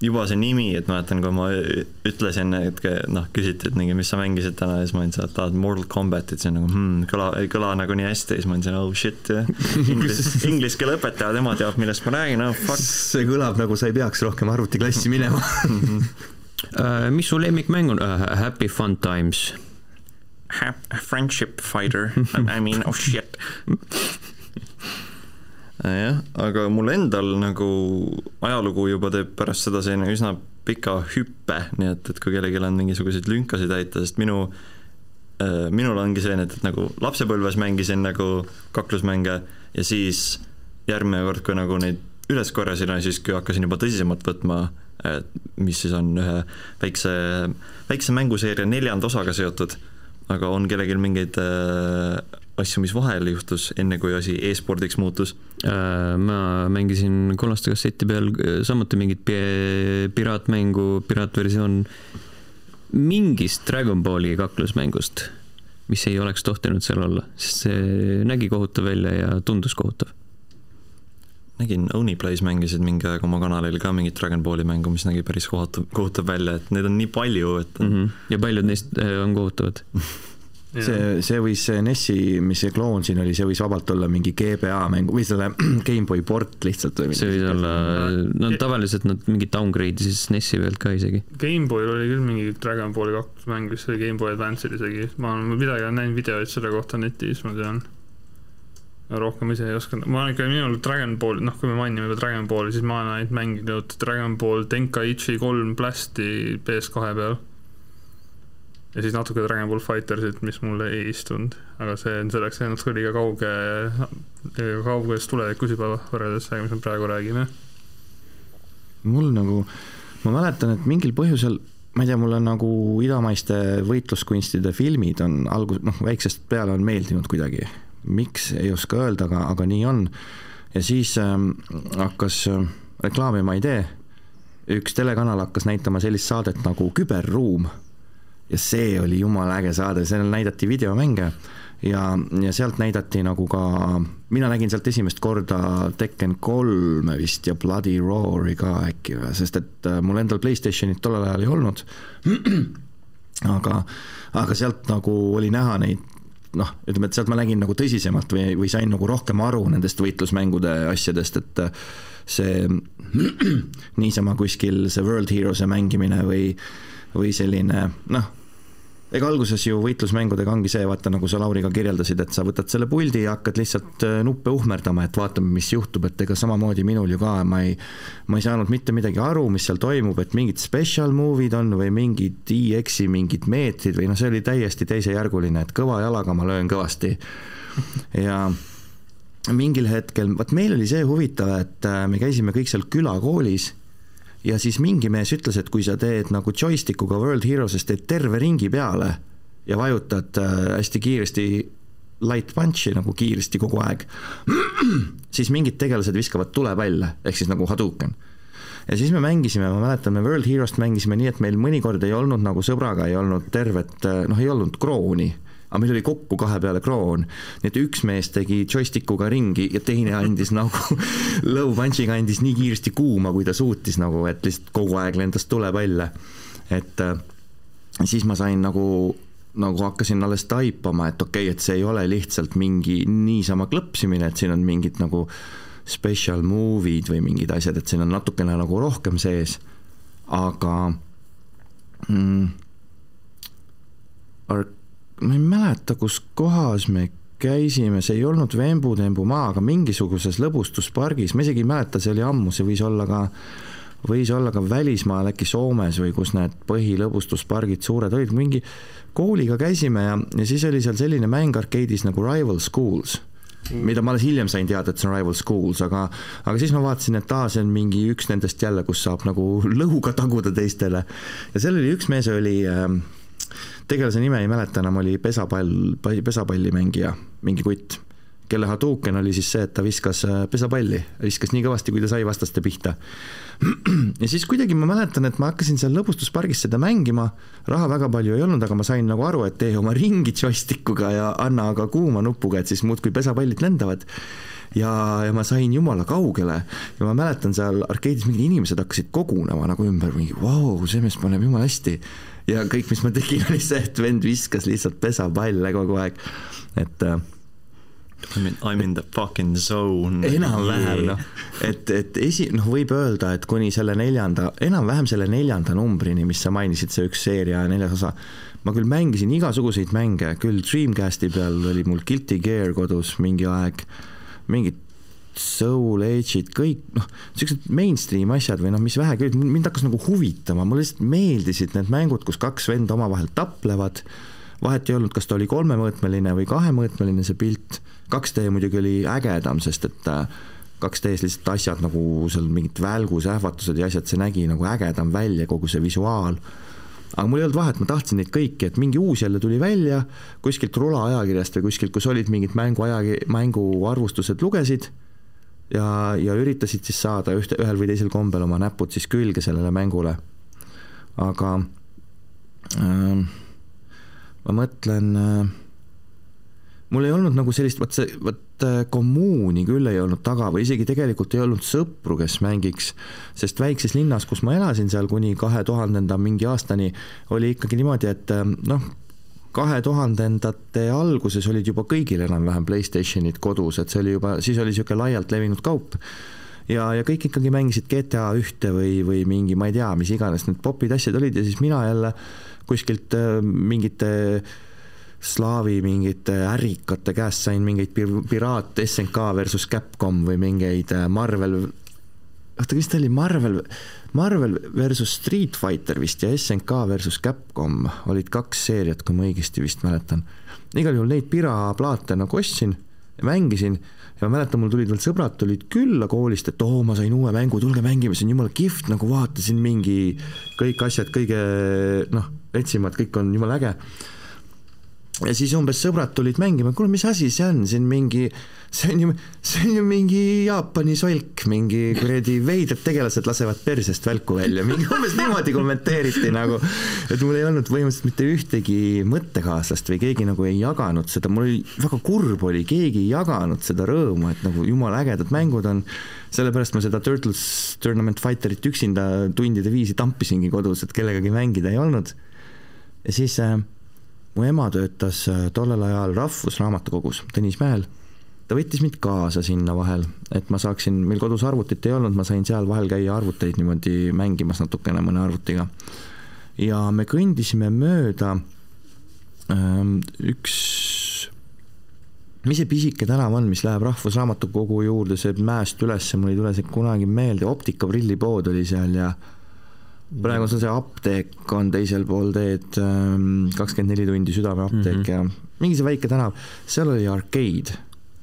juba see nimi, et mäletan, kui ma ütlesin, et noh, küsiti, et mingi, mis sa mängisid täna ja siis ma ütlesin, et tahad Mortal Combatit, siis nagu hmm, kõla, ei kõla nagu nii hästi ja siis ma mõtlesin, oh shit, inglis, inglise keele õpetaja, tema teab, millest ma räägin, oh fuck. see kõlab nagu sa ei peaks rohkem arvutiklassi minema uh, mis su lemmikmäng on uh,? Happy Fun Times. Friendship Fighter, I mean, oh shit jah, aga mul endal nagu ajalugu juba teeb pärast seda selline üsna pika hüppe, nii et, et kui kellelgi on mingisuguseid lünkasid täita, sest minu äh, minul ongi selline, et, et nagu lapsepõlves mängisin nagu kaklusmänge ja siis järgmine kord, kui nagu neid üles korjasin, siis kui hakkasin juba tõsisemalt võtma, mis siis on ühe väikse, väikse mänguseeria neljanda osaga seotud, aga on kellelgi mingeid äh, asju, mis vahel juhtus, enne kui asi e-spordiks muutus? Äh, ma mängisin kollaste kasseti peal äh, samuti mingit piraatmängu, piraatversioon mingist Dragon Balli kaklusmängust, mis ei oleks tohtinud seal olla, sest see nägi kohutav välja ja tundus kohutav nägin Onlyplays mängisid mingi aeg oma kanalil ka mingit Dragon Balli mängu, mis nägi päris kohutav, kohutav välja, et neid on nii palju, et mm. -hmm. ja paljud neist on kohutavad see, see võis, see NES-i, mis see kloon siin oli, see võis vabalt olla mingi GBA mängu või selle GameBoy port lihtsalt või see võis olla, no tavaliselt nad mingit downgrade'i siis NES-i pealt ka isegi. GameBoyl oli küll mingi Dragon Balli kaks mäng, vist oli GameBoy Advance'il isegi, ma olen midagi olen näinud videoid selle kohta netis, ma tean. rohkem ise ei oska, ma olen ikka, minul Dragon Ball, noh, kui me mainime juba Dragon Balli, siis ma olen ainult mänginud Dragon Ball Tenkaichi kolm Blasti PS2 peal ja siis natuke Dragon Ball Fightersit, mis mulle ei istunud, aga see on selleks, natuke liiga kauge, kauges tulevikus juba võrreldes sellega, mis me praegu räägime. mul nagu, ma mäletan, et mingil põhjusel, ma ei tea, mulle nagu idamaiste võitluskunstide filmid on algus, noh, väiksest peale on meeldinud kuidagi. miks, ei oska öelda, aga, aga nii on. ja siis ähm, hakkas äh, reklaami ma ei tee, üks telekanal hakkas näitama sellist saadet nagu Küberruum ja see oli jumala äge saade, seal näidati videomänge ja, ja sealt näidati nagu ka, mina nägin sealt esimest korda Tekken kolme vist ja Bloody Roar'i ka äkki või, sest et äh, mul endal Playstationit tollel ajal ei olnud. aga, aga sealt nagu oli näha neid noh, ütleme, et sealt ma nägin nagu tõsisemalt või, või sain nagu rohkem aru nendest võitlusmängude asjadest, et äh, see niisama kuskil see World Heroes'e mängimine või, või selline noh ega alguses ju võitlusmängudega ongi see, vaata nagu sa Lauri ka kirjeldasid, et sa võtad selle puldi ja hakkad lihtsalt äh, nuppe uhmerdama, et vaatame, mis juhtub, et ega samamoodi minul ju ka, ma ei, ma ei saanud mitte midagi aru, mis seal toimub, et mingid special movie'd on või mingid EX-i mingid meetrid või noh, see oli täiesti teisejärguline, et kõva jalaga ma löön kõvasti. Ja mingil hetkel, vot meil oli see huvitav, et äh, me käisime kõik seal külakoolis ja siis mingi mees ütles, et kui sa teed nagu joystikuga World Heroes'es, teed terve ringi peale ja vajutad äh, hästi kiiresti light punch'i nagu kiiresti kogu aeg, siis mingid tegelased viskavad tulepalle, ehk siis nagu Hadouken. ja siis me mängisime, ma mäletan, me World Heroes't mängisime nii, et meil mõnikord ei olnud nagu sõbraga ei olnud tervet, äh, noh, ei olnud krooni aga meil oli kokku kahe peale kroon. nii et üks mees tegi joystikuga ringi ja teine andis nagu low punch'iga andis nii kiiresti kuuma, kui ta suutis nagu, et lihtsalt kogu aeg lendas tulepalle. et äh, siis ma sain nagu nagu hakkasin alles taipama, et okei okay,, et see ei ole lihtsalt mingi niisama klõpsimine, et siin on mingid nagu special movie'd või mingid asjad, et siin on natukene nagu rohkem sees, aga mm, ma ei mäleta, kus kohas me käisime, see ei olnud Vembu-Tembu maa, aga mingisuguses lõbustuspargis, ma isegi ei mäleta, see oli ammu, see võis olla ka, võis olla ka välismaal, äkki Soomes või kus need põhilõbustuspargid suured olid, mingi kooliga käisime ja, ja siis oli seal selline mäng arkeedis nagu Rival Schools mm. mida ma alles hiljem sain teada, et see on Rival Schools, aga, aga siis ma vaatasin, et aa, see on mingi üks nendest jälle, kus saab nagu lõuga taguda teistele. ja seal oli üks mees oli äh, tegelase nime ei mäleta enam, oli pesapall, pesapallimängija, mingi kutt, kelle Hadouken oli siis see, et ta viskas äh, pesapalli, viskas nii kõvasti, kui ta sai vastaste pihta. ja siis kuidagi ma mäletan, et ma hakkasin seal lõbustuspargis seda mängima, raha väga palju ei olnud, aga ma sain nagu aru, et tee oma ringi joystikuga ja anna aga kuuma nupuga, et siis muudkui pesapallid lendavad. Ja, ja ma sain jumala kaugele ja ma mäletan seal arkeedis mingid inimesed hakkasid kogunema nagu ümber, mingi vau wow,, see mees paneb jumala hästi ja kõik, mis ma tegin, oli see, et vend viskas lihtsalt pesapalle kogu aeg, et äh, I mean, I m in the fucking zone. enam-vähem noh, et, et esi-, noh, võib öelda, et kuni selle neljanda, enam-vähem selle neljanda numbrini, mis sa mainisid, see üks seeria neljas osa, ma küll mängisin igasuguseid mänge, küll Dreamcasti peal oli mul Guilty Gear kodus mingi aeg, mingid Soul Age'id, kõik noh, niisugused mainstream asjad või noh, mis vähegi mind hakkas nagu huvitama, mulle lihtsalt meeldisid need mängud, kus kaks venda omavahel taplevad, vahet ei olnud, kas ta oli kolmemõõtmeline või kahemõõtmeline, see pilt, 2D muidugi oli ägedam, sest et 2D-s lihtsalt asjad nagu seal mingid välgusähvatused ja asjad, see nägi nagu ägedam välja, kogu see visuaal. Aga mul ei olnud vahet, ma tahtsin neid kõiki, et mingi uus jälle tuli välja kuskilt Rula ajakirjast või kuskilt, kus olid mingid mängu aja, mänguarvustused, lugesid ja, ja üritasid siis saada ühte, ühel või teisel kombel oma näpud siis külge sellele mängule. aga äh, ma mõtlen äh, mul ei olnud nagu sellist, vot see, vot äh, kommuuni küll ei olnud taga või isegi tegelikult ei olnud sõpru, kes mängiks, sest väikses linnas, kus ma elasin seal kuni kahe tuhandenda mingi aastani, oli ikkagi niimoodi, et äh, noh, kahe tuhandendate alguses olid juba kõigil enam-vähem Playstationid kodus, et see oli juba, siis oli niisugune laialt levinud kaup. ja, ja kõik ikkagi mängisid GTA ühte või, või mingi, ma ei tea, mis iganes need popid asjad olid ja siis mina jälle kuskilt äh, mingite slaavi mingite ärikate käest sain mingeid piraat SNK versus Capcom või mingeid äh, Marvel, oota, kas ta oli Marvel, Marvel versus Street Fighter vist ja SNK versus Capcom olid kaks seeriat, kui ma õigesti vist mäletan. igal juhul neid piraplaate nagu ostsin mängisin ja ma mäletan, mul tulid veel sõbrad tulid külla koolist, et oo, ma sain uue mängu, tulge mängime, see on jumala kihvt, nagu vaatasin mingi kõik asjad kõige noh, retsimad, kõik on jumala äge ja siis umbes sõbrad tulid mängima, kuule, mis asi see on, siin mingi, see on ju, see on ju mingi Jaapani solk, mingi kuradi veidrad tegelased lasevad persest välku välja, mingi umbes niimoodi kommenteeriti nagu, et mul ei olnud põhimõtteliselt mitte ühtegi mõttekaaslast või keegi nagu ei jaganud seda, mul oli, väga kurb oli, keegi ei jaganud seda rõõmu, et nagu jumala ägedad mängud on, sellepärast ma seda Turtles Tournament Fighterit üksinda tundide viisi tampisingi kodus, et kellegagi mängida ei olnud. ja siis äh, mu ema töötas äh, tollel ajal Rahvusraamatukogus Tõnismäel. Ta võttis mind kaasa sinna vahel, et ma saaksin, meil kodus arvutit ei olnud, ma sain seal vahel käia arvuteid niimoodi mängimas natukene mõne arvutiga. ja me kõndisime mööda ähm, üks, mis see pisike tänav on, mis läheb Rahvusraamatukogu juurde, see mäest üles, mul ei tule see kunagi meelde, optikaprillipood oli seal ja praegu on see apteek on teisel pool teed, ähm, kakskümmend neli tundi südameapteek mm -hmm. ja mingi see väike tänav, seal oli arkeid,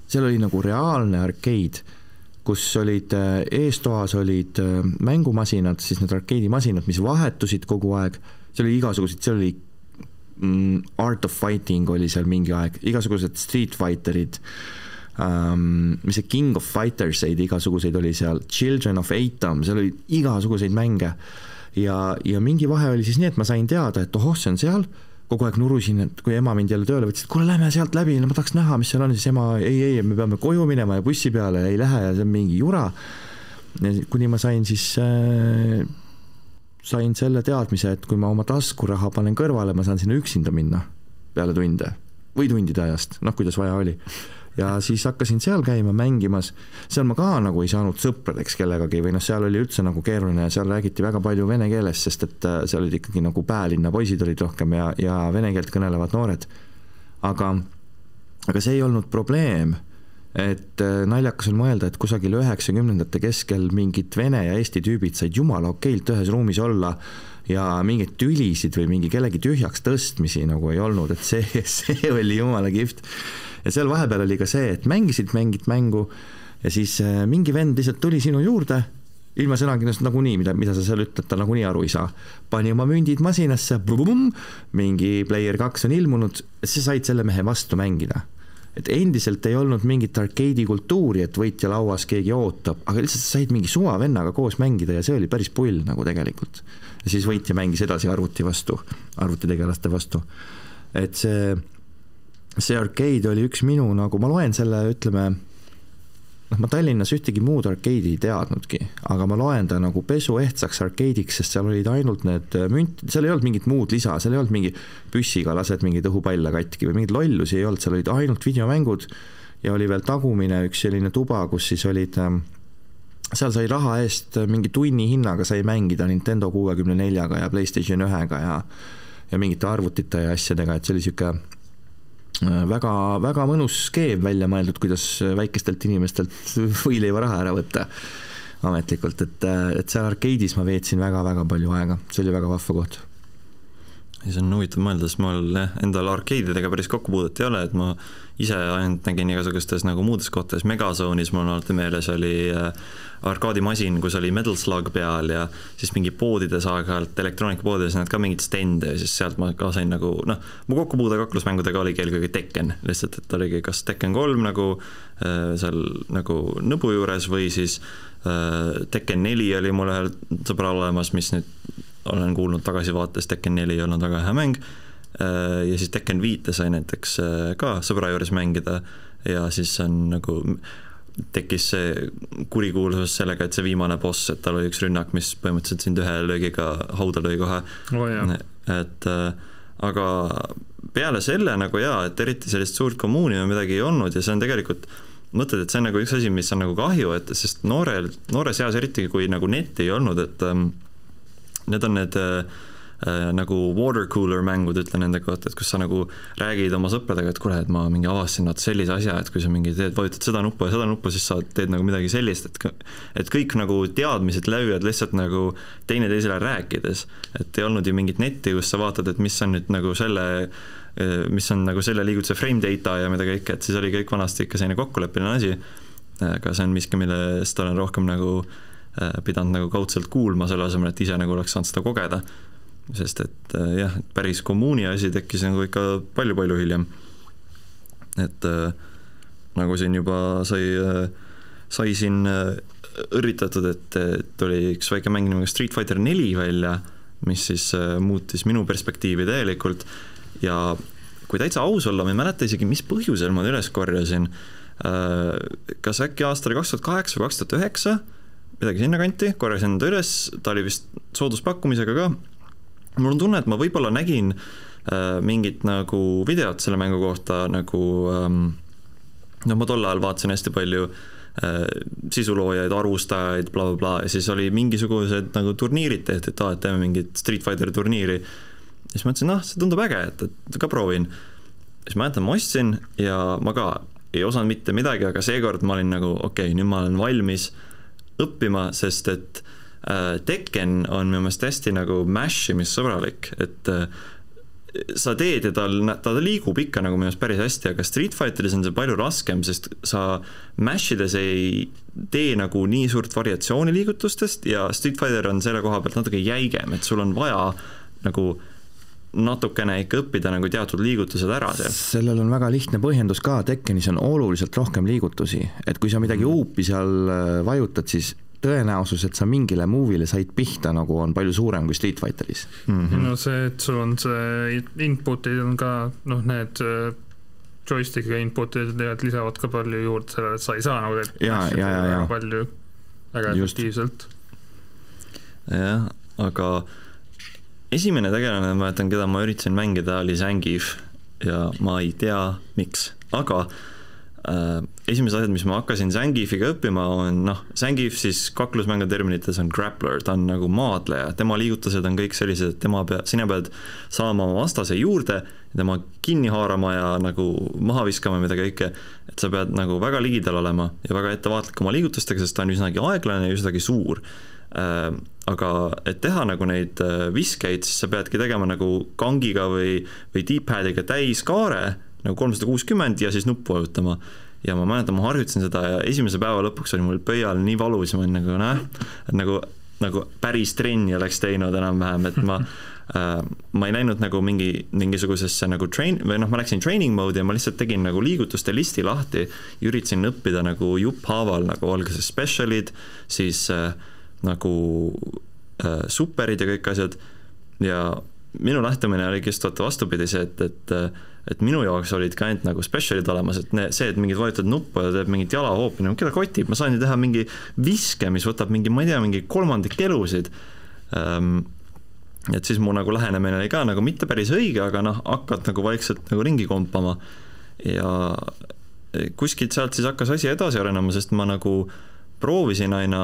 seal oli nagu reaalne arkeid, kus olid äh, eestoas olid äh, mängumasinad, siis need arkeedimasinad, mis vahetusid kogu aeg, seal oli igasuguseid, seal oli mm, Art of Fighting oli seal mingi aeg, igasugused Street Fighterid um,, mis see King of Fighters eid igasuguseid oli seal, Children of Atom, seal oli igasuguseid mänge. Ja, ja mingi vahe oli siis nii, et ma sain teada, et ohoh, see on seal, kogu aeg nurusin, et kui ema mind jälle tööle võttis, et kuule, lähme sealt läbi, ma tahaks näha, mis seal on, siis ema ei, ei, me peame koju minema ja bussi peale ei lähe ja see on mingi jura. kuni ma sain siis äh, sain selle teadmise, et kui ma oma taskuraha panen kõrvale, ma saan sinna üksinda minna peale tunde või tundide ajast, noh, kuidas vaja oli ja siis hakkasin seal käima mängimas, seal ma ka nagu ei saanud sõpradeks kellegagi või noh, seal oli üldse nagu keeruline ja seal räägiti väga palju vene keeles, sest et äh, seal olid ikkagi nagu päälinna poisid olid rohkem ja, ja vene keelt kõnelevad noored. aga, aga see ei olnud probleem et äh, naljakas on mõelda, et kusagil üheksakümnendate keskel mingid vene ja eesti tüübid said jumala okeilt ühes ruumis olla ja mingeid tülisid või mingi kellegi tühjaks tõstmisi nagu ei olnud, et see, see oli jumala kihvt. Ja seal vahepeal oli ka see, et mängisid mingit mängu ja siis äh, mingi vend lihtsalt tuli sinu juurde, ilma sõnakirjast nagunii, mida, mida sa seal ütled, ta nagunii aru ei saa. pani oma mündid masinasse, mingi Player kaks on ilmunud, sa said selle mehe vastu mängida et endiselt ei olnud mingit arkeedi kultuuri, et võitja lauas keegi ootab, aga lihtsalt sa said mingi suvavennaga koos mängida ja see oli päris pull nagu tegelikult. ja siis võitja mängis edasi arvuti vastu, arvutitegelaste vastu. et see see arcade oli üks minu nagu, ma loen selle, ütleme, noh, ma Tallinnas ühtegi muud arcade'i ei teadnudki, aga ma loen ta nagu pesuehtsaks arcade'iks, sest seal olid ainult need münt, seal ei olnud mingit muud lisa, seal ei olnud mingi püssiga lased mingeid õhupalle katki või mingeid lollusi ei olnud, seal olid ainult videomängud ja oli veel tagumine üks selline tuba, kus siis olid ähm, seal sai raha eest mingi tunni hinnaga sai mängida Nintendo kuuekümne neljaga ja Playstation ühega ja ja mingite arvutite ja asjadega, et see oli niisugune väga, väga mõnus skeem välja mõeldud, kuidas väikestelt inimestelt võileivaraha ära võtta ametlikult, et, et seal arkeedis ma veetsin väga-väga palju aega, see oli väga vahva koht ja see on huvitav mõelda, sest mul jah, endal arkeedidega päris kokkupuudet ei ole, et ma ise ainult nägin igasugustes nagu muudes kohtades, Megazone'is mul on alati meeles oli äh, arkaadimasin, kus oli Metal Slug peal ja siis mingi poodides aeg-ajalt, elektroonikapoodides näed ka mingeid stende ja siis sealt ma ka sain nagu noh, mu kokkupuude kaklusmängudega oligi eelkõige Tekken, lihtsalt et oligi kas Tekken kolm nagu äh, seal nagu nõbu juures või siis äh, Tekken neli oli mul ühel sõbral olemas, mis nüüd olen kuulnud tagasivaates, Tekken neli ei olnud väga hea mäng, äh, ja siis Tekken viite sai näiteks äh, ka sõbra juures mängida. Ja siis on nagu tekkis see kurikuulsus sellega, et see viimane boss, et tal oli üks rünnak, mis põhimõtteliselt sind ühe löögiga hauda lõi kohe. Oh,. et äh, aga peale selle nagu jaa, et eriti sellist suurt kommuuni või midagi ei olnud ja see on tegelikult mõtled, et see on nagu üks asi, mis on nagu kahju, et sest noorel, noores eas eriti, kui nagu netti ei olnud, et ähm, need on need äh, äh, nagu water cooler mängud, ütlen nende kohta, et kus sa nagu räägid oma sõpradega, et kuule, et ma mingi avastasin vaata sellise asja, et kui sa mingi teed, vajutad seda nuppu ja seda nuppu, siis sa teed nagu midagi sellist, et et kõik nagu teadmised levivad lihtsalt nagu teineteisele rääkides. et ei olnud ju mingit netti, kus sa vaatad, et mis on nüüd nagu selle äh, mis on nagu selle liigutuse frame data ja mida kõike, et siis oli kõik vanasti ikka selline kokkuleppeline asi, aga see on miski, millest olen rohkem nagu äh, Äh, pidanud nagu kaudselt kuulma, selle asemel, et ise nagu oleks saanud seda kogeda. sest et äh, jah, päris kommuuni asi tekkis nagu ikka palju-palju hiljem. et äh, nagu siin juba sai, sai siin õrritatud, et, et oli üks väike mäng nimega Street Fighter neli välja, mis siis muutis minu perspektiivi täielikult ja kui täitsa aus olla, ma ei mäleta isegi, mis põhjusel ma ta üles korjasin, kas äkki aastal kaks tuhat kaheksa või kaks tuhat üheksa, midagi sinnakanti, korjasin ta üles, ta oli vist sooduspakkumisega ka. mul on tunne, et ma võib-olla nägin äh, mingit nagu videot selle mängu kohta nagu ähm, noh, ma tol ajal vaatasin hästi palju äh, sisuloojaid, arvustajaid bla, bla, bla ja siis oli mingisugused nagu turniirid tehti, et aa, et teeme mingit Street Fighteri turniiri. siis mõtlesin, noh, see tundub äge, et, et ka proovin. siis ma mäletan, ma ostsin ja ma ka ei osanud mitte midagi, aga seekord ma olin nagu okei okay,, nüüd ma olen valmis õppima, sest et äh, Tekken on minu meelest hästi nagu mash imissõbralik, et äh, sa teed ja tal, ta liigub ikka nagu minu arust päris hästi, aga Street Fighteris on see palju raskem, sest sa mash ides ei tee nagu nii suurt variatsiooni liigutustest ja Street Fighter on selle koha pealt natuke jäigem, et sul on vaja nagu natukene ikka õppida nagu teatud liigutused ära seal. sellel on väga lihtne põhjendus ka, Tekkenis on oluliselt rohkem liigutusi, et kui sa midagi mm. huupi seal äh, vajutad, siis tõenäosus, et sa mingile move'ile said pihta, nagu on palju suurem kui Street Fighteris mm. -hmm. no see, et sul on see input'id on ka noh, need äh, joystick'iga input'id tegelikult lisavad ka palju juurde sellele, et sa ei saa nagu tegelikult ja, ja, ja, ja. palju väga efektiivselt. jah, aga esimene tegelane, ma mäletan, keda ma üritasin mängida, oli Zangief ja ma ei tea, miks, aga äh, esimesed asjad, mis ma hakkasin Zangiefiga õppima, on noh, Zangief siis kaklusmängu terminites on grappler, ta on nagu maadleja, tema liigutused on kõik sellised, et tema pea, sina pead saama oma vastase juurde, tema kinni haarama ja nagu maha viskama, mida kõike, et sa pead nagu väga ligidal olema ja väga ettevaatlik oma liigutustega, sest ta on üsnagi aeglane ja üsnagi suur aga et teha nagu neid äh, viskeid, siis sa peadki tegema nagu kangiga või, või D-pad'iga täiskaare nagu kolmsada kuuskümmend ja siis nuppu vajutama. ja ma mäletan, ma harjutasin seda ja esimese päeva lõpuks oli mul pöial nii valus ja ma olin nagu näh, et nagu, nagu päris trenni oleks teinud enam-vähem, et ma äh, ma ei läinud nagu mingi, mingisugusesse nagu train- või noh, ma läksin training mode'i ja ma lihtsalt tegin nagu liigutuste listi lahti ja üritasin õppida nagu jupphaaval nagu alguses special'id, siis äh, nagu äh, superid ja kõik asjad ja minu lähtumine oligi just vaata vastupidi see, et, et et minu jaoks olid ka ainult nagu special'id olemas, et ne, see, et mingid vajutad nuppu ja teeb mingit jalahoopi, no keda kotib, ma saan ju teha mingi viske, mis võtab mingi, ma ei tea, mingi kolmandik elusid ähm,. et siis mu nagu lähenemine oli ka nagu mitte päris õige, aga noh, hakkad nagu vaikselt nagu ringi kompama ja kuskilt sealt siis hakkas asi edasi arenema, sest ma nagu proovisin aina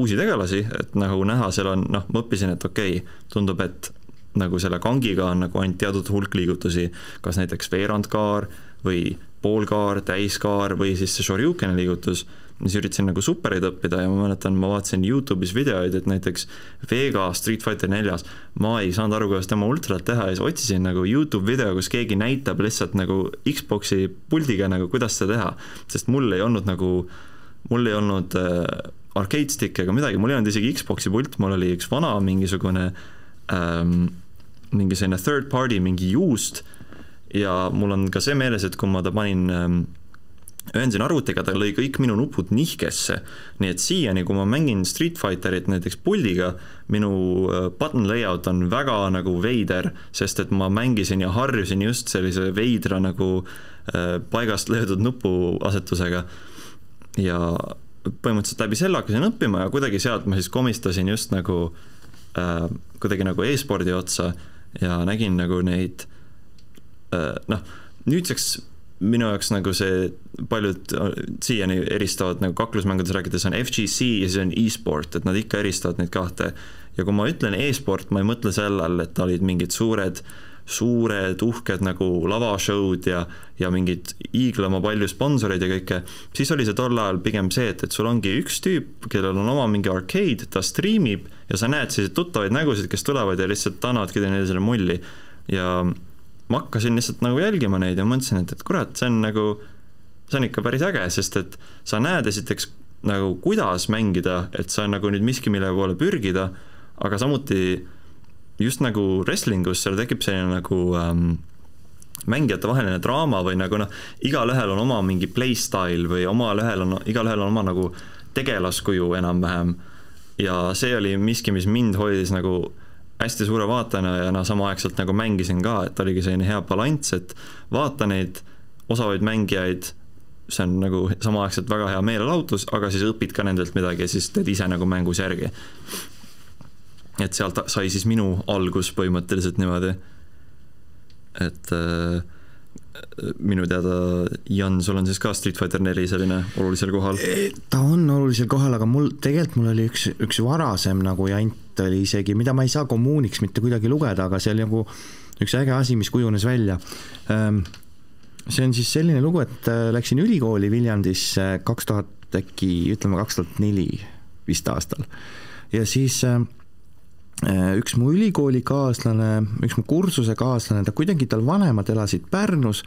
uusi tegelasi, et nagu näha, seal on noh, ma õppisin, et okei okay,, tundub, et nagu selle kangiga on nagu ainult teatud hulk liigutusi, kas näiteks veerandkaar või poolkaar, täiskaar või siis see Shoryukeni liigutus, siis üritasin nagu supereid õppida ja ma mäletan, ma vaatasin Youtube'is videoid, et näiteks Vega Street Fighter neljas, ma ei saanud aru, kuidas tema ultrat teha ja siis otsisin nagu Youtube video, kus keegi näitab lihtsalt nagu Xbox'i puldiga nagu, kuidas seda teha. sest mul ei olnud nagu, mul ei olnud äh, arcade stick ega midagi, mul ei olnud isegi Xbox'i pult, mul oli üks vana mingisugune ähm, mingi selline third party, mingi juust ja mul on ka see meeles, et kui ma ta panin ähm, ühendasin arvutiga, ta lõi kõik minu nupud nihkesse. nii et siiani, kui ma mängin Street Fighterit näiteks puldiga, minu äh, button layout on väga nagu veider, sest et ma mängisin ja harjusin just sellise veidra nagu äh, paigast löödud nupuasetusega. ja põhimõtteliselt läbi selle hakkasin õppima ja kuidagi sealt ma siis komistasin just nagu äh, kuidagi nagu e-spordi otsa ja nägin nagu neid Äh, noh, nüüdseks minu jaoks nagu see, paljud äh, siiani eristavad nagu kaklusmängudes rääkides on FGC ja siis on e-sport, et nad ikka eristavad neid kahte. ja kui ma ütlen e-sport, ma ei mõtle sellel, et olid mingid suured, suured uhked nagu lavashow'd ja, ja mingid hiiglama palju sponsoreid ja kõike, siis oli see tol ajal pigem see, et, et sul ongi üks tüüp, kellel on oma mingi arcade, ta striimib ja sa näed selliseid tuttavaid nägusid, kes tulevad ja lihtsalt annavadki teile selle mulli. Ja ma hakkasin lihtsalt nagu jälgima neid ja mõtlesin, et, et kurat, see on nagu, see on ikka päris äge, sest et sa näed esiteks nagu kuidas mängida, et see on nagu nüüd miski, mille poole pürgida, aga samuti just nagu wrestlingus seal tekib selline nagu ähm, mängijate vaheline draama või nagu noh, igalühel on oma mingi playstyle või omalühel on, igalühel on oma nagu tegelaskuju enam-vähem. ja see oli miski, mis mind hoidis nagu hästi suure vaatajana ja noh, samaaegselt nagu mängisin ka, et oligi selline hea balanss, et vaata neid osavaid mängijaid, see on nagu samaaegselt väga hea meelelahutus, aga siis õpid ka nendelt midagi ja siis teed ise nagu mängus järgi. Et sealt sai siis minu algus põhimõtteliselt niimoodi. et äh, minu teada, Jan, sul on siis ka Street Fighter neli selline olulisel kohal? ta on olulisel kohal, aga mul, tegelikult mul oli üks, üks varasem nagu jant oli isegi, mida ma ei saa kommuuniks mitte kuidagi lugeda, aga see oli nagu üks äge asi, mis kujunes välja. Ehm, see on siis selline lugu, et äh, läksin ülikooli Viljandisse kaks tuhat äkki, ütleme kaks tuhat neli vist aastal ja siis Äh, üks mu ülikoolikaaslane, üks mu kursusekaaslane, ta kuidagi, tal vanemad elasid Pärnus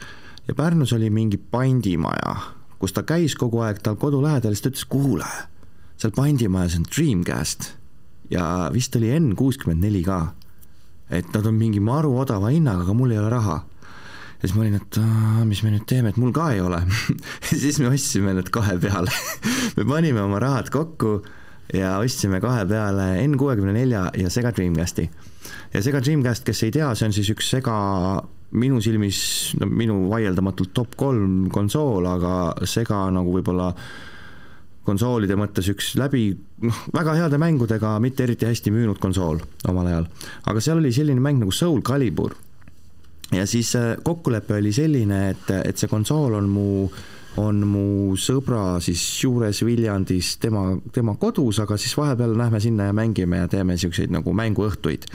ja Pärnus oli mingi pandimaja, kus ta käis kogu aeg tal kodu lähedal, siis ta ütles, kuule, seal pandimajas on Dreamcast ja vist oli N kuuskümmend neli ka. et nad on mingi maru odava hinnaga, aga mul ei ole raha. ja siis ma olin, et mis me nüüd teeme, et mul ka ei ole siis me ostsime need kahe peale me panime oma rahad kokku ja ostsime kahe peale N64 ja Sega Dreamcasti. ja Sega Dreamcast, kes ei tea, see on siis üks Sega minu silmis, no minu vaieldamatult top kolm konsool, aga Sega nagu võib-olla konsoolide mõttes üks läbi, noh, väga heade mängudega, mitte eriti hästi müünud konsool omal ajal. aga seal oli selline mäng nagu Soul Calibur. ja siis kokkulepe oli selline, et, et see konsool on mu äh, on mu sõbra siis juures Viljandis, tema, tema kodus, aga siis vahepeal lähme sinna ja mängime ja teeme niisuguseid nagu mänguõhtuid.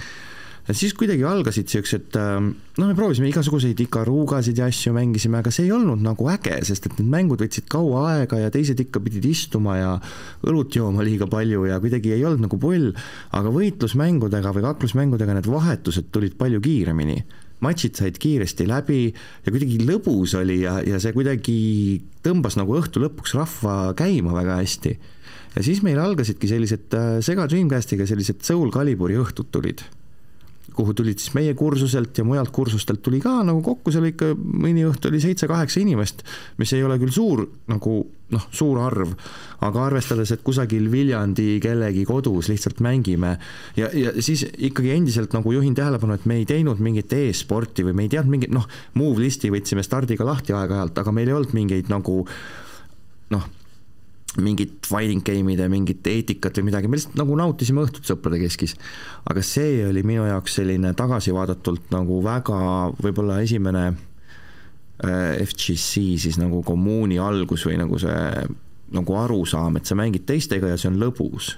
ja siis kuidagi algasid niisugused, ähm, noh, me proovisime igasuguseid ikaruugasid ja asju mängisime, aga see ei olnud nagu äge, sest et need mängud võtsid kaua aega ja teised ikka pidid istuma ja õlut jooma liiga palju ja kuidagi ei olnud nagu pull, aga võitlusmängudega või kaklusmängudega need vahetused tulid palju kiiremini matšid said kiiresti läbi ja kuidagi lõbus oli ja, ja see kuidagi tõmbas nagu õhtu lõpuks rahva käima väga hästi. ja siis meil algasidki sellised äh, Sega Dreamcastiga sellised Soul Caliburi õhtud tulid kuhu tulid siis meie kursuselt ja mujalt kursustelt tuli ka nagu kokku, seal ikka mõni õhtu oli seitse-kaheksa inimest, mis ei ole küll suur nagu noh, suur arv, aga arvestades, et kusagil Viljandi kellegi kodus lihtsalt mängime ja, ja siis ikkagi endiselt nagu juhin tähelepanu, et me ei teinud mingit e-sporti või me ei teadnud mingit noh, move list'i võtsime stardiga lahti aeg-ajalt, aga meil ei olnud mingeid nagu noh mingit fighting game'ide, mingit eetikat või midagi, me lihtsalt nagu nautisime õhtut sõprade keskis. aga see oli minu jaoks selline tagasivaadatult nagu väga võib-olla esimene äh, FGC siis nagu kommuuni algus või nagu see nagu arusaam, et sa mängid teistega ja see on lõbus.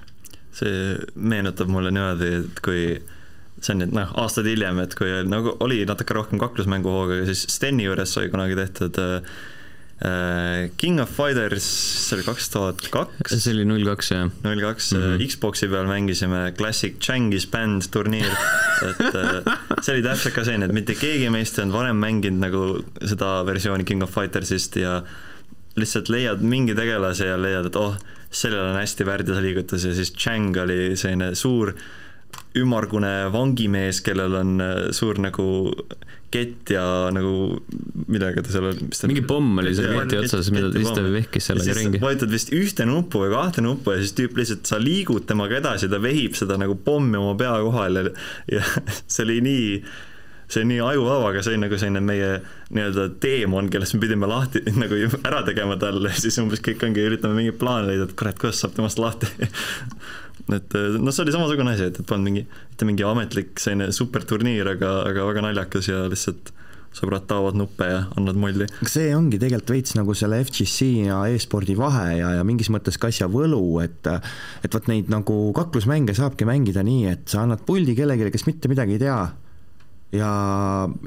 see meenutab mulle niimoodi, et kui see on nüüd noh, aastaid hiljem, et kui nagu oli natuke rohkem kaklusmängu hooga, siis Steni juures sai kunagi tehtud äh, King of Fighters, see oli kaks tuhat kaks. see oli null kaks, jah. null kaks, mhm. Xbox'i peal mängisime Classic Changis Band turniir, et see oli täpselt ka selline, et mitte keegi meist ei olnud varem mänginud nagu seda versiooni King of Fightersist ja lihtsalt leiad mingi tegelase ja leiad, et oh, sellel on hästi värdjas liigutus ja siis Chang oli selline suur ümmargune vangimees, kellel on äh, suur nagu kett ja nagu millega ta seal on. mingi pomm oli seal keti otsas, mida ta siis ta vehkis sellega ringi. vajutad vist ühte nuppu või kahte nuppu ja siis tüüp lihtsalt, sa liigud temaga edasi, ta vehib seda nagu pommi oma pea kohal ja, ja see oli nii see on nii ajuvaba, aga see on nagu selline meie nii-öelda teemon, kellest me pidime lahti nagu ära tegema talle, siis umbes kõik ongi, üritame mingit plaani leida, et kurat, kuidas saab temast lahti et noh, see oli samasugune asi, et, et polnud mingi, mitte mingi ametlik selline superturniir, aga, aga väga naljakas ja lihtsalt sõbrad taovad nuppe ja annavad molli. see ongi tegelikult veits nagu selle FGC ja e-spordi vahe ja, ja mingis mõttes ka asja võlu, et et vot neid nagu kaklusmänge saabki mängida nii, et sa annad puldi kellelegi, kes mitte midagi ei tea ja,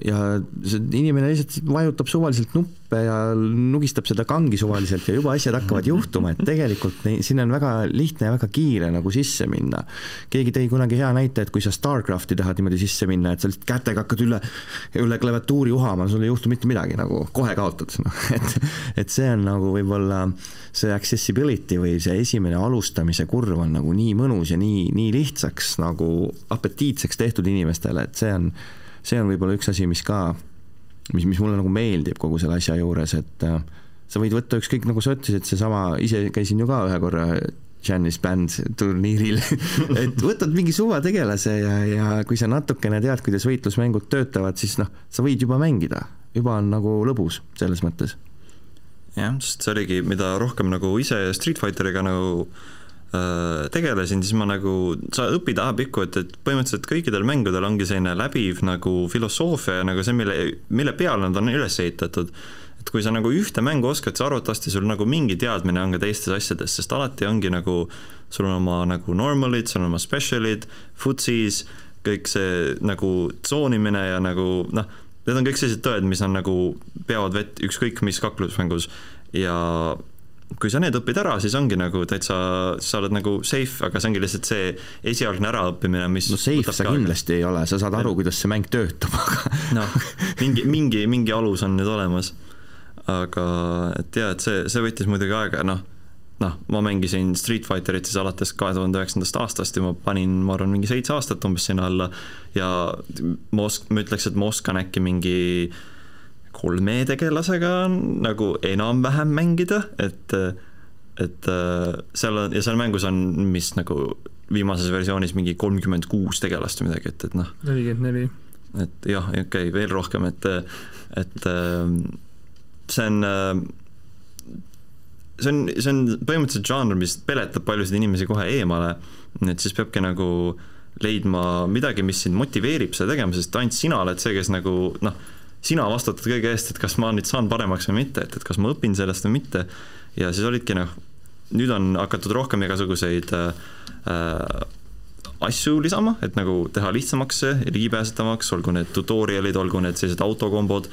ja see inimene lihtsalt vajutab suvaliselt nuppe ja nugistab seda kangi suvaliselt ja juba asjad hakkavad juhtuma, et tegelikult siin on väga lihtne ja väga kiire nagu sisse minna. keegi tõi kunagi hea näite, et kui sa Starcrafti tahad niimoodi sisse minna, et sa lihtsalt kätega hakkad üle, üle klaviatuuri uhama, sul ei juhtu mitte midagi, nagu kohe kaotad, noh et, et see on nagu võib-olla see accessibility või see esimene alustamise kurv on nagu nii mõnus ja nii, nii lihtsaks nagu apetiitseks tehtud inimestele, et see on see on võib-olla üks asi, mis ka, mis, mis mulle nagu meeldib kogu selle asja juures, et äh, sa võid võtta ükskõik, nagu sa ütlesid, seesama, ise käisin ju ka ühe korra Janis Band turniiril et võtad mingi suvategelase ja, ja kui sa natukene tead, kuidas võitlusmängud töötavad, siis noh, sa võid juba mängida, juba on nagu lõbus selles mõttes. jah, sest see oligi, mida rohkem nagu ise Street Fighteriga nagu tegelesin, siis ma nagu, sa õpid ajapikku, et, et põhimõtteliselt kõikidel mängudel ongi selline läbiv nagu filosoofia ja nagu see, mille, mille peale nad on üles ehitatud. et kui sa nagu ühte mängu oskad, siis arvatavasti sul nagu mingi teadmine on ka teistes asjades, sest alati ongi nagu, sul on oma nagu normal'id, sul on oma special'id, futsis, kõik see nagu tsoonimine ja nagu noh, need on kõik sellised tõed, mis on nagu, peavad vett ükskõik mis kaklusmängus ja kui sa need õpid ära, siis ongi nagu täitsa, sa oled nagu safe, aga see ongi lihtsalt see esialgne äraõppimine, mis no safe sa kindlasti ei ole, sa saad aru, kuidas see mäng töötab, aga noh, mingi, mingi, mingi alus on nüüd olemas. aga et jaa, et see, see võttis muidugi aega, noh, noh, ma mängisin Street Fighterit siis alates kahe tuhande üheksandast aastast ja ma panin, ma arvan, mingi seitse aastat umbes sinna alla. Ja ma osk-, ma ütleks, et ma oskan äkki mingi kolme tegelasega on nagu enam-vähem mängida, et et äh, seal on, ja seal mängus on, mis nagu viimases versioonis mingi kolmkümmend kuus tegelast või midagi, et, et noh. nelikümmend neli. et jah, okei okay,, veel rohkem, et, et äh, see on, äh, see on, see on põhimõtteliselt žanr, mis peletab paljusid inimesi kohe eemale, et siis peabki nagu leidma midagi, mis sind motiveerib seda tegema, sest ainult sina oled see, kes nagu noh, sina vastutad kõige eest, et kas ma nüüd saan paremaks või mitte, et, et kas ma õpin sellest või mitte. ja siis olidki noh, nüüd on hakatud rohkem igasuguseid äh, asju lisama, et nagu teha lihtsamaks see, ligipääsetavaks, olgu need tutorial'id, olgu need sellised autokombod,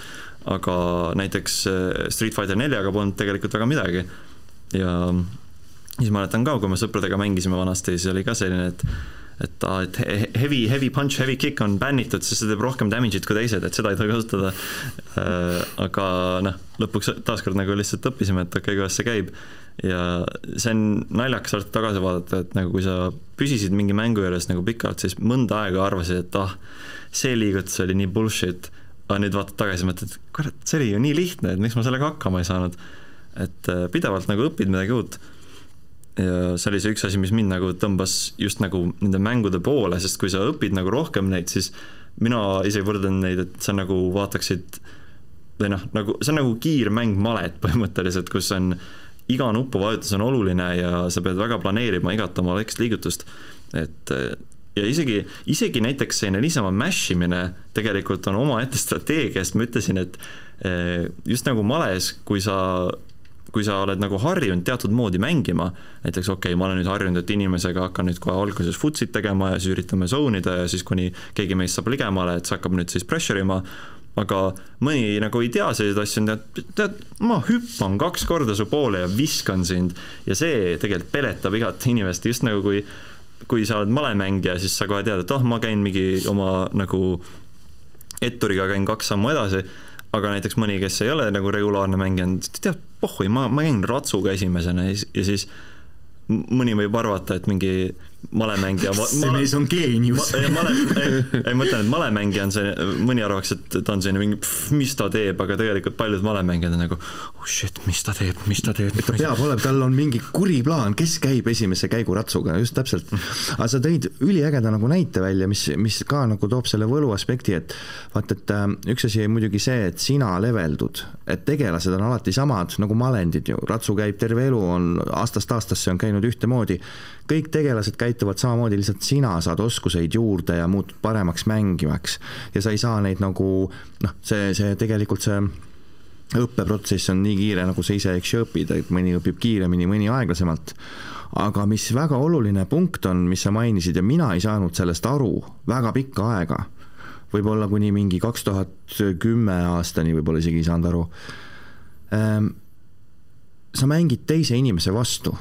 aga näiteks äh, Street Fighter neljaga polnud tegelikult väga midagi. ja siis mäletan ka, kui me sõpradega mängisime vanasti, siis oli ka selline, et et aa, et heavy, heavy punch, heavy kick on bännitud, sest see teeb rohkem damage'it kui teised, et seda ei tohi kasutada. Äh, aga noh, lõpuks taaskord nagu lihtsalt õppisime, et okei okay,, kuidas see käib. ja see on naljakas alati tagasi vaadata, et nagu kui sa püsisid mingi mängu juures nagu pikalt, siis mõnda aega arvasid, et ah, see liigutus oli nii bullshit. aga nüüd vaatad tagasi mõtled, kurat, see oli ju nii lihtne, et miks ma sellega hakkama ei saanud. et äh, pidevalt nagu õpid midagi uut ja see oli see üks asi, mis mind nagu tõmbas just nagu nende mängude poole, sest kui sa õpid nagu rohkem neid, siis mina isegi võrdlen neid, et sa nagu vaataksid või noh, nagu see on nagu kiirmäng malet põhimõtteliselt, kus on iga nupuvajutus on oluline ja sa pead väga planeerima igat oma väikest liigutust. et ja isegi, isegi näiteks selline niisama mash imine tegelikult on omaette strateegia, sest ma ütlesin, et eh, just nagu males, kui sa kui sa oled nagu harjunud teatud moodi mängima, näiteks okei okay,, ma olen nüüd harjunud, et inimesega hakkan nüüd kohe alguses footsit tegema ja siis üritame zone ida ja siis kuni keegi meist saab ligemale, et see hakkab nüüd siis pressure ima, aga mõni nagu ei tea selliseid asju, tead, tead, ma hüppan kaks korda su poole ja viskan sind ja see tegelikult peletab igat inimest, just nagu kui kui sa oled malemängija, siis sa kohe tead, et oh, ma käin mingi oma nagu etturiga käin kaks sammu edasi aga näiteks mõni, kes ei ole nagu regulaarne mängija, teab, pohhui, ma, ma käin ratsuga esimesena ja siis, mõni võib arvata, et mingi malemängija see mees on geenius. male, ei, ei ma ütlen, et malemängija on see, mõni arvaks, et ta on selline mingi, mis ta teeb, aga tegelikult paljud malemängijad on nagu oh shit, mis ta teeb, mis ta teeb. ta peab olema, tal on mingi kuri plaan, kes käib esimese käigu ratsuga, just täpselt. aga sa tõid üliägeda nagu näite välja, mis, mis ka nagu toob selle võlu aspekti, et vaata, et äh, üks asi muidugi see, et sina leveldud, et tegelased on alati samad nagu malendid ju, ratsu käib terve elu, on aastast aastasse on käinud ühtemoodi kõik tegelased käituvad samamoodi, lihtsalt sina saad oskuseid juurde ja muutud paremaks mängijaks. ja sa ei saa neid nagu noh, see, see tegelikult see õppeprotsess on nii kiire, nagu sa ise, eks ju, õpid, et mõni õpib kiiremini, mõni aeglasemalt. aga mis väga oluline punkt on, mis sa mainisid ja mina ei saanud sellest aru väga pikka aega, võib-olla kuni mingi kaks tuhat kümme aastani võib-olla isegi ei saanud aru. Ehm, sa mängid teise inimese vastu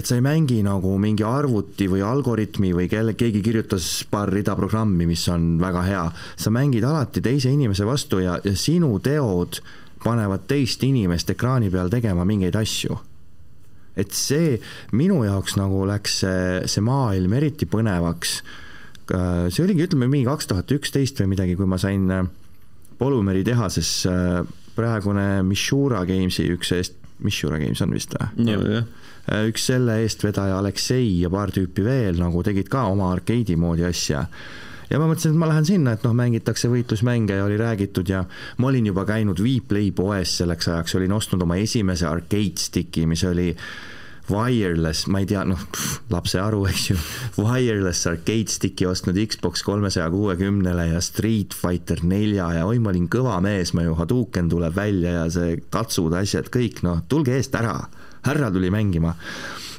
et sa ei mängi nagu mingi arvuti või algoritmi või kelle, keegi kirjutas paar rida programmi, mis on väga hea. sa mängid alati teise inimese vastu ja, ja sinu teod panevad teist inimest ekraani peal tegema mingeid asju. et see minu jaoks nagu läks see, see maailm eriti põnevaks. see oligi, ütleme mingi kaks tuhat üksteist või midagi, kui ma sain Polümeri tehases praegune Mishura Gamesi üks eest, Mishura Games on vist või? Äh, üks selle eestvedaja Aleksei ja paar tüüpi veel nagu tegid ka oma arkeidi moodi asja. Ja ma mõtlesin, et ma lähen sinna, et noh, mängitakse võitlusmänge ja oli räägitud ja ma olin juba käinud Vplay poes selleks ajaks, olin ostnud oma esimese arcade stick'i, mis oli wireless, ma ei tea, noh, lapse aru, eks ju, wireless arcade stick'i ostnud Xbox kolmesaja kuuekümnele ja Street Fighter nelja ja oi, ma olin kõva mees, ma ju Hadouken tuleb välja ja see katsud, asjad, kõik, noh, tulge eest ära härra tuli mängima.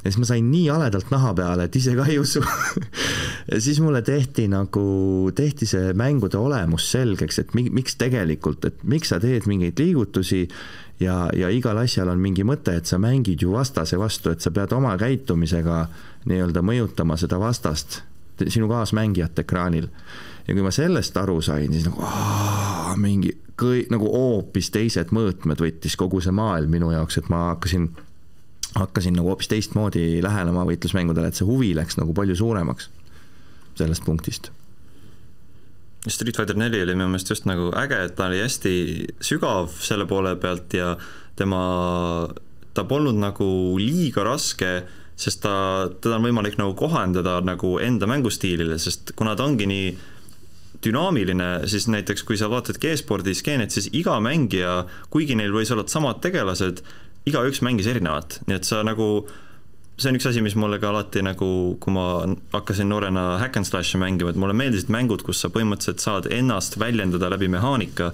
ja siis ma sain nii haledalt naha peale, et ise ka ei usu siis mulle tehti nagu, tehti see mängude olemus selgeks, et mi, miks tegelikult, et miks sa teed mingeid liigutusi ja, ja igal asjal on mingi mõte, et sa mängid ju vastase vastu, et sa pead oma käitumisega nii-öelda mõjutama seda vastast, sinu kaasmängijat ekraanil. ja kui ma sellest aru sain, siis nagu aa, mingi kõi-, nagu hoopis teised mõõtmed võttis kogu see maailm minu jaoks, et ma hakkasin hakkasin nagu hoopis teistmoodi lähenema võitlusmängudele, et see huvi läks nagu palju suuremaks sellest punktist. Street Fighter neli oli minu meelest just nagu äge, et ta oli hästi sügav selle poole pealt ja tema, ta polnud nagu liiga raske, sest ta, teda on võimalik nagu kohandada nagu enda mängustiilile, sest kuna ta ongi nii dünaamiline, siis näiteks kui sa vaatad G-spordi skeenet, siis iga mängija, kuigi neil võis olla samad tegelased, igaüks mängis erinevat, nii et sa nagu see on üks asi, mis mulle ka alati nagu, kui ma hakkasin noorena hack and slash'i mängima, et mulle meeldisid mängud, kus sa põhimõtteliselt saad ennast väljendada läbi mehaanika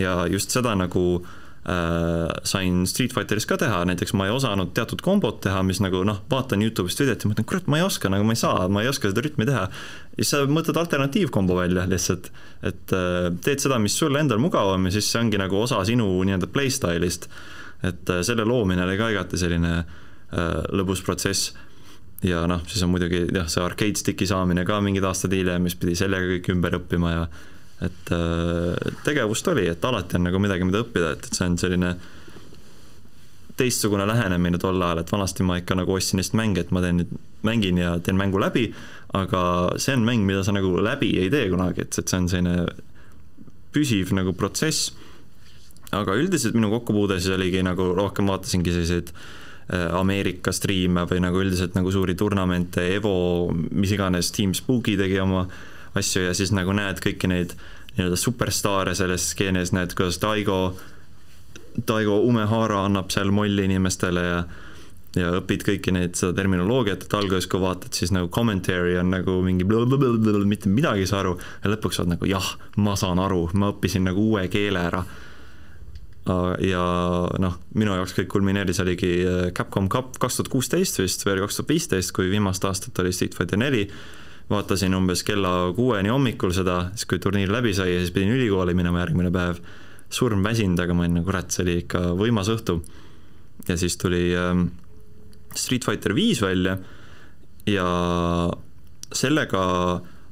ja just seda nagu äh, sain Street Fighteris ka teha, näiteks ma ei osanud teatud kombot teha, mis nagu noh, vaatan Youtube'ist videot ja mõtlen, kurat, ma ei oska, nagu ma ei saa, ma ei oska seda rütmi teha. ja siis sa mõtled alternatiivkombo välja lihtsalt, et äh, teed seda, mis sulle endal mugavam ja siis see ongi nagu osa sinu nii-öelda playstyle'ist et äh, selle loomine oli ka igati selline äh, lõbus protsess. ja noh, siis on muidugi jah, see arcade stick'i saamine ka mingid aastad hiljem, mis pidi sellega kõik ümber õppima ja et äh, tegevust oli, et alati on nagu midagi, mida õppida, et, et see on selline teistsugune lähenemine tol ajal, et vanasti ma ikka nagu ostsin lihtsalt mänge, et ma teen nüüd, mängin ja teen mängu läbi, aga see on mäng, mida sa nagu läbi ei tee kunagi, et, et see on selline püsiv nagu protsess aga üldiselt minu kokkupuude siis oligi nagu rohkem vaatasingi selliseid äh, Ameerika striime või nagu üldiselt nagu suuri turnamente, Evo, mis iganes, Team Spooky tegi oma asju ja siis nagu näed kõiki neid nii-öelda superstaare selles skeenes, näed, kuidas Taigo, Taigo Umehara annab seal molli inimestele ja ja õpid kõiki neid, seda terminoloogiat, et alguses, kui vaatad, siis nagu commentary on nagu mingi mitte midagi ei saa aru ja lõpuks oled nagu jah, ma saan aru, ma õppisin nagu uue keele ära ja noh, minu jaoks kõik kulmineeris oligi äh, Capcom Cup kaks tuhat kuusteist vist või oli kaks tuhat viisteist, kui viimast aastat oli Street Fighter neli, vaatasin umbes kella kuueni hommikul seda, siis kui turniir läbi sai ja siis pidin ülikooli minema järgmine päev, surm väsinud, aga ma olin nagu kurat, see oli ikka võimas õhtu. ja siis tuli ähm, Street Fighter viis välja ja sellega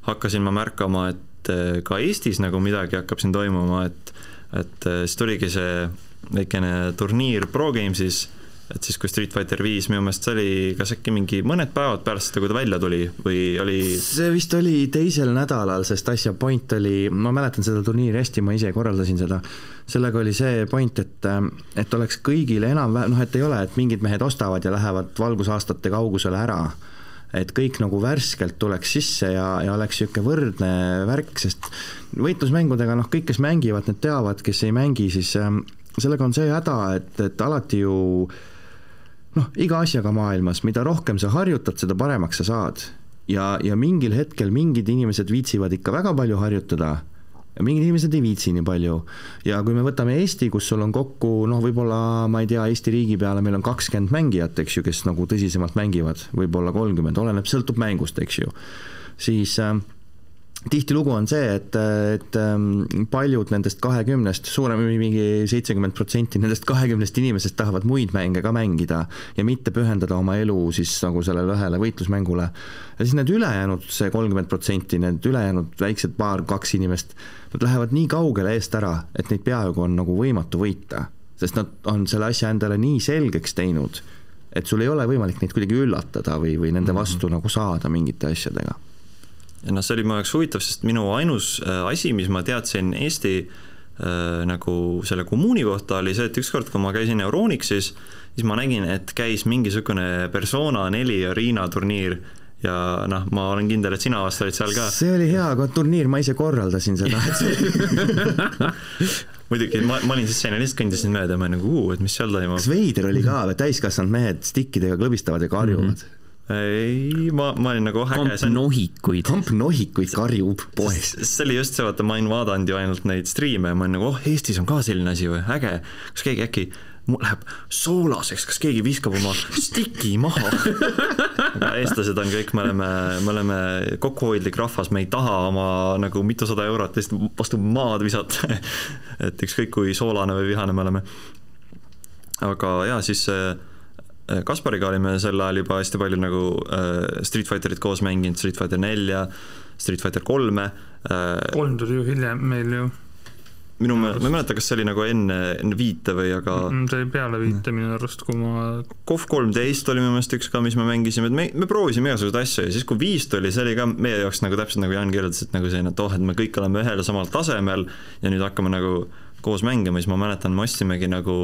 hakkasin ma märkama, et äh, ka Eestis nagu midagi hakkab siin toimuma, et et äh, siis tuligi see väikene turniir Pro Games'is, et siis, kui Street Fighter viis minu meelest see oli kas äkki mingi mõned päevad pärast seda, kui ta välja tuli või oli see vist oli teisel nädalal, sest asja point oli, ma mäletan seda turniiri hästi, ma ise korraldasin seda, sellega oli see point, et, et oleks kõigile enam-vähem, noh, et ei ole, et mingid mehed ostavad ja lähevad valgusaastate kaugusele ära et kõik nagu värskelt tuleks sisse ja, ja oleks niisugune võrdne värk, sest võitlusmängudega noh, kõik, kes mängivad, need teavad, kes ei mängi, siis äh, sellega on see häda, et, et alati ju noh, iga asjaga maailmas, mida rohkem sa harjutad, seda paremaks sa saad. ja, ja mingil hetkel mingid inimesed viitsivad ikka väga palju harjutada mingid inimesed ei viitsi nii palju. ja kui me võtame Eesti, kus sul on kokku noh, võib-olla ma ei tea, Eesti riigi peale meil on kakskümmend mängijat, eks ju, kes nagu tõsisemalt mängivad, võib-olla kolmkümmend, oleneb, sõltub mängust, eks ju, siis äh, tihtilugu on see, et, et ähm, paljud nendest kahekümnest, suurem, mingi seitsekümmend protsenti nendest kahekümnest inimesest tahavad muid mänge ka mängida ja mitte pühendada oma elu siis nagu sellele ühele võitlusmängule. ja siis need ülejäänud, see kolmkümmend protsenti, need ülejäänud väiksed paar, kaks inimest, nad lähevad nii kaugele eest ära, et neid peaaegu on nagu võimatu võita, sest nad on selle asja endale nii selgeks teinud, et sul ei ole võimalik neid kuidagi üllatada või, või nende vastu mm -hmm. nagu saada mingite asjadega ja noh, see oli mu jaoks huvitav, sest minu ainus äh, asi, mis ma teadsin Eesti äh, nagu selle kommuuni kohta, oli see, et ükskord, kui ma käisin Euronixis, siis ma nägin, et käis mingisugune Persona neli Arena turniir ja noh, ma olen kindel, et sina vast olid seal ka. see oli hea turniir, ma ise korraldasin seda muidugi, ma, ma olin siis lihtsalt kõndisin mööda ma olin nagu, et mis seal toimub. kas veider oli ka, täiskasvanud mehed stikkidega klõbistavad ja karjuvad mm? -hmm ei, ma, ma olin nagu äge. kamp nohikuid. kamp nohikuid karjub poes. see oli just see, vaata, ma olin vaadanud ju ainult neid striime ja ma olin nagu, oh, Eestis on ka selline asi või, äge. kas keegi äkki mul läheb soolaseks, kas keegi viskab oma stiki maha aga eestlased on kõik, me oleme, me oleme kokkuhoidlik rahvas, me ei taha oma nagu mitusada eurot lihtsalt vastu maad visata et ükskõik kui soolane või vihane me oleme. aga jaa, siis Äh, Kaspariga olime sel ajal juba hästi palju nagu äh, Street Fighterit koos mänginud, Street Fighter nelja, Street Fighter kolme äh,. kolm tuli ju hiljem meil ju. minu meelest, ma ei mäleta, kas see oli nagu enne, enne viite või aga mm, see oli peale viite minu arust, kui ma KOV kolmteist oli minu meelest üks ka, mis me mängisime, et me, me proovisime igasuguseid asju ja siis, kui viis tuli, see oli ka meie jaoks nagu täpselt nagu Jaan kirjeldas, et nagu selline, et oh, et me kõik oleme ühel ja samal tasemel ja nüüd hakkame nagu koos mängima, siis ma mäletan, me ostimegi nagu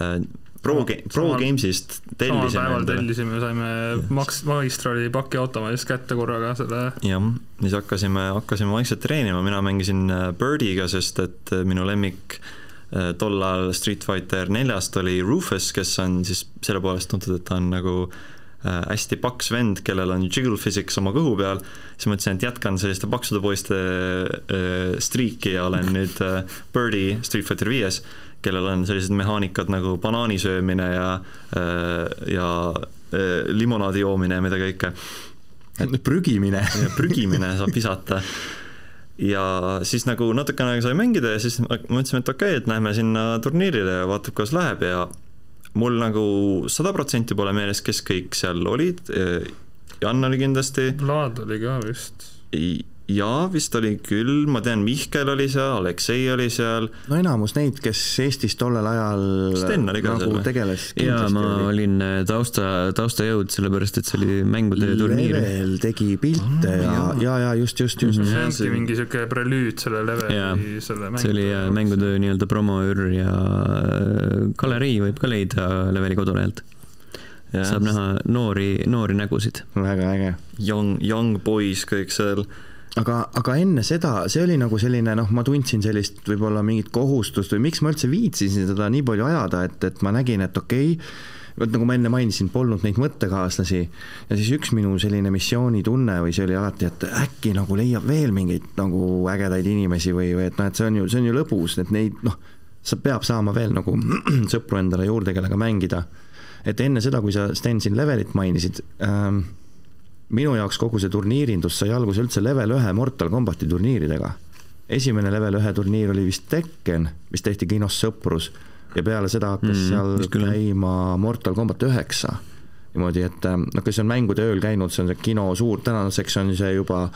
äh, Pro, Pro Games'ist tellisime. samal päeval tellisime, saime Max, Magistrali paki automaadist kätte korraga selle. jah, siis hakkasime, hakkasime vaikselt treenima, mina mängisin äh, Birdiga, sest et äh, minu lemmik äh, tol ajal Street Fighter neljast oli Rufus, kes on siis selle poolest tuntud, et ta on nagu hästi paks vend, kellel on jiggle physics oma kõhu peal, siis mõtlesin, et jätkan selliste paksude poiste striiki ja olen nüüd Birdi Street Fighter viies kellel on sellised mehaanikad nagu banaani söömine ja, äh, ja äh, limonaadi joomine ja mida kõike. prügimine. prügimine saab visata. ja siis nagu natukene sai mängida ja siis mõtlesime, et okei okay,, et lähme sinna turniirile ja vaatab, kuidas läheb ja mul nagu sada protsenti pole meeles, kes kõik seal olid. Jan oli kindlasti. Vlad oli ka vist jaa, vist oli küll, ma tean, Mihkel oli seal, Aleksei oli seal. no enamus neid, kes Eestis tollel ajal nagu tegeles. jaa, ma oli. olin äh, tausta, taustajõud, sellepärast et see oli mängude turniir. Level tegi pilte oh, ja, ja, ja just, just, just mm. -hmm. see ongi mingi siuke prelüüd selle leveli, selle mängude. see oli äh, mängude nii-öelda promoüür ja äh, galerii võib ka leida leveli kodulehelt Ja. saab näha noori, noori nägusid. väga äge. Young, young boys kõik seal aga, aga enne seda, see oli nagu selline noh, ma tundsin sellist võib-olla mingit kohustust või miks ma üldse viitsisin seda nii palju ajada, et, et ma nägin, et okei okay,, vot nagu ma enne mainisin, polnud neid mõttekaaslasi ja siis üks minu selline missioonitunne või see oli alati, et äkki nagu leiab veel mingeid nagu ägedaid inimesi või, või et noh, et see on ju, see on ju lõbus, et neid noh, sa peab saama veel nagu sõpru endale juurde, kellega mängida. et enne seda, kui sa Sten siin levelit mainisid ähm,, minu jaoks kogu see turniirindus sai alguse üldse level ühe Mortal Combati turniiridega. esimene level ühe turniir oli vist Tekken, mis tehti kinos Sõprus ja peale seda hakkas mm, seal käima Mortal Combat üheksa niimoodi, et noh, kes on mängude ööl käinud, see on see kino suur, tänaseks on see juba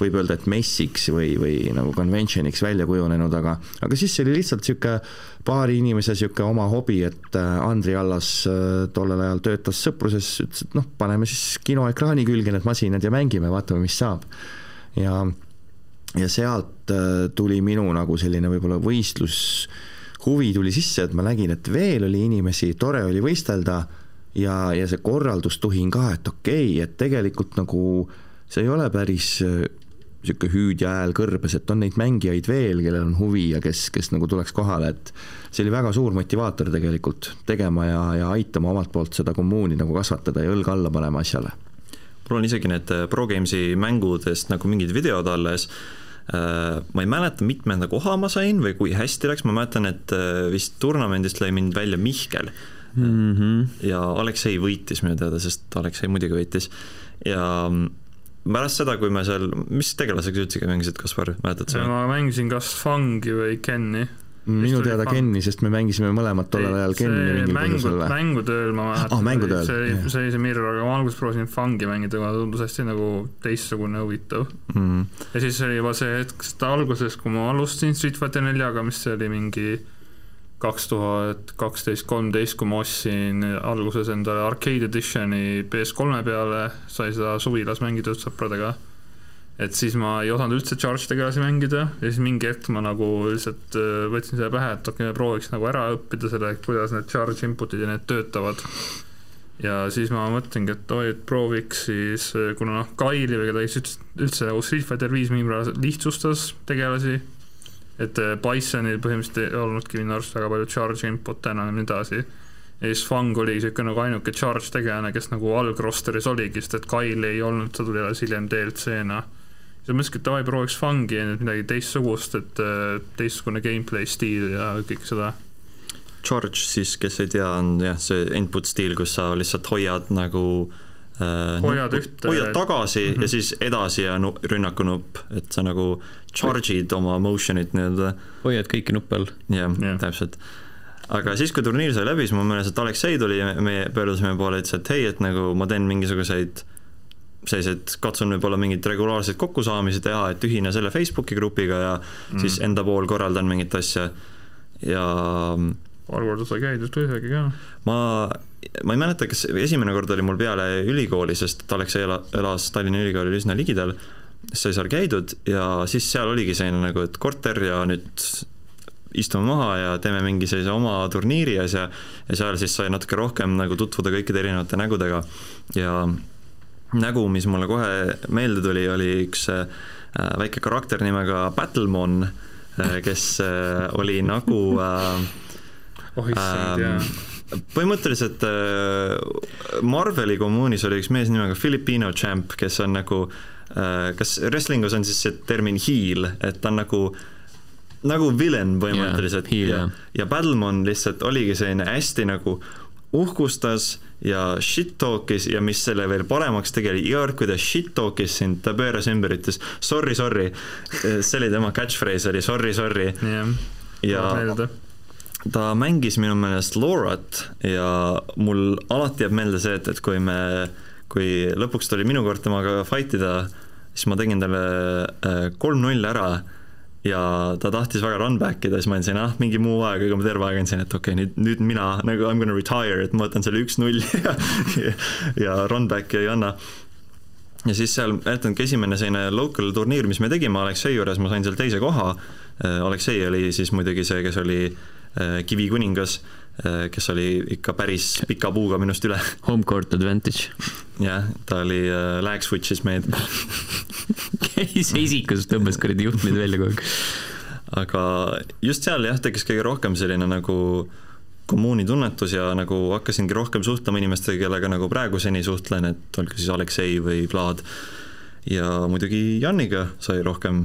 võib öelda, et messiks või, või nagu convention'iks välja kujunenud, aga aga siis see oli lihtsalt niisugune paari inimese niisugune oma hobi, et äh, Andri Allas äh, tollel ajal töötas Sõpruses, ütles, et noh, paneme siis kinoekraani külge need masinad ja mängime, vaatame, mis saab. ja, ja sealt tuli minu nagu selline võib-olla võistlus huvi tuli sisse, et ma nägin, et veel oli inimesi, tore oli võistelda ja, ja see korraldustuhin ka, et okei okay,, et tegelikult nagu see ei ole päris niisugune äh, hüüdja hääl kõrbes, et on neid mängijaid veel, kellel on huvi ja kes, kes nagu tuleks kohale, et see oli väga suur motivaator tegelikult tegema ja, ja aitama omalt poolt seda kommuuni nagu kasvatada ja õlga alla panema asjale. mul on isegi need äh, Pro Games'i mängudest nagu mingid videod alles äh, ma ei mäleta, mitmenda koha ma sain või kui hästi läks, ma mäletan, et vist turnamendist lõi mind välja Mihkel mm. -hmm. ja Aleksei võitis minu teada, sest Aleksei muidugi võitis ja pärast seda, kui me seal, mis tegelasega sa üldsegi mängisid, Kaspar, mäletad sa? ma mängisin kas Fangi või Kenni minu teada Kenni, sest me mängisime mõlemad tollel ajal Kenni mingil põhjusel või? mängutööl ma mäletan oh,, mängutööl. see oli, see oli see Mirror, aga ma alguses proovisin Fungi mängida, kuna tundus hästi nagu teistsugune huvitav mm. -hmm. ja siis oli juba see hetk, sest alguses, kui ma alustasin Street Fighter neljaga, mis oli mingi kaks tuhat kaksteist, kolmteist, kui ma ostsin alguses endale arcade edition'i PS3 peale, sai seda suvilas mängida sõpradega. et siis ma ei osanud üldse charge tegelasi mängida ja siis mingi hetk ma nagu lihtsalt äh, võtsin selle pähe, et okei prooviks nagu ära õppida selle, kuidas need charge input'id ja need töötavad. ja siis ma mõtlengi, et oi, et prooviks siis, äh, kuna noh, Kaili või keda siis üldse nagu Street Fighter viis mingil määral lihtsustas tegelasi et äh, Bisonil põhimõtteliselt ei olnudki minu arust väga palju charge input'e enam ja nii edasi. ja siis Fang oli niisugune nagu ainuke charge tegelane, kes nagu algrosteris oligi, sest et Kyle ei olnud, ta tuli alles hiljem DLC-na. siis ma mõtlesingi, et davai, prooviks Fangi, midagi teistsugust, et äh, teistsugune gameplay stiil ja kõik seda charge siis, kes ei tea, on jah, see input stiil, kus sa lihtsalt hoiad nagu äh, hoiad ühte hoiad tagasi mm -hmm. ja siis edasi ja nu, rünnaku nupp, et sa nagu charge'id oma motion'it nii-öelda. hoiad kõiki nuppe all. jah yeah., täpselt. aga siis, kui turniir sai läbi, siis ma mäletan, et Aleksei tuli, me pöördusime poole, ütles, et hei, et nagu ma teen mingisuguseid sellised, katsun võib-olla mingeid regulaarseid kokkusaamisi teha, et ühine selle Facebooki grupiga ja mm. siis enda pool korraldan mingit asja ja paar korda sai käidud isegi ka. ma, ma ei mäleta, kas esimene kord oli mul peale ülikooli, sest Aleksei elas Tallinna Ülikoolil üsna ligidal. Sai seal käidud ja siis seal oligi selline nagu, et korter ja nüüd istume maha ja teeme mingi sellise oma turniiri asja ja seal siis sai natuke rohkem nagu tutvuda kõikide erinevate nägudega. Ja nägu, mis mulle kohe meelde tuli, oli üks äh, väike karakter nimega Battlemon, äh, kes äh, oli nagu oh issand, jaa põhimõtteliselt Marveli kommuunis oli üks mees nimega Filipino Champ, kes on nagu äh, Äh, kas wrestlingus on siis see termin heel, et ta on nagu nagu villain põhimõtteliselt. yeah, ja, ja Battlemon lihtsalt oligi selline hästi nagu uhkustas ja shit talk'is ja mis selle veel paremaks tegi, oli iga kord, kui ta shit talk'is sind, ta pööras ümber, ütles sorry, sorry. see oli tema catchphrase oli sorry, sorry. Yeah.. ja ta mängis minu meelest Laurat ja mul alati jääb meelde see, et, et kui me kui lõpuks tuli minu kord temaga fight ida, siis ma tegin talle äh, kolm-null ära ja ta tahtis väga run back ida, siis ma andsin, ah, mingi muu aeg, aga ma terve aeg andsin, et okei okay,, nüüd, nüüd mina nagu I m gonna retire, et ma võtan selle üks-null ja, ja run back'i ei anna. ja siis seal, mäletangi esimene selline local turniir, mis me tegime Aleksei juures, ma sain seal teise koha. Äh, Aleksei oli siis muidugi see, kes oli äh, kivikuningas Äh, kes oli ikka päris pika puuga minust üle. Home court advantage. jah, ta oli äh,, lag switch'is meid käis esikus, tõmbas kuradi juhtmeid välja kogu aeg. aga just seal jah, tekkis kõige rohkem selline nagu kommuuni tunnetus ja nagu hakkasingi rohkem suhtlema inimestega, kellega nagu praeguseni suhtlen, et olgu siis Aleksei või Vlad. ja muidugi Janiga sai rohkem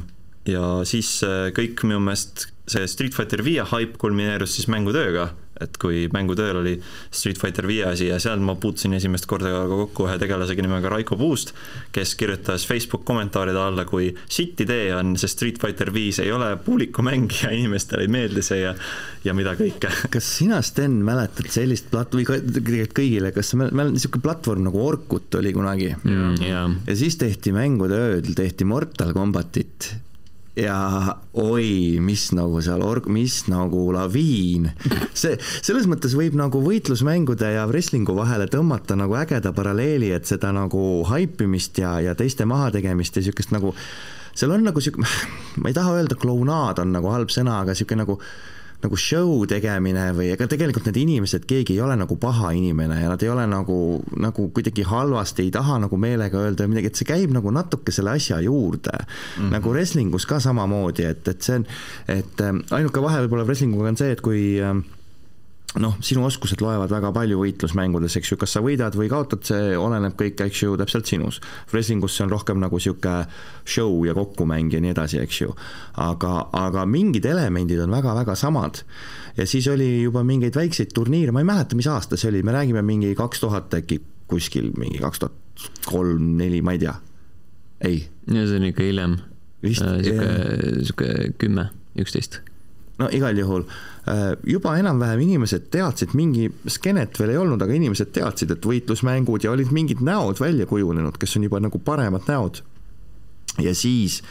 ja siis äh, kõik minu meelest see Street Fighter viie hype kulmineerus siis mängutööga, et kui mängutööl oli Street Fighter viie asi ja seal ma puutusin esimest korda ka kokku ühe tegelasega nimega Raiko Puust, kes kirjutas Facebook kommentaaride alla, kui sitt idee on see Street Fighter viis ei ole puulikumäng ja inimestele ei meeldi see ja ja mida kõike. kas sina, Sten, mäletad sellist plat-, või tegelikult kõigile, kas meil, meil niisugune platvorm nagu Orkut oli kunagi mm,? Yeah. ja siis tehti mängude ööl, tehti Mortal Combatit ja oi, mis nagu seal org-, mis nagu laviin. see, selles mõttes võib nagu võitlusmängude ja wrestlingu vahele tõmmata nagu ägeda paralleeli, et seda nagu haipimist ja, ja teiste mahategemist ja niisugust nagu, seal on nagu sihuke, ma ei taha öelda, klounaad on nagu halb sõna, aga niisugune nagu nagu show tegemine või ega tegelikult need inimesed, keegi ei ole nagu paha inimene ja nad ei ole nagu, nagu kuidagi halvasti, ei taha nagu meelega öelda midagi, et see käib nagu natuke selle asja juurde mm. -hmm. nagu wrestlingus ka samamoodi, et, et see on, et äh, ainuke vahe võib-olla wrestlinguga on see, et kui äh, noh, sinu oskused loevad väga palju võitlusmängudes, eks ju, kas sa võidad või kaotad, see oleneb kõik, eks ju, täpselt sinus. Wrestlingus see on rohkem nagu niisugune show ja kokkumäng ja nii edasi, eks ju. aga, aga mingid elemendid on väga-väga samad. ja siis oli juba mingeid väikseid turniire, ma ei mäleta, mis aasta see oli, me räägime mingi kaks tuhat äkki kuskil, mingi kaks tuhat kolm, neli, ma ei tea. ei. ja see on ikka hiljem. niisugune, niisugune kümme, üksteist no igal juhul äh, juba enam-vähem inimesed teadsid, mingi skeenet veel ei olnud, aga inimesed teadsid, et võitlusmängud ja olid mingid näod välja kujunenud, kes on juba nagu paremad näod. ja siis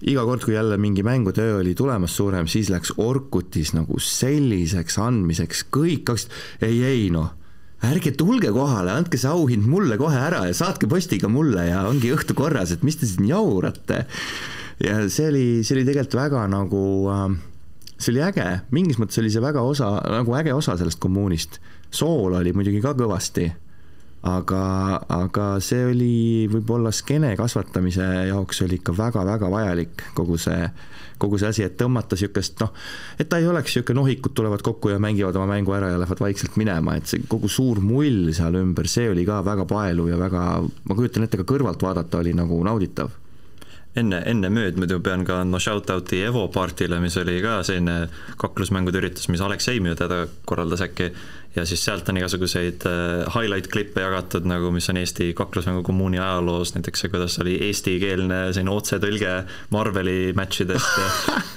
iga kord, kui jälle mingi mängutöö oli tulemas suurem, siis läks Orkutis nagu selliseks andmiseks, kõik hakkasid, ei, ei noh, ärge tulge kohale, andke see auhind mulle kohe ära ja saatke postiga mulle ja ongi õhtu korras, et mis te siin jaurate. ja see oli, see oli tegelikult väga nagu äh, see oli äge, mingis mõttes oli see väga osa, nagu äge osa sellest kommuunist. sool oli muidugi ka kõvasti, aga, aga see oli võib-olla skeene kasvatamise jaoks oli ikka väga-väga vajalik, kogu see, kogu see asi, et tõmmata niisugust noh, et ta ei oleks niisugune nohikud tulevad kokku ja mängivad oma mängu ära ja lähevad vaikselt minema, et see kogu suur mull seal ümber, see oli ka väga paeluv ja väga, ma kujutan ette, ka kõrvalt vaadata oli nagu nauditav enne, enne mööd muidu pean ka andma shout-out'i Evo partile, mis oli ka selline kaklusmängude üritus, mis Aleksei minu teada korraldas äkki, ja siis sealt on igasuguseid äh, highlight-klippe jagatud nagu, mis on Eesti kaklusmängu kommuuni ajaloos, näiteks see, kuidas oli eestikeelne selline otsetõlge Marveli match idest ja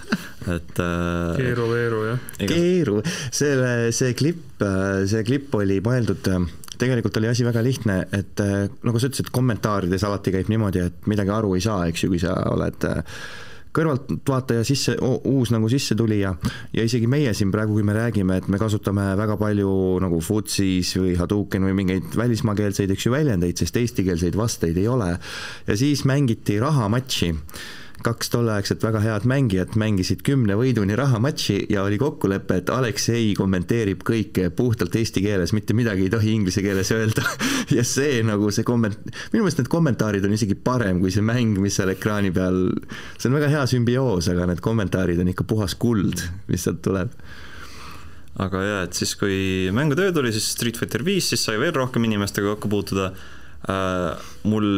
et äh, keeru-veeru, jah. keeru, selle, see klipp, äh, see klipp oli mõeldud tegelikult oli asi väga lihtne, et äh, nagu sa ütlesid, kommentaarides alati käib niimoodi, et midagi aru ei saa, eks ju, kui sa oled äh, kõrvaltvaataja sisse, uus nagu sissetulija ja isegi meie siin praegu, kui me räägime, et me kasutame väga palju nagu Futsis või Hadouken või mingeid välismaakeelseid, eks ju, väljendeid, sest eestikeelseid vasteid ei ole. ja siis mängiti rahamatši kaks tolleaegset väga head mängijat mängisid kümne võiduni rahamatši ja oli kokkulepe, et Aleksei kommenteerib kõike puhtalt eesti keeles, mitte midagi ei tohi inglise keeles öelda. ja see nagu see komment-, minu meelest need kommentaarid on isegi parem kui see mäng, mis seal ekraani peal, see on väga hea sümbioos, aga need kommentaarid on ikka puhas kuld, mis sealt tuleb aga jaa, et siis, kui mängutöö tuli, siis Street Fighter viis, siis sai veel rohkem inimestega kokku puutuda äh,. mul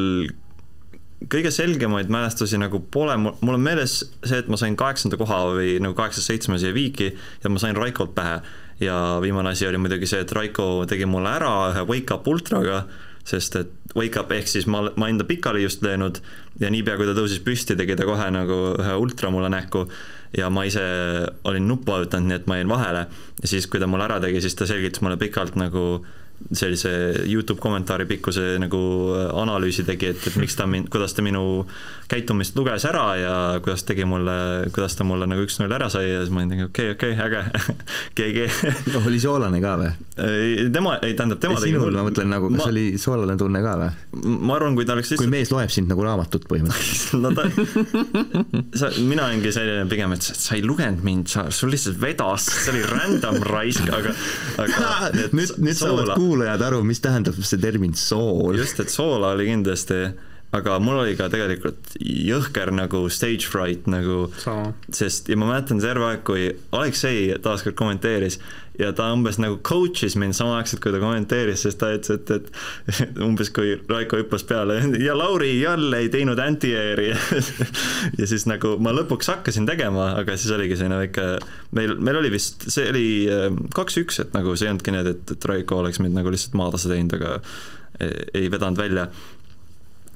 kõige selgemaid mälestusi nagu pole, mul on meeles see, et ma sain kaheksanda koha või nagu kaheksas-seitsmes jäi viiki ja ma sain Raikolt pähe. ja viimane asi oli muidugi see, et Raiko tegi mulle ära ühe Wake Up Ultraga, sest et Wake Up ehk siis ma, ma enda pikali just löönud ja niipea, kui ta tõusis püsti, tegi ta kohe nagu ühe ultra mulle näkku ja ma ise olin nuppu vajutanud, nii et ma jäin vahele. ja siis, kui ta mulle ära tegi, siis ta selgitas mulle pikalt nagu sellise Youtube kommentaari pikkuse nagu äh, analüüsi tegi, et, et miks ta mind, kuidas ta minu käitumist luges ära ja kuidas tegi mulle, kuidas ta mulle nagu üks-null ära sai ja siis ma olin nagu okei okay,, okei okay,, äge GG oli soolane ka või? tema, ei tähendab, tema tegi sinul, ma mõtlen nagu, kas ma, oli soolane tunne ka või? ma arvan, kui ta oleks lihtsalt kui mees loeb sind nagu raamatut põhimõtteliselt no ta, sa, mina olingi selline pigem, et sa ei lugenud mind, sa, sul lihtsalt vedas, see oli random raisk, aga, aga nüüd, nüüd saavad kuulajad aru, mis tähendab see termin sool. just, et soola oli kindlasti aga mul oli ka tegelikult jõhker nagu stage fright nagu, sest ja ma mäletan terve aeg, kui Aleksei taaskord kommenteeris ja ta umbes nagu coach'is mind samaaegselt, kui ta kommenteeris, sest ta ütles, et, et umbes kui Raiko hüppas peale ja Lauri jälle ei teinud anti-air'i. Ja siis nagu ma lõpuks hakkasin tegema, aga siis oligi selline väike, meil, meil oli vist, see oli äh, kaks-üks, et nagu see ei olnudki need, et, et Raiko oleks mind nagu lihtsalt maadlase teinud, aga ei vedanud välja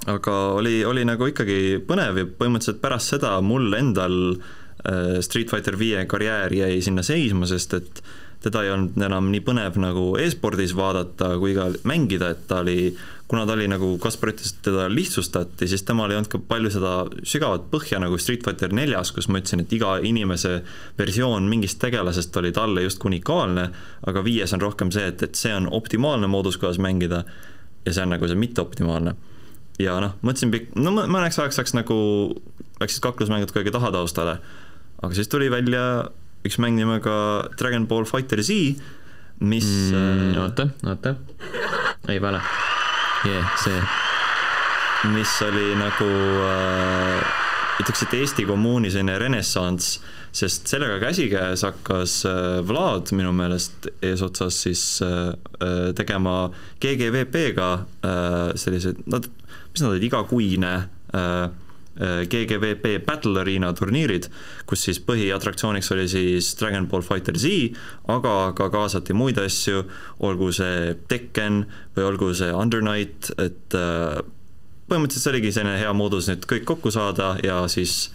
aga oli, oli nagu ikkagi põnev ja põhimõtteliselt pärast seda mul endal äh, Street Fighter viie karjäär jäi sinna seisma, sest et teda ei olnud enam nii põnev nagu e-spordis vaadata kui ka mängida, et ta oli, kuna ta oli nagu Kaspar ütles, et teda lihtsustati, siis temal ei olnud ka palju seda sügavat põhja nagu Street Fighter neljas, kus ma ütlesin, et iga inimese versioon mingist tegelasest oli talle justkui unikaalne, aga viies on rohkem see, et, et see on optimaalne moodus, kuidas mängida ja see on nagu see mitteoptimaalne ja noh, mõtlesin pikk, no mõneks ajaks läks nagu, läksid kaklusmängud kuidagi tahataustale. aga siis tuli välja üks mäng nimega Dragon Ball Fighter Z, mis mm,. oota, oota, ei vale yeah,, see. mis oli nagu äh, ütleks, et Eesti kommuuni selline renessanss, sest sellega käsikäes hakkas äh, Vlad minu meelest eesotsas siis äh, äh, tegema GGVP-ga sellised, nad mis nad olid, igakuine äh, äh GGVP Battle Arena turniirid, kus siis põhiatraktsiooniks oli siis Dragon Ball Fighter Z, aga ka kaasati muid asju, olgu see Tekken või olgu see Under Night, et äh, põhimõtteliselt see oligi selline hea moodus nüüd kõik kokku saada ja siis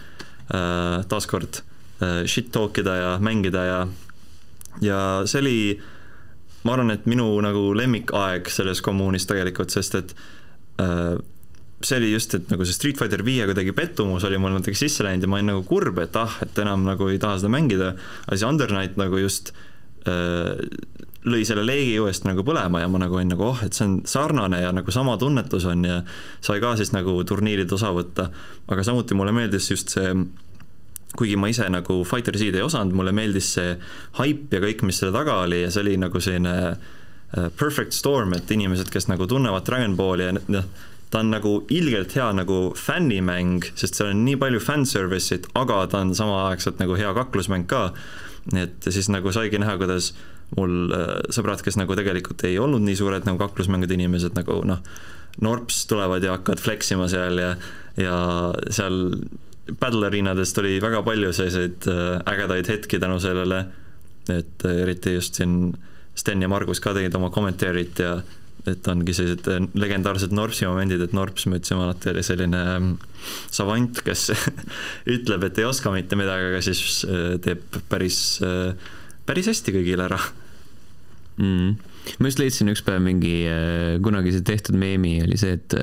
äh, taaskord äh, shit talk ida ja mängida ja ja see oli, ma arvan, et minu nagu lemmikaeg selles kommuunis tegelikult, sest et äh, see oli just, et nagu see Street Fighter viie kuidagi pettumus oli mul natuke sisse läinud ja ma olin nagu kurb, et ah, et enam nagu ei taha seda mängida, aga siis Under Night nagu just äh, lõi selle leegi uuesti nagu põlema ja ma nagu olin nagu oh, et see on sarnane ja nagu sama tunnetus on ja sai ka siis nagu turniirid osa võtta, aga samuti mulle meeldis just see kuigi ma ise nagu Fighter Z-d ei osanud, mulle meeldis see haip ja kõik, mis selle taga oli ja see oli nagu selline äh, perfect storm, et inimesed, kes nagu tunnevad Dragon Balli ja noh, ta on nagu ilgelt hea nagu fännimäng, sest seal on nii palju fanservice'it, aga ta on samaaegselt nagu hea kaklusmäng ka. et siis nagu saigi näha, kuidas mul äh, sõbrad, kes nagu tegelikult ei olnud nii suured nagu kaklusmängude inimesed, nagu noh, Norps tulevad ja hakkavad flex ima seal ja, ja seal Battle Arenadest oli väga palju selliseid äh, ägedaid hetki tänu sellele, et äh, eriti just siin Sten ja Margus ka tegid oma kommentaarid ja et ongi sellised äh, legendaarsed Norpsi momendid, et Norps, me ütlesime alati, oli selline ähm, savant, kes ütleb, et ei oska mitte midagi, aga siis äh, teeb päris, äh, päris hästi kõigile ära. Mm.. ma just leidsin üks päev mingi kunagi see tehtud meemi oli see, et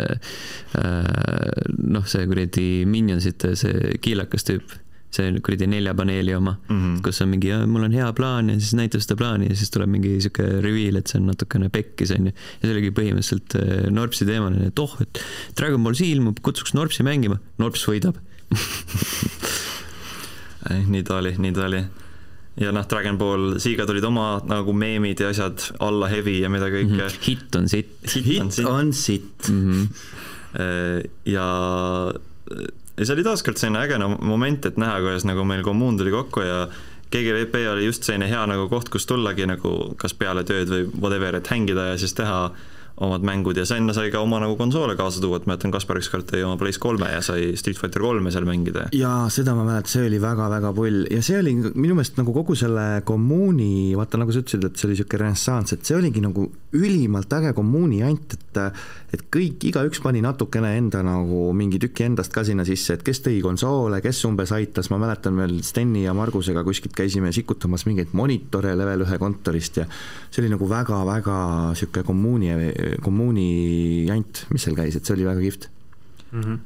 noh, see kuradi Minionsite see kiilakas tüüp see kuradi nelja paneeli oma mm, -hmm. kus on mingi, mul on hea plaan ja siis näitab seda plaani ja siis tuleb mingi sihuke reveal, et see on natukene pekkis, onju. ja see oligi põhimõtteliselt äh, Norpsi teemaline, et oh, et Dragon Ball Z ilmub, kutsuks Norpsi mängima, Norps võidab nii ta oli, nii ta oli. ja noh, Dragon Ball Z-ga tulid oma nagu meemid ja asjad, alla heavy ja mida kõike mm. -hmm. hitt on sitt. hitt on sitt. Mhm. Äh, ja ja see oli taaskord selline äge moment, et näha, kuidas nagu meil kommuun tuli kokku ja GGVP oli just selline hea nagu koht, kus tullagi nagu kas peale tööd või whatever, et hängida ja siis teha omad mängud ja sinna sai ka oma nagu konsoole kaasa tuua, et ma mäletan, Kaspar ükskord tõi oma Playst3 ja sai Street Fighter kolme seal mängida. jaa, seda ma mäletan, see oli väga-väga pull ja see oli minu meelest nagu kogu selle kommuuni, vaata nagu sa ütlesid, et see oli niisugune renessanss, et see oligi nagu ülimalt äge kommuuni jant, et et kõik, igaüks pani natukene enda nagu mingi tüki endast ka sinna sisse, et kes tõi konsoole, kes umbes aitas, ma mäletan veel Steni ja Margusega kuskilt käisime sikutamas mingeid monitore level ühe kontorist ja see oli nagu väga-väga niisugune kommuuni kommuuni jant, mis seal käis, et see oli väga kihvt mm. -hmm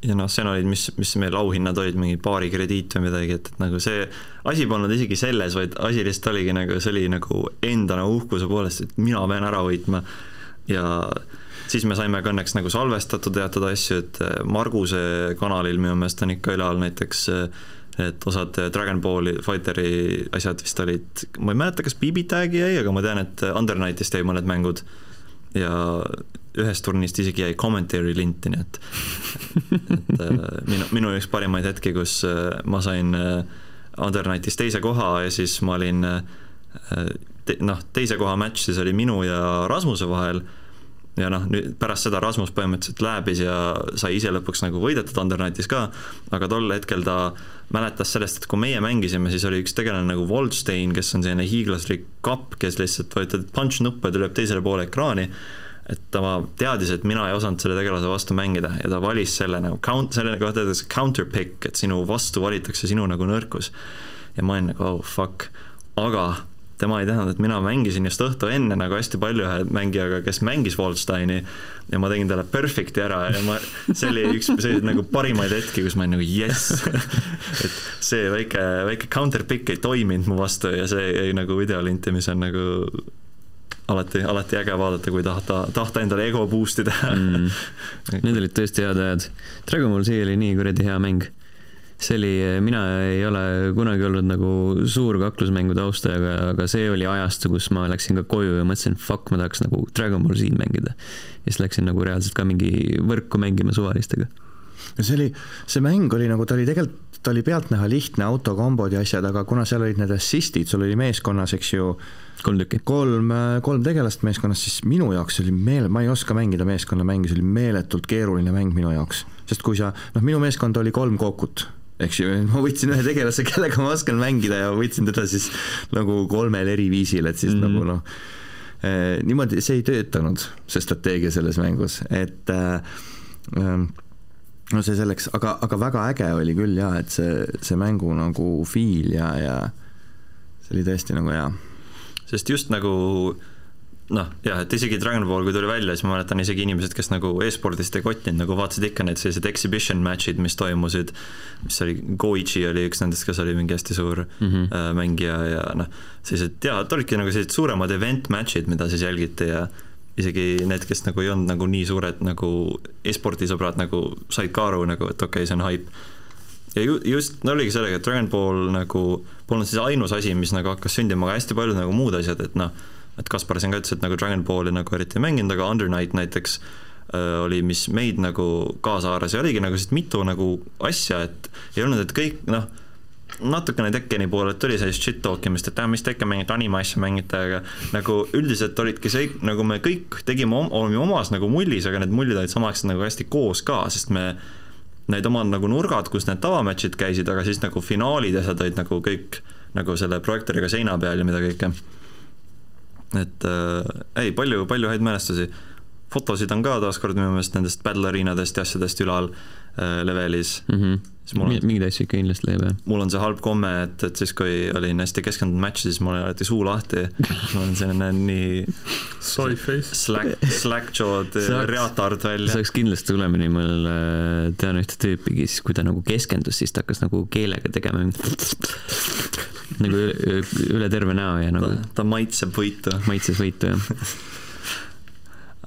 ja noh, seal olid, mis, mis meil auhinnad olid, mingi paari krediit või midagi, et, et nagu see asi polnud isegi selles, vaid asi lihtsalt oligi nagu, see oli nagu enda nagu uhkuse poolest, et mina pean ära võitma. ja siis me saime ka õnneks nagu salvestatud teatud asju, et Marguse kanalil minu meelest on ikka üleval näiteks et osad Dragon Balli Fighteri asjad vist olid, ma ei mäleta, kas BB Tagi jäi, aga ma tean, et Under Nightist jäi mõned mängud ja ühest turnist isegi jäi commentary linti, nii et, et äh, minu, minu üks parimaid hetki, kus äh, ma sain Undernightis teise koha ja siis ma olin te, noh, teise koha match siis oli minu ja Rasmuse vahel. Ja noh, nüüd pärast seda Rasmus põhimõtteliselt lääbis ja sai ise lõpuks nagu võidetud Undernightis ka, aga tol hetkel ta mäletas sellest, et kui meie mängisime, siis oli üks tegelane nagu Waldstein, kes on selline hiiglaslik kapp, kes lihtsalt vajutad punch nuppe, ta lööb teisele poole ekraani, et ta teadis, et mina ei osanud selle tegelase vastu mängida ja ta valis selle nagu count, selle kohta öeldakse counter pick, et sinu vastu valitakse sinu nagu nõrkus. ja ma olin nagu oh fuck, aga tema ei teadnud, et mina mängisin just õhtu enne nagu hästi palju ühe mängijaga, kes mängis Waldsteini ja ma tegin talle perfect'i ära ja ma, see oli üks selliseid nagu parimaid hetki, kus ma olin nagu jess! Et see väike, väike counter pick ei toiminud mu vastu ja see jäi nagu videolinti, mis on nagu alati, alati äge vaadata, kui tahta, tahta endale ego boost ida mm.. Need olid tõesti head ajad. Dragon Ball Z oli nii kuradi hea mäng see oli, mina ei ole kunagi olnud nagu suur kaklusmängude austaja, aga, aga see oli ajastu, kus ma läksin ka koju ja mõtlesin, fuck, ma tahaks nagu Dragon Ball Z mängida. ja siis läksin nagu reaalselt ka mingi võrku mängima suvalistega. no see oli, see mäng oli nagu, ta oli tegelikult, ta oli pealtnäha lihtne, autokombod ja asjad, aga kuna seal olid need assist'id, sul oli meeskonnas, eks ju, kolm tükki. kolm, kolm tegelast meeskonnas, siis minu jaoks oli meel, ma ei oska mängida meeskonnamänge, see oli meeletult keeruline mäng minu jaoks. sest kui sa, noh, minu meeskond oli kolm kookut eks ju, ma võtsin ühe tegelase, kellega ma oskan mängida ja võtsin teda siis nagu kolmel eri viisil, et siis mm. nagu noh eh,, niimoodi see ei töötanud, see strateegia selles mängus, et eh, no see selleks, aga, aga väga äge oli küll jaa, et see, see mängu nagu feel ja, ja see oli tõesti nagu hea. sest just nagu noh, jah, et isegi Dragon Ball, kui tuli välja, siis ma mäletan isegi inimesed, kes nagu e-spordist ei kottinud, nagu vaatasid ikka need sellised exhibition match'id, mis toimusid, mis oli, Goichi oli üks nendest, kes oli mingi hästi suur mm -hmm. mängija ja noh, sellised jaa, et olidki nagu sellised suuremad event match'id, mida siis jälgiti ja isegi need, kes nagu ei olnud nagu nii suured nagu e-spordi sõbrad nagu said ka aru nagu, et okei okay,, see on haip. ja ju, just, no oligi sellega, et Dragon Ball nagu polnud siis ainus asi, mis nagu hakkas sündima, aga hästi paljud nagu muud asjad, et noh, et Kaspar siin ka ütles, et nagu Dragon Balli nagu eriti ei mänginud, aga Under Night näiteks äh, oli, mis meid nagu kaasa haaras ja oligi nagu sellist mitu nagu asja, et ei olnud, et kõik noh, natukene Tekkeni poolelt tuli sellist shit talk imist, et ah, mis Tekken mingit anime asja mängite, aga nagu üldiselt olidki see, nagu me kõik tegime, olime omas nagu mullis, aga need mullid olid samaaegselt nagu hästi koos ka, sest me need omad nagu nurgad, kus need tavamatšid käisid, aga siis nagu finaalid ja asjad olid nagu kõik nagu selle projektooriga seina peal ja mida kõike et äh, ei, palju, palju häid mälestusi. fotosid on ka taaskord minu meelest nendest battle arenadest ja asjadest ülal äh, levelis mm. -hmm. On, mingeid asju ikka kindlasti leiab, jah. mul on see halb komme, et, et siis, kui olin hästi keskendunud match'i, siis mul oli alati suu lahti. ma olen selline nii Soy face. Slack, slack-jaw'd reatard välja. see oleks kindlasti tulemini, ma äh, tean ühte tüüpi, siis kui ta nagu keskendus, siis ta hakkas nagu keelega tegema nagu üle, üle terve näo ja nagu ta maitseb võitu. maitses võitu, jah.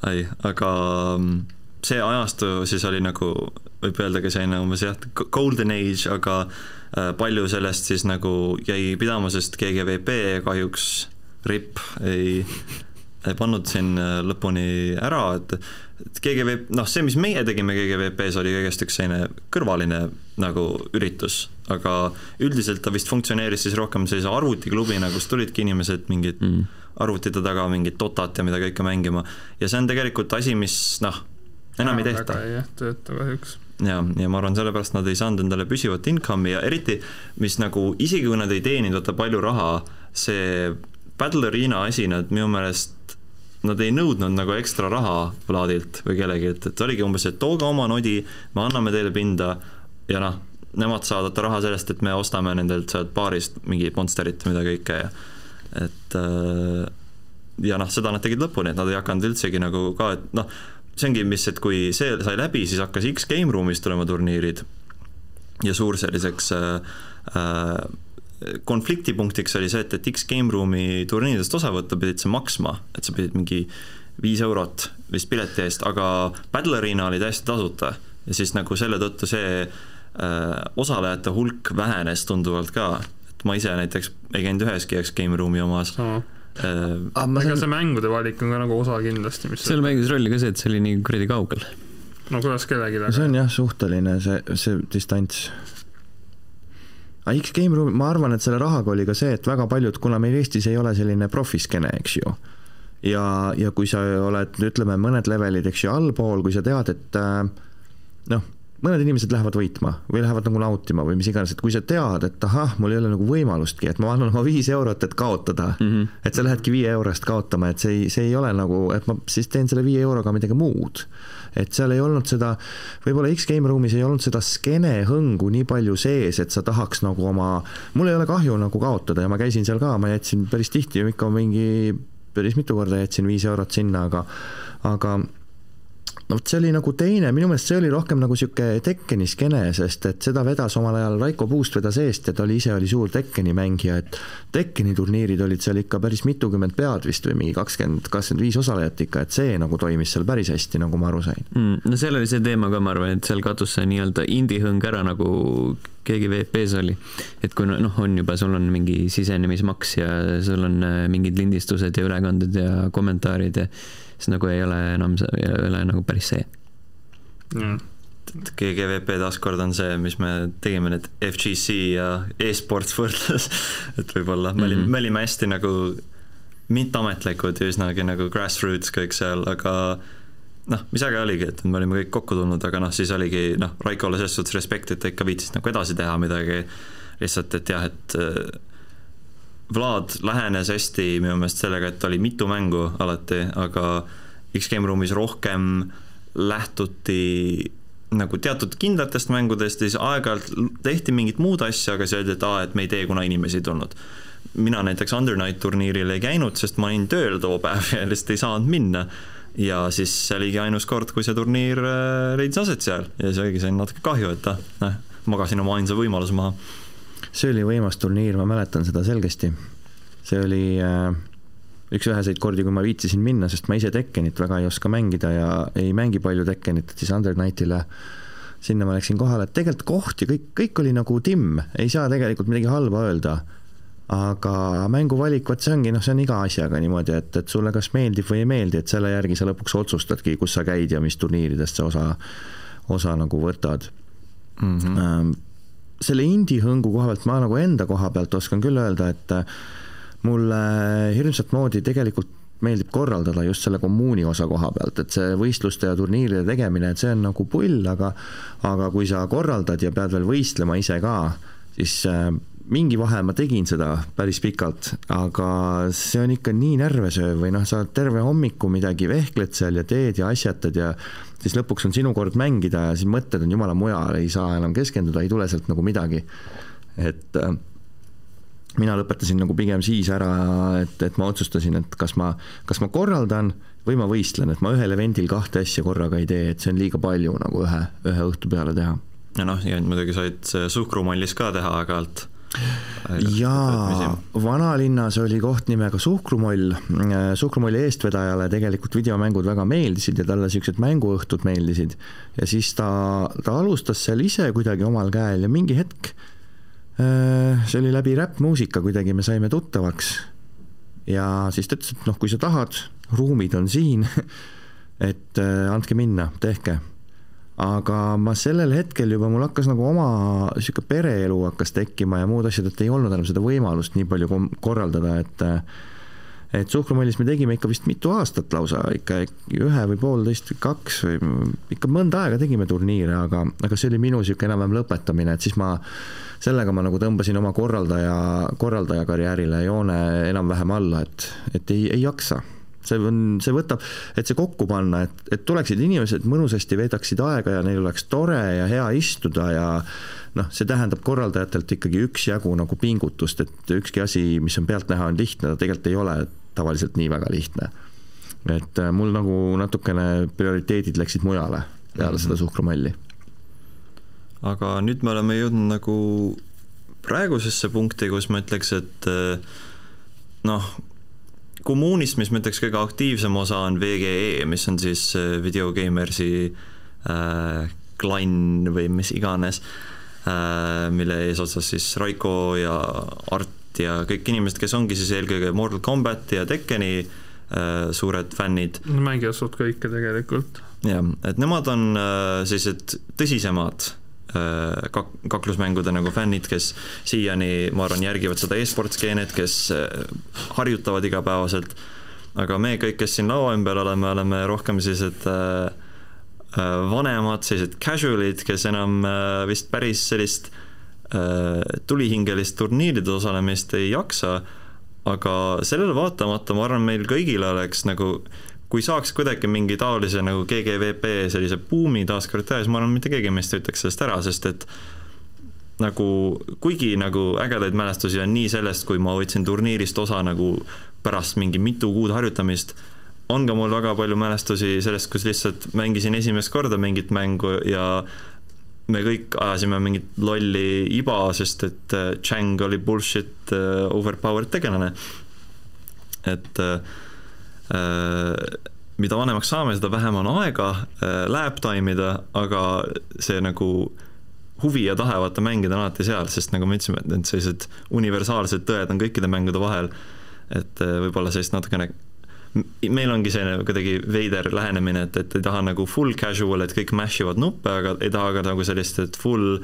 ei, aga mm, see ajastu siis oli nagu, võib öeldagi selline umbes jah, golden age, aga äh, palju sellest siis nagu jäi pidama, sest GGVP kahjuks ripp ei, ei pannud siin äh, lõpuni ära, et et GGV, noh, see, mis meie tegime GGVP-s, oli kõigest üks selline kõrvaline nagu üritus, aga üldiselt ta vist funktsioneeris siis rohkem sellise arvutiklubina, kus tulidki inimesed mingid mm. arvutite taga mingit Dotat ja mida kõike mängima ja see on tegelikult asi, mis noh, enam ja, ei tehta. väga ei tööta kahjuks ja, ja ma arvan, sellepärast nad ei saanud endale püsivat income'i ja eriti, mis nagu, isegi kui nad ei teeninud vaata palju raha, see Battle Arena asi, nad minu meelest nad ei nõudnud nagu ekstra raha Vladilt või kellelgi, et, oligi umbes, et tooge oma nodi, me anname teile pinda ja noh, nemad saavad raha sellest, et me ostame nendelt sealt baarist mingi Monsterit mida kõike ja et äh, ja noh, seda nad tegid lõpuni, et nad ei hakanud üldsegi nagu ka, et noh, see ongi, mis, et kui see sai läbi, siis hakkas X Game Room'is tulema turniirid ja suur selliseks äh, äh, konfliktipunktiks oli see, et, et X-Game Roomi turniiridest osa võtta pidid sa maksma, et sa pidid mingi viis eurot vist pileti eest, aga Battle Arena oli täiesti tasuta ja siis nagu selle tõttu see äh, osalejate hulk vähenes tunduvalt ka, et ma ise näiteks ei käinud üheski X-Game Roomi omas, äh, ega see mängude valik on ka nagu osa kindlasti, mis seal mängis rolli ka see, et see oli nii kuradi kaugel. no kuidas kellelegi no see on jah, suhteline see, see distants. Aga X-Game Room, ma arvan, et selle rahaga oli ka see, et väga paljud, kuna meil Eestis ei ole selline profiskeene, eks ju, ja, ja kui sa oled, ütleme, mõned levelid, eks ju, allpool, kui sa tead, et äh, noh, mõned inimesed lähevad võitma või lähevad nagu nautima või mis iganes, et kui sa tead, et ahah, mul ei ole nagu võimalustki, et ma annan oma viis eurot, et kaotada mm, -hmm. et sa lähedki viie euro eest kaotama, et see ei, see ei ole nagu, et ma siis teen selle viie euroga midagi muud. et seal ei olnud seda, võib-olla X-Game ruumis ei olnud seda skeene hõngu nii palju sees, et sa tahaks nagu oma, mul ei ole kahju nagu kaotada ja ma käisin seal ka, ma jätsin päris tihti ju ikka mingi, päris mitu korda jätsin viis eurot sinna, aga, aga no vot, see oli nagu teine, minu meelest see oli rohkem nagu niisugune Tekkeni skeene, sest et seda vedas omal ajal, Raiko Puust vedas eest ja ta oli ise oli suur Tekkeni mängija, et Tekkeni turniirid olid seal ikka päris mitukümmend pead vist või mingi kakskümmend, kakskümmend viis osalejat ikka, et see nagu toimis seal päris hästi, nagu ma aru sain mm,. no seal oli see teema ka, ma arvan, et seal kadus see nii-öelda indie-hõng ära, nagu keegi VP-s oli. et kui noh, on juba, sul on mingi sisenemismaks ja sul on äh, mingid lindistused ja ülekanded ja kommentaarid ja siis nagu ei ole enam, ei ole nagu päris see. Mm.. GGVP taaskord on see, mis me tegime need FGC ja e-sports võrdlus, et võib-olla me olime mm, -hmm. me olime hästi nagu mitteametlikud ja üsnagi nagu grassroots kõik seal, aga noh, mis äge oligi, et me olime kõik kokku tulnud, aga noh, siis oligi noh, Raikole selles suhtes respekt, et ta ikka viitsis nagu edasi teha midagi, lihtsalt et jah, et Vlad lähenes hästi minu meelest sellega, et oli mitu mängu alati, aga X-Game Roomis rohkem lähtuti nagu teatud kindlatest mängudest ja siis aeg-ajalt tehti mingit muud asja, aga siis öeldi, et aa, et me ei tee, kuna inimesi ei tulnud. mina näiteks Undernight turniiril ei käinud, sest ma olin tööl too päev ja lihtsalt ei saanud minna. ja siis see oligi ainus kord, kui see turniir äh, leidis aset seal ja siis oligi, sain natuke kahju, et ah, noh, magasin oma ainsa võimaluse maha see oli võimas turniir, ma mäletan seda selgesti. see oli äh, üks väheseid kordi, kui ma viitsisin minna, sest ma ise Tekkenit väga ei oska mängida ja ei mängi palju Tekkenit, siis Undernightile sinna ma läksin kohale, et tegelikult koht ja kõik, kõik oli nagu timm, ei saa tegelikult midagi halba öelda. aga mänguvalik, vot see ongi, noh, see on iga asjaga niimoodi, et, et sulle kas meeldib või ei meeldi, et selle järgi sa lõpuks otsustadki, kus sa käid ja mis turniiridest sa osa, osa nagu võtad mm. -hmm selle indie-hõngu koha pealt ma nagu enda koha pealt oskan küll öelda, et äh, mulle hirmsat moodi tegelikult meeldib korraldada just selle kommuuni osa koha pealt, et see võistluste ja turniiride tegemine, et see on nagu pull, aga aga kui sa korraldad ja pead veel võistlema ise ka, siis äh, mingi vahe ma tegin seda päris pikalt, aga see on ikka nii närvesööv või noh, sa terve hommiku midagi vehkled seal ja teed ja asjatad ja siis lõpuks on sinu kord mängida ja siis mõtted on jumala mujal, ei saa enam keskenduda, ei tule sealt nagu midagi. et äh, mina lõpetasin nagu pigem siis ära, et, et ma otsustasin, et kas ma, kas ma korraldan või ma võistlen, et ma ühel event'il kahte asja korraga ei tee, et see on liiga palju nagu ühe, ühe õhtu peale teha. ja noh, ja muidugi said suhkrumallis ka teha aeg-ajalt jaa, vanalinnas oli koht nimega Suhkrumoll. suhkrumolli eestvedajale tegelikult videomängud väga meeldisid ja talle niisugused mänguõhtud meeldisid. ja siis ta, ta alustas seal ise kuidagi omal käel ja mingi hetk, äh, see oli läbi räppmuusika kuidagi, me saime tuttavaks. ja siis ta ütles, et noh, kui sa tahad, ruumid on siin, et äh, andke minna, tehke aga ma sellel hetkel juba, mul hakkas nagu oma niisugune pereelu hakkas tekkima ja muud asjad, et ei olnud enam seda võimalust nii palju korraldada, et et suhkrumõllis me tegime ikka vist mitu aastat lausa, ikka ühe või poolteist või kaks või ikka mõnda aega tegime turniire, aga, aga see oli minu niisugune enam-vähem lõpetamine, et siis ma sellega ma nagu tõmbasin oma korraldaja, korraldaja karjäärile joone enam-vähem alla, et, et ei, ei jaksa see on, see võtab, et see kokku panna, et, et tuleksid inimesed mõnusasti, veedaksid aega ja neil oleks tore ja hea istuda ja noh, see tähendab korraldajatelt ikkagi üksjagu nagu pingutust, et ükski asi, mis on pealtnäha, on lihtne, ta tegelikult ei ole tavaliselt nii väga lihtne. et äh, mul nagu natukene prioriteedid läksid mujale peale mm -hmm. seda suhkrumalli. aga nüüd me oleme jõudnud nagu praegusesse punkti, kus ma ütleks, et äh, noh, kommuunist, mis ma ütleks kõige aktiivsem osa on VGE, mis on siis äh, Video Gamersi äh, klann või mis iganes äh,, mille eesotsas siis Raiko ja Art ja kõik inimesed, kes ongi siis eelkõige Mortal Combati ja Tekkeni äh, suured fännid. Mängivad suht kõike tegelikult. jah, et nemad on äh, sellised tõsisemad kak-, kaklusmängude nagu fännid, kes siiani, ma arvan, järgivad seda e-sport skeenet, kes äh, harjutavad igapäevaselt, aga me kõik, kes siin laua ümber oleme, oleme rohkem sellised äh, äh, vanemad, sellised casual'id, kes enam äh, vist päris sellist äh, tulihingelist turniiride osalemist ei jaksa, aga sellele vaatamata ma arvan, meil kõigil oleks nagu kui saaks kuidagi mingi taolise nagu GGVP sellise buumi taaskord teha, siis ma arvan, mitte keegi meist ei ütleks sellest ära, sest et nagu kuigi nagu ägedaid mälestusi on nii sellest, kui ma võtsin turniirist osa nagu pärast mingi mitu kuud harjutamist, on ka mul väga palju mälestusi sellest, kus lihtsalt mängisin esimest korda mingit mängu ja me kõik ajasime mingit lolli iba, sest et äh, Chang oli bullshit uh, overpowered tegelane. et uh, mida vanemaks saame, seda vähem on aega uh, lab time ida, aga see nagu huvi ja tahe vaata mängida on alati seal, sest nagu me ütlesime, et need sellised universaalsed tõed on kõikide mängude vahel. et võib-olla sellist natukene meil ongi selline kuidagi veider lähenemine, et, et ei taha nagu full casual, et kõik mash ivad nuppe, aga ei taha ka nagu sellist, et full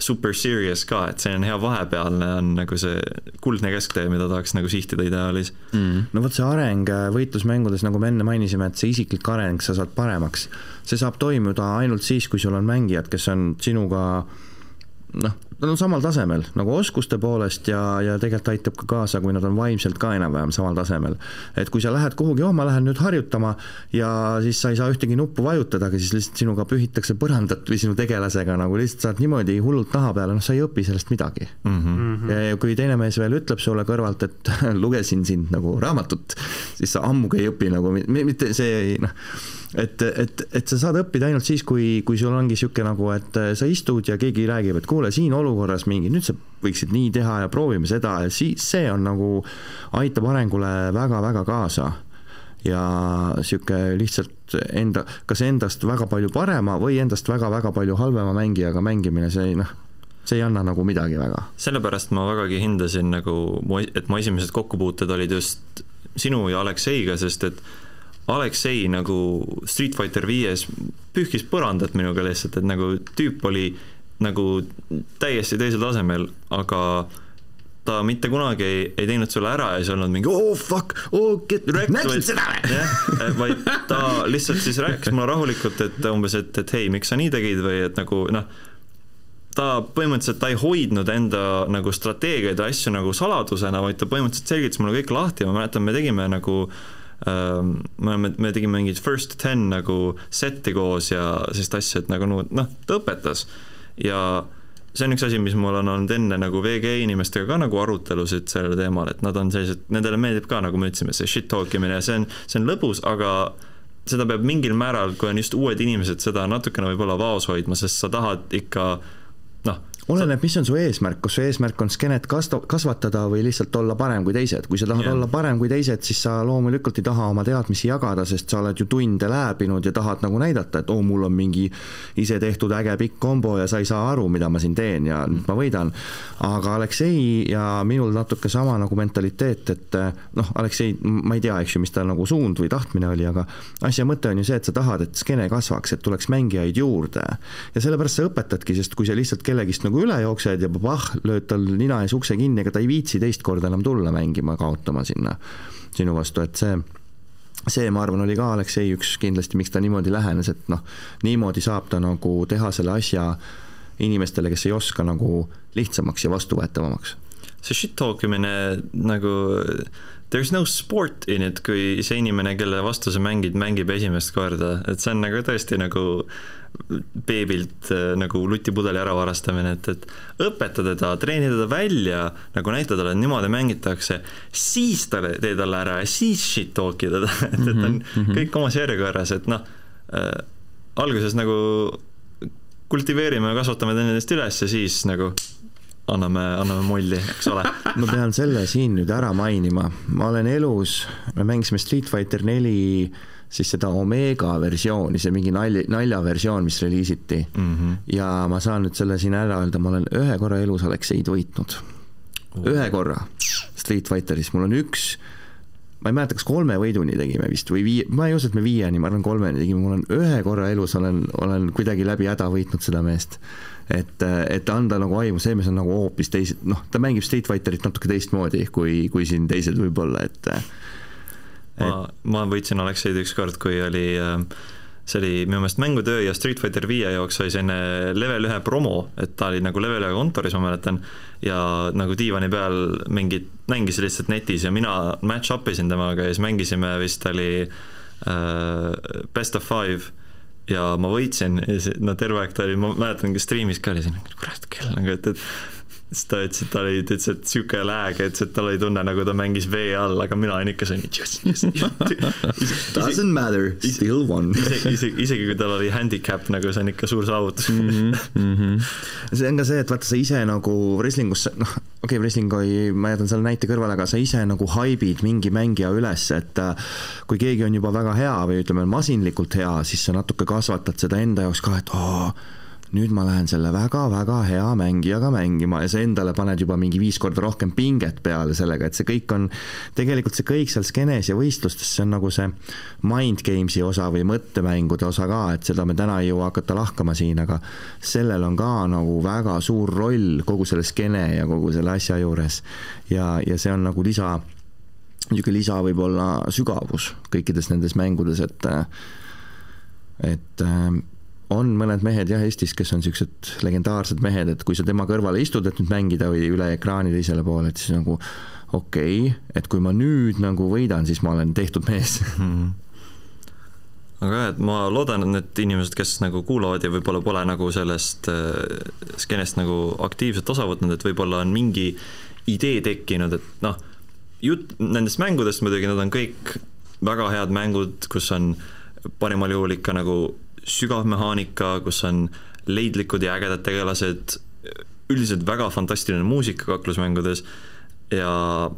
super serious ka, et see on hea vahepealne on nagu see kuldne kesktee, mida tahaks nagu sihtida ideaalis. Mm.. no vot see areng äh, võitlusmängudes, nagu me enne mainisime, et see isiklik areng, sa saad paremaks, see saab toimuda ainult siis, kui sul on mängijad, kes on sinuga noh, nad on samal tasemel nagu oskuste poolest ja, ja tegelikult aitab ka kaasa, kui nad on vaimselt ka enam-vähem samal tasemel. et kui sa lähed kuhugi, oh ma lähen nüüd harjutama ja siis sa ei saa ühtegi nuppu vajutada, aga siis lihtsalt sinuga pühitakse põrandat või sinu tegelasega nagu lihtsalt saad niimoodi hullult naha peale, noh, sa ei õpi sellest midagi mm. -hmm. ja kui teine mees veel ütleb sulle kõrvalt, et lugesin sind nagu raamatut, siis sa ammugi ei õpi nagu, mitte see ei noh et, et, et sa saad õppida ainult siis, kui, kui sul ongi niisugune nagu, et äh, sa istud ja keegi räägib, et kuule, siin olukorras mingi, nüüd sa võiksid nii teha ja proovime seda ja siis see on nagu, aitab arengule väga-väga kaasa ja niisugune lihtsalt enda, kas endast väga palju parema või endast väga-väga palju halvema mängijaga mängimine, see noh, see ei anna nagu midagi väga. sellepärast ma vägagi hindasin nagu, et mu esimesed kokkupuuted olid just sinu ja Alekseiga, sest et Aleksei nagu Street Fighter viies pühkis põrandat minuga lihtsalt, et nagu tüüp oli nagu täiesti teisel tasemel, aga ta mitte kunagi ei, ei teinud sulle ära ja siis olnud mingi oh fuck, oh get wrecked. nägid seda või? jah, vaid ta lihtsalt siis rääkis mulle rahulikult, et umbes, et, et hei, miks sa nii tegid või et nagu noh, ta põhimõtteliselt, ta ei hoidnud enda nagu strateegiaid ja asju nagu saladusena, vaid ta põhimõtteliselt selgitas mulle kõik lahti ja ma mäletan, me tegime nagu äh, me oleme, me tegime mingit first ten nagu set'i koos ja sellist asja, et nagu noh, ta õpetas. Ja see on üks asi, mis mul on olnud enne nagu VG inimestega ka nagu arutelusid sellel teemal, et nad on sellised, nendele meeldib ka, nagu me ütlesime, see shit talk imine ja see on, see on lõbus, aga seda peab mingil määral, kui on just uued inimesed, seda natukene võib-olla vaos hoidma, sest sa tahad ikka oleneb, mis on su eesmärk, kas su eesmärk on skeenet kas-, kasvatada või lihtsalt olla parem kui teised, kui sa tahad yeah. olla parem kui teised, siis sa loomulikult ei taha oma teadmisi jagada, sest sa oled ju tunde lääbinud ja tahad nagu näidata, et oo oh,, mul on mingi isetehtud äge pikk kombo ja sa ei saa aru, mida ma siin teen ja nüüd ma võidan. aga Aleksei ja minul natuke sama nagu mentaliteet, et noh, Aleksei, ma ei tea, eks ju, mis tal nagu suund või tahtmine oli, aga asja mõte on ju see, et sa tahad, et skeene kasvaks, et tuleks mängijaid juurde. ja sellepärast sa õpetadki, sest kui sa lihtsalt kellegist nagu üle jooksed ja pah, lööd tal nina ees ukse kinni, ega ta ei viitsi teist korda enam tulla mängima, kaotama sinna sinu vastu, et see see, ma arvan, oli ka Aleksei üks kindlasti, miks ta niimoodi lähenes, et noh, niimoodi saab ta nagu teha selle asja inimestele, kes ei oska nagu lihtsamaks ja vastuvõetavamaks. see shit talk imine nagu there is no sport in it, kui see inimene, kelle vastu sa mängid, mängib esimest korda, et see on nagu tõesti nagu beebilt äh, nagu lutipudeli äravarastamine, et, et õpeta teda, treeni teda välja, nagu näita talle, et niimoodi mängitakse, siis talle, tee talle ära ja siis shit talk'i teda, et, et on mm -hmm. kõik omas järjekorras, et noh äh,, alguses nagu kultiveerime ja kasvatame teineteist üles ja siis nagu anname, anname molli, eks ole. ma pean selle siin nüüd ära mainima, ma olen elus, me mängisime Street Fighter neli 4 siis seda Omega versiooni, see mingi nalja, naljaversioon, mis reliisiti mm. -hmm. ja ma saan nüüd selle siin ära öelda, ma olen ühe korra elus Alekseid võitnud. ühe korra Street Fighteris, mul on üks ma ei mäleta, kas kolme võiduni tegime vist või viie, ma ei usu, et me viieni, ma arvan, kolmeni tegime, mul on ühe korra elus olen, olen kuidagi läbi häda võitnud seda meest. et, et anda nagu aimu, see mees on nagu hoopis teised, noh, ta mängib Street Fighterit natuke teistmoodi, kui, kui siin teised võib-olla, et.... ma, ma võitsin Alekseid ükskord, kui oli äh, see oli minu meelest Mängutöö ja Street Fighter viie jaoks oli selline level ühe promo, et ta oli nagu level ühe kontoris, ma mäletan, ja nagu diivani peal mingid, mängis lihtsalt netis ja mina match up isin temaga ja siis mängisime vist oli äh, best of five ja ma võitsin ja see, no terve aeg ta oli, ma mäletan, ka striimis ka oli siin, kurat, kell nagu, et, et siis ta ütles, et ta oli, ta ütles, et sihuke lääg, ütles, et tal oli tunne, nagu ta mängis vee all, aga mina olin ikka selline yes, yes, yes. Doesn't matter, still won. isegi, isegi, isegi kui tal oli handicap, nagu see on ikka suur saavutus mm. -hmm, mm -hmm. see on ka see, et vaata, sa ise nagu wrestlingus, noh, okei okay,, wrestling oli, ma jätan selle näite kõrvale, aga sa ise nagu haibid mingi mängija üles, et äh, kui keegi on juba väga hea või ütleme, masinlikult hea, siis sa natuke kasvatad seda enda jaoks ka, et oo, nüüd ma lähen selle väga-väga hea mängijaga mängima ja sa endale paned juba mingi viis korda rohkem pinget peale sellega, et see kõik on, tegelikult see kõik seal skeenes ja võistlustes, see on nagu see mind games'i osa või mõttemängude osa ka, et seda me täna ei jõua hakata lahkama siin, aga sellel on ka nagu väga suur roll kogu selle skeene ja kogu selle asja juures. ja, ja see on nagu lisa, niisugune lisa võib-olla sügavus kõikides nendes mängudes, et et on mõned mehed jah, Eestis, kes on niisugused legendaarsed mehed, et kui sa tema kõrvale istud, et nüüd mängida või üle ekraani teisele poole, et siis nagu okei okay,, et kui ma nüüd nagu võidan, siis ma olen tehtud mees mm. aga jah, et ma loodan, et need inimesed, kes nagu kuulavad ja võib-olla pole nagu sellest äh, skeenest nagu aktiivselt osa võtnud, et võib-olla on mingi idee tekkinud, et noh, jutt nendest mängudest muidugi, nad on kõik väga head mängud, kus on parimal juhul ikka nagu sügav mehaanika, kus on leidlikud ja ägedad tegelased, üldiselt väga fantastiline muusika kaklusmängudes ja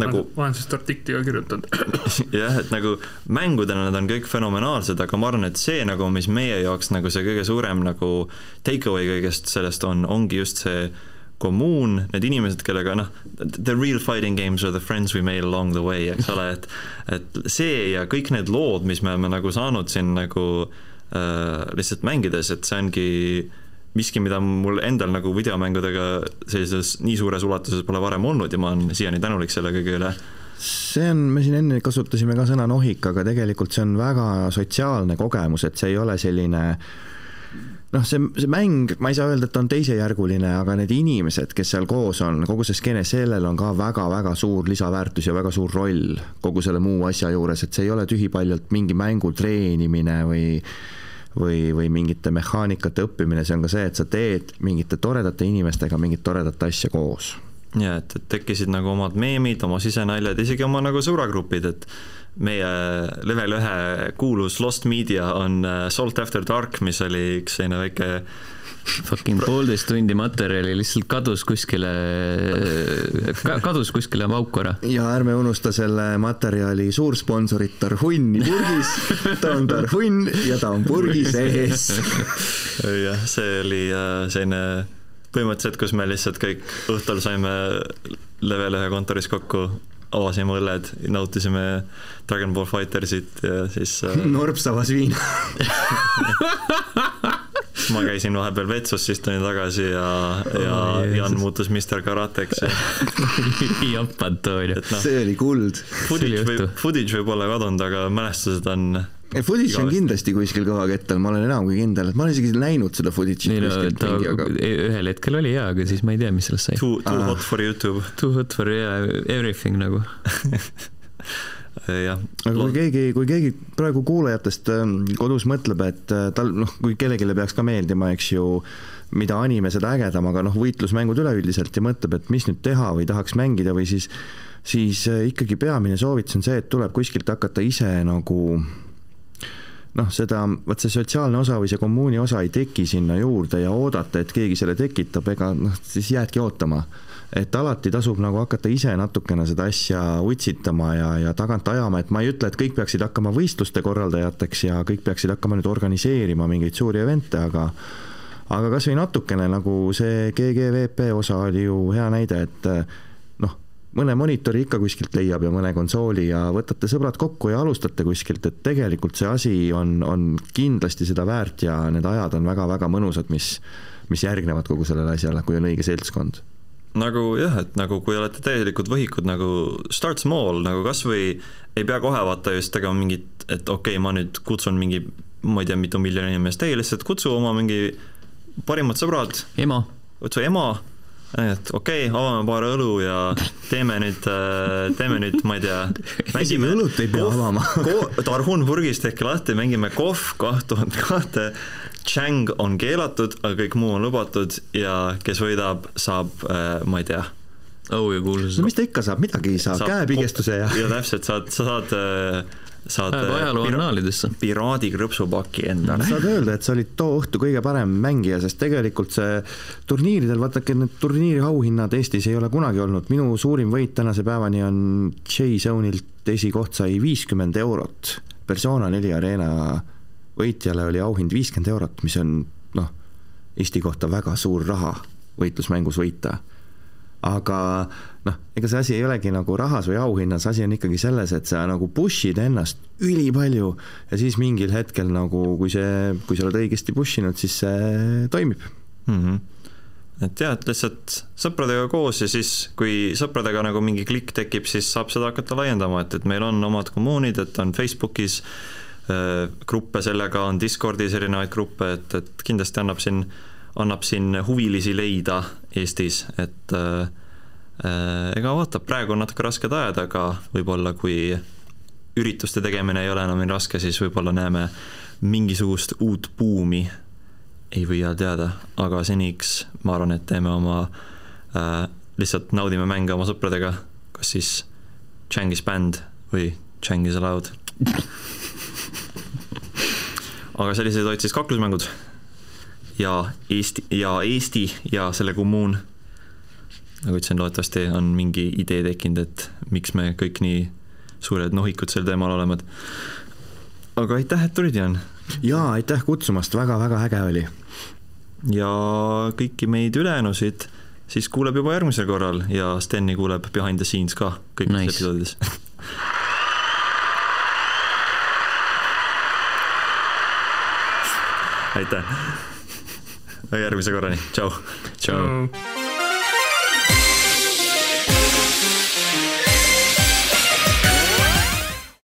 nagu ma olen sellest artikli ka kirjutanud. jah, et nagu mängudena nad on kõik fenomenaalsed, aga ma arvan, et see nagu, mis meie jaoks nagu see kõige suurem nagu take away kõigest sellest on, ongi just see kommuun, need inimesed, kellega noh, the real fighting games are the friends we made along the way, eks ole, et et see ja kõik need lood, mis me oleme nagu saanud siin nagu Äh, lihtsalt mängides, et see ongi miski, mida mul endal nagu videomängudega sellises nii suures ulatuses pole varem olnud ja ma olen siiani tänulik selle kõige üle. See on, me siin enne kasutasime ka sõna nohik, aga tegelikult see on väga sotsiaalne kogemus, et see ei ole selline noh, see, see mäng, ma ei saa öelda, et ta on teisejärguline, aga need inimesed, kes seal koos on, kogu see skeene, sellel on ka väga-väga suur lisaväärtus ja väga suur roll kogu selle muu asja juures, et see ei ole tühipaljalt mingi mängu treenimine või või, või mingite mehaanikate õppimine, see on ka see, et sa teed mingite toredate inimestega mingit toredat asja koos. ja et, et tekkisid nagu omad meemid, oma sisenaljad, isegi oma nagu sõbragrupid, et meie level ühe kuulus Lost Media on äh, Salt After Dark, mis oli üks selline väike Fucking poolteist tundi materjali lihtsalt kadus kuskile, kadus kuskile pauku ära. ja ärme unusta selle materjali suursponsorit Tarhunni purgis. ta on Tarhunn ja ta on purgi sees. jah, see oli äh, selline põhimõtteliselt, kus me lihtsalt kõik õhtul saime level ühe kontoris kokku avasime õlled, nautisime Dragon Ball Fightersit ja siis äh... Norps avas viina ma käisin vahepeal vetsus, siis tulin tagasi ja ja oh, Jan muutus Mr Karateks ja jopp Antonio no,. see oli kuld. Footage võib, footage võib olla kadunud, aga mälestused on Footage on kindlasti kuskil kõvakettal, ma olen enam kui kindel, et ma olen isegi näinud seda footage'it no, mingi, aga ühel hetkel oli jaa, aga siis ma ei tea, mis sellest sai. Too, too ah. hot for Youtube. Too hot for yeah, everything nagu jah. aga kui keegi, kui keegi praegu kuulajatest ähm, kodus mõtleb, et äh, tal noh, kui kellelegi peaks ka meeldima, eks ju, mida anime, seda ägedam, aga noh, võitlusmängud üleüldiselt ja mõtleb, et mis nüüd teha või tahaks mängida või siis, siis äh, ikkagi peamine soovitus on see, et tuleb kuskilt hakata ise nagu noh, seda, vot see sotsiaalne osa või see kommuuni osa ei teki sinna juurde ja oodata, et keegi selle tekitab, ega noh, siis jäädki ootama et alati tasub nagu hakata ise natukene seda asja utsitama ja, ja tagant ajama, et ma ei ütle, et kõik peaksid hakkama võistluste korraldajateks ja kõik peaksid hakkama nüüd organiseerima mingeid suuri event'e, aga aga kas või natukene nagu see GGVP osa oli ju hea näide, et noh, mõne monitori ikka kuskilt leiab ja mõne konsooli ja võtate sõbrad kokku ja alustate kuskilt, et tegelikult see asi on, on kindlasti seda väärt ja need ajad on väga-väga mõnusad, mis, mis järgnevad kogu sellele asjale, kui on õige seltskond nagu jah, et nagu kui olete täielikult võhikud nagu start small nagu kasvõi ei pea kohe vaata just tegema mingit, et okei okay,, ma nüüd kutsun mingi, ma ei tea, mitu miljoni inimest, ei lihtsalt kutsu oma mingi parimad sõbrad. ema. kutsu ema, et okei okay,, avame paar õlu ja teeme nüüd, teeme nüüd, ma ei tea. mängime õlut ei pea avama. tarhun purgist ehk lahti, mängime kohv kaht tuhat kahte Chang on keelatud, aga kõik muu on lubatud ja kes võidab, saab, äh, ma ei tea. au ja kuulsus. no mis ta ikka saab, midagi ei saa, käepigestuse ja. ja täpselt, saad, sa saad äh, saad Läheb ajaloo annaalidesse. piraadi krõpsupaki endale. saad öelda, et sa olid too õhtu kõige parem mängija, sest tegelikult see turniiridel, vaadake, need turniiri auhinnad Eestis ei ole kunagi olnud, minu suurim võit tänase päevani on J-Zone'ilt esikoht sai viiskümmend eurot. Persona neli Arena võitjale oli auhind viiskümmend eurot, mis on noh, Eesti kohta väga suur raha võitlusmängus võita. aga noh, ega see asi ei olegi nagu rahas või auhinnas, asi on ikkagi selles, et sa nagu push'id ennast ülipalju ja siis mingil hetkel nagu, kui see, kui sa oled õigesti push inud, siis see toimib mm. -hmm et jah, et lihtsalt sõpradega koos ja siis, kui sõpradega nagu mingi klikk tekib, siis saab seda hakata laiendama, et, et meil on omad kommuunid, et on Facebookis äh, gruppe sellega, on Discordis erinevaid gruppe, et, et kindlasti annab siin, annab siin huvilisi leida Eestis, et äh, äh, ega vaata, praegu on natuke rasked ajad, aga võib-olla kui ürituste tegemine ei ole enam nii raske, siis võib-olla näeme mingisugust uut buumi, ei või veel teada, aga seniks ma arvan, et teeme oma äh,, lihtsalt naudime mänge oma sõpradega, kas siis Changis bänd või Changis allowed aga sellised olid siis kaklusmängud ja Eesti ja Eesti ja selle kommuun. nagu ütlesin, loodetavasti on mingi idee tekkinud, et miks me kõik nii suured nohikud sel teemal oleme. aga aitäh, et tulid, Jaan. jaa, aitäh kutsumast väga,, väga-väga äge oli. ja kõiki meid ülejäänusid siis kuuleb juba järgmisel korral ja Steni kuuleb behind the scenes ka kõikides nice. episoodides aitäh. järgmise korrani, tšau. tšau.